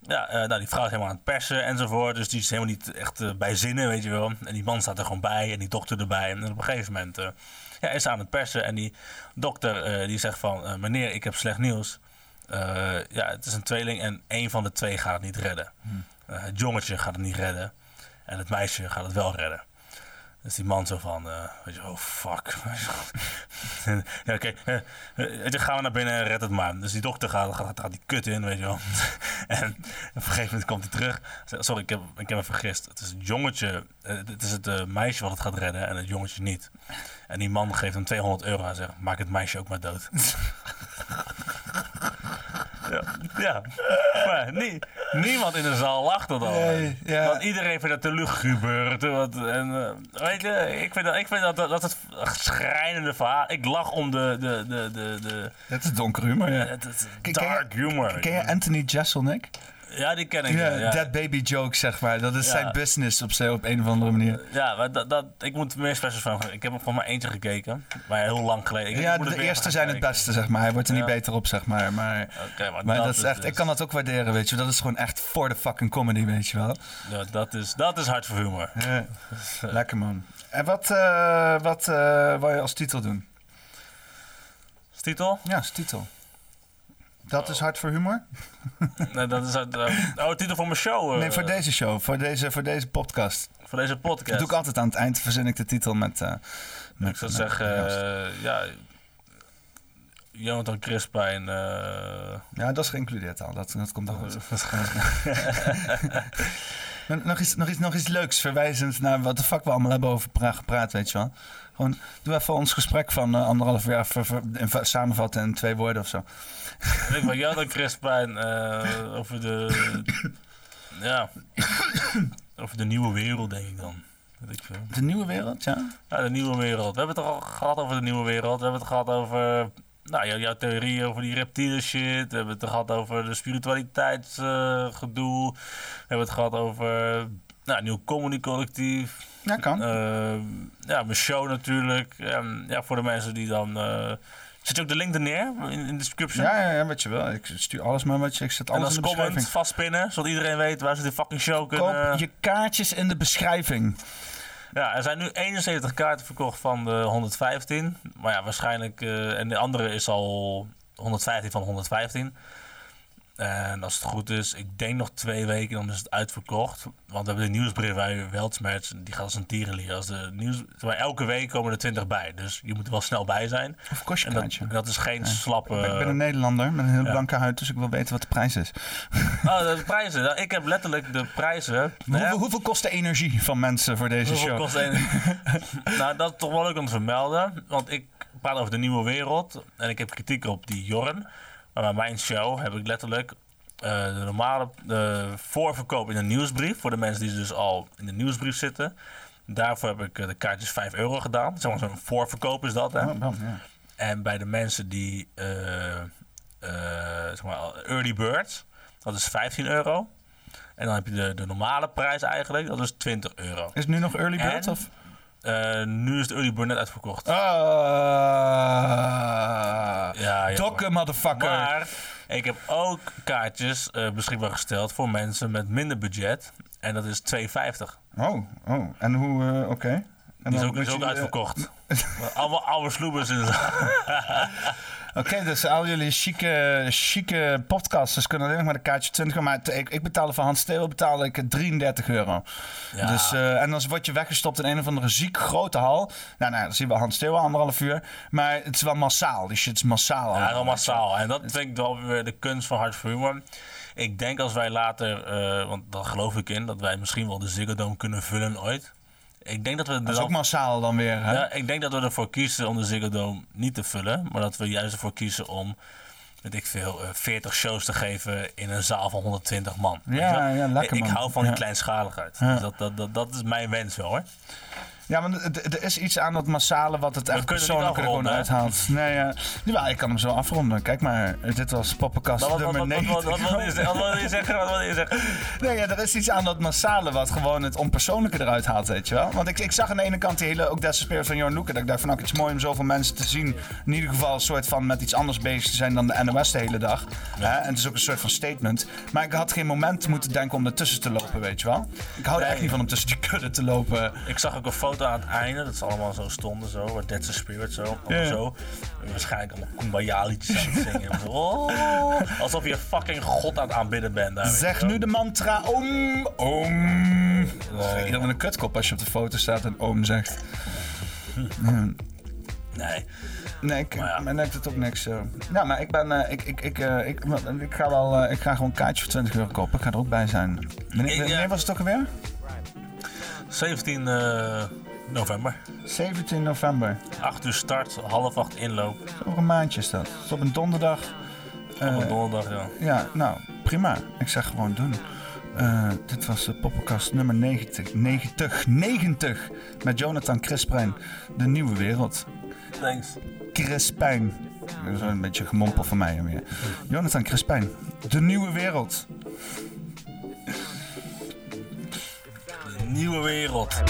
Ja, eh, nou, die vrouw is helemaal aan het persen enzovoort. Dus die is helemaal niet echt eh, bij zinnen, weet je wel. En die man staat er gewoon bij en die dokter erbij. En op een gegeven moment eh, ja, is ze aan het persen. En die dokter die zegt van... meneer, ik heb slecht nieuws. Ja, het is een tweeling en één van de twee gaat het niet redden. Eh, het jongetje gaat het niet redden. En het meisje gaat het wel redden. Dus die man zo van, eh, weet je, oh fuck. ja, oké, weet je, gaan we naar binnen en red het maar. Dus die dokter gaat, die kut in, weet je wel. en op een gegeven moment komt hij terug. Sorry, ik heb, ik heb me vergist. Het is het jongetje, eh, het is het eh, meisje wat het gaat redden en het jongetje niet. En die man geeft hem 200 euro en zegt, maak het meisje ook maar dood. ja, ja, maar nie- niemand in de zaal lacht. Nee, ja. Want iedereen vindt het te luguber. en, eh, weet je, ik vind dat, ik vind dat, dat, dat het schrijnende verhaal. Ik lach om de, de, de, de, de Het is donker humor, ja. het, dark humor. Ken je Anthony Jeselnik? Ja, die ken ik. Ja, Ja. Dead baby jokes, zeg maar. Dat is Ja. zijn business op, op een of andere manier. Ja, maar dat, dat, ik moet meer specials van. Ik heb er van maar eentje gekeken. Maar heel lang geleden. Ik, ja, ik de eerste zijn het beste, zeg maar. Hij wordt er niet beter op, zeg maar. Maar, maar, maar dat, dat is echt, dus- ik kan dat ook waarderen, weet je. Dat is gewoon echt voor de fucking comedy, weet je wel. Ja, dat, is, dat is hard voor humor. Ja. Lekker, man. En wat, eh wat eh wil je als titel doen? Titel? Ja, als titel. Dat is hard voor humor? Nee, dat is het. eh, oh, titel voor mijn show. eh, Nee, voor deze show, voor deze, voor deze podcast. voor deze Dat podcast. doe ik altijd aan het eind, verzin ik de titel met... eh met Ik zou met- zeggen, ja. eh. Jonathan Crispijn. eh Ja, dat is geïncludeerd al. Dat, dat komt al goed. Nog, iets, nog, iets, nog iets leuks, verwijzend naar wat de fuck we allemaal hebben over Praag gepraat, weet je wel. Gewoon, doe even ons gesprek van eh, anderhalf jaar ver- ver- in- samenvatten in twee woorden of zo. Ik van Jonathan Crispijn eh, over de. ja. over de nieuwe wereld, denk ik dan. Weet ik veel. De nieuwe wereld, ja? Ja, de nieuwe wereld. We hebben het al gehad over de nieuwe wereld. We hebben het gehad over nou, jou- jouw theorie over die reptielen shit. We hebben het gehad over de spiritualiteitsgedoe. we hebben het gehad over nou, nieuw comedy collectief. Ja, kan. Eh, ja, mijn show natuurlijk. En ja, voor de mensen die dan... eh, zet je ook de link er neer in, de description? Ja, ja, ja, wat je wil. Ik stuur alles maar wat je... Ik zet En alles als in de comment beschrijving. vastpinnen, zodat iedereen weet waar ze die fucking show kunnen... Koop je kaartjes in de beschrijving. Ja, er zijn nu 71 kaarten verkocht van de 115. Maar ja, waarschijnlijk... eh, en de andere is al 115 van 115. En als het goed is, ik denk nog twee weken, dan is het uitverkocht. Want we hebben de nieuwsbrief bij Weltsmerch, die gaat als een tierenlier. Als de nieuws, maar, elke week komen er 20 bij, dus je moet er wel snel bij zijn. Of kost je En dat, dat is geen slappe... Ik ben, een Nederlander met een heel ja. blanke huid, dus ik wil weten wat de prijs is. Oh, de prijzen. Nou, Ik heb letterlijk de prijzen. hè. Hoeveel, hoeveel kost de energie van mensen voor deze Hoeveel show? kost nou, dat is toch wel leuk om te vermelden. Want ik praat over de nieuwe wereld. En ik heb kritiek op die Jorn. Maar bij mijn show heb ik letterlijk eh, de normale de voorverkoop in een nieuwsbrief. Voor de mensen die dus al in de nieuwsbrief zitten. Daarvoor heb ik eh, de kaartjes 5 euro gedaan. Zeg maar zo'n voorverkoop is dat. Hè? Oh, bam, ja. En bij de mensen die, eh, eh, zeg maar, early birds, dat is 15 euro. En dan heb je de, de normale prijs eigenlijk, dat is 20 euro. Is het nu nog early bird? En? Of? Eh, nu is de early bird net uitverkocht. Ah. Ja, ja. Dokke, motherfucker. Maar ik heb ook kaartjes eh, beschikbaar gesteld voor mensen met minder budget. En dat is 2,50. Oh, oh. En hoe, eh, oké. Die is ook, die is moet ook je, uitverkocht. Allemaal oude sloebers in de Oké, dus al jullie chique, chique podcasters kunnen alleen nog maar een kaartje 20 euro. Maar ik, ik betaalde voor Hans Theo betaalde ik 33 euro. Ja. Dus, eh, en dan word je weggestopt in een of andere ziek grote hal. Nou, nou dan zien we Hans Theo anderhalf uur. Maar het is wel massaal. Die shit is massaal. Ja, heel massaal. En dat vind ik wel weer de kunst van Hart voor Humor. Ik denk als wij later, eh, want daar geloof ik in, dat wij misschien wel de Ziggo Dome kunnen vullen ooit. Ik denk dat we Dat is dan- ook massaal dan weer. Hè? Ja, ik denk dat we ervoor kiezen om de Ziggo Dome niet te vullen. Maar dat we juist ervoor kiezen om, weet ik veel, eh, 40 shows te geven in een zaal van 120 man. Ja, ja, lekker, Ik man. hou van die kleinschaligheid. Dus dat, dat, dat, dat is mijn wens wel hoor. Ja, want er- is iets aan dat massale wat het echt persoonlijk er gewoon uithaalt. Nee, ja. Jawel, ik kan hem zo afronden. Kijk maar, dit was Poppenkast Wat, nummer wat, wat, 90. wat, wat, wil je zeggen? wat wil je zeggen? Nee, ja, er is iets aan dat massale wat gewoon het onpersoonlijke eruit haalt, weet je wel. Want ik, ik zag aan de ene kant die hele, ook the Spirit van Johan Loeken. Dat ik dacht van, nou, het is mooi om zoveel mensen te zien. In ieder geval een soort van met iets anders bezig te zijn dan de NOS de hele dag. Hè? En het is ook een soort van statement. Maar ik had geen moment moeten denken om ertussen te lopen, weet je wel. Ik hou er echt niet van om tussen die kudde te lopen. Ik zag ook een foto aan het einde, dat ze allemaal zo stonden, zo, That's the Spirit, zo, Ja. zo. Waarschijnlijk allemaal kumbaya liedjes aan het zingen. Zo, oh, alsof je fucking God aan het aanbidden bent. Daar, Zeg nu de mantra om, om. Met een kutkop als je op de foto staat en oom zegt. Nee. Nee, ik, Maar ja. mij lijkt het ook niks. eh. Ja, maar ik ben, eh, ik, ik, ik, eh, ik, ik ga wel, eh, ik ga gewoon een kaartje voor 20 euro kopen. Ik ga er ook bij zijn. Wanneer was het ook alweer? 17 eh, november. 17 november. 8 uur start, half 8 inloop. Over een maandje is dat. Op een donderdag. Op een Eh, donderdag, ja. Ja, nou, prima. Ik zeg gewoon doen. Eh, dit was de Poppenkast nummer 90. 90. 90. Met Jonathan Crispijn. De Nieuwe Wereld. Thanks. Crispijn. Dat is een beetje gemompel van mij weer. Jonathan Crispijn. De Nieuwe Wereld. Nieuwe wereld.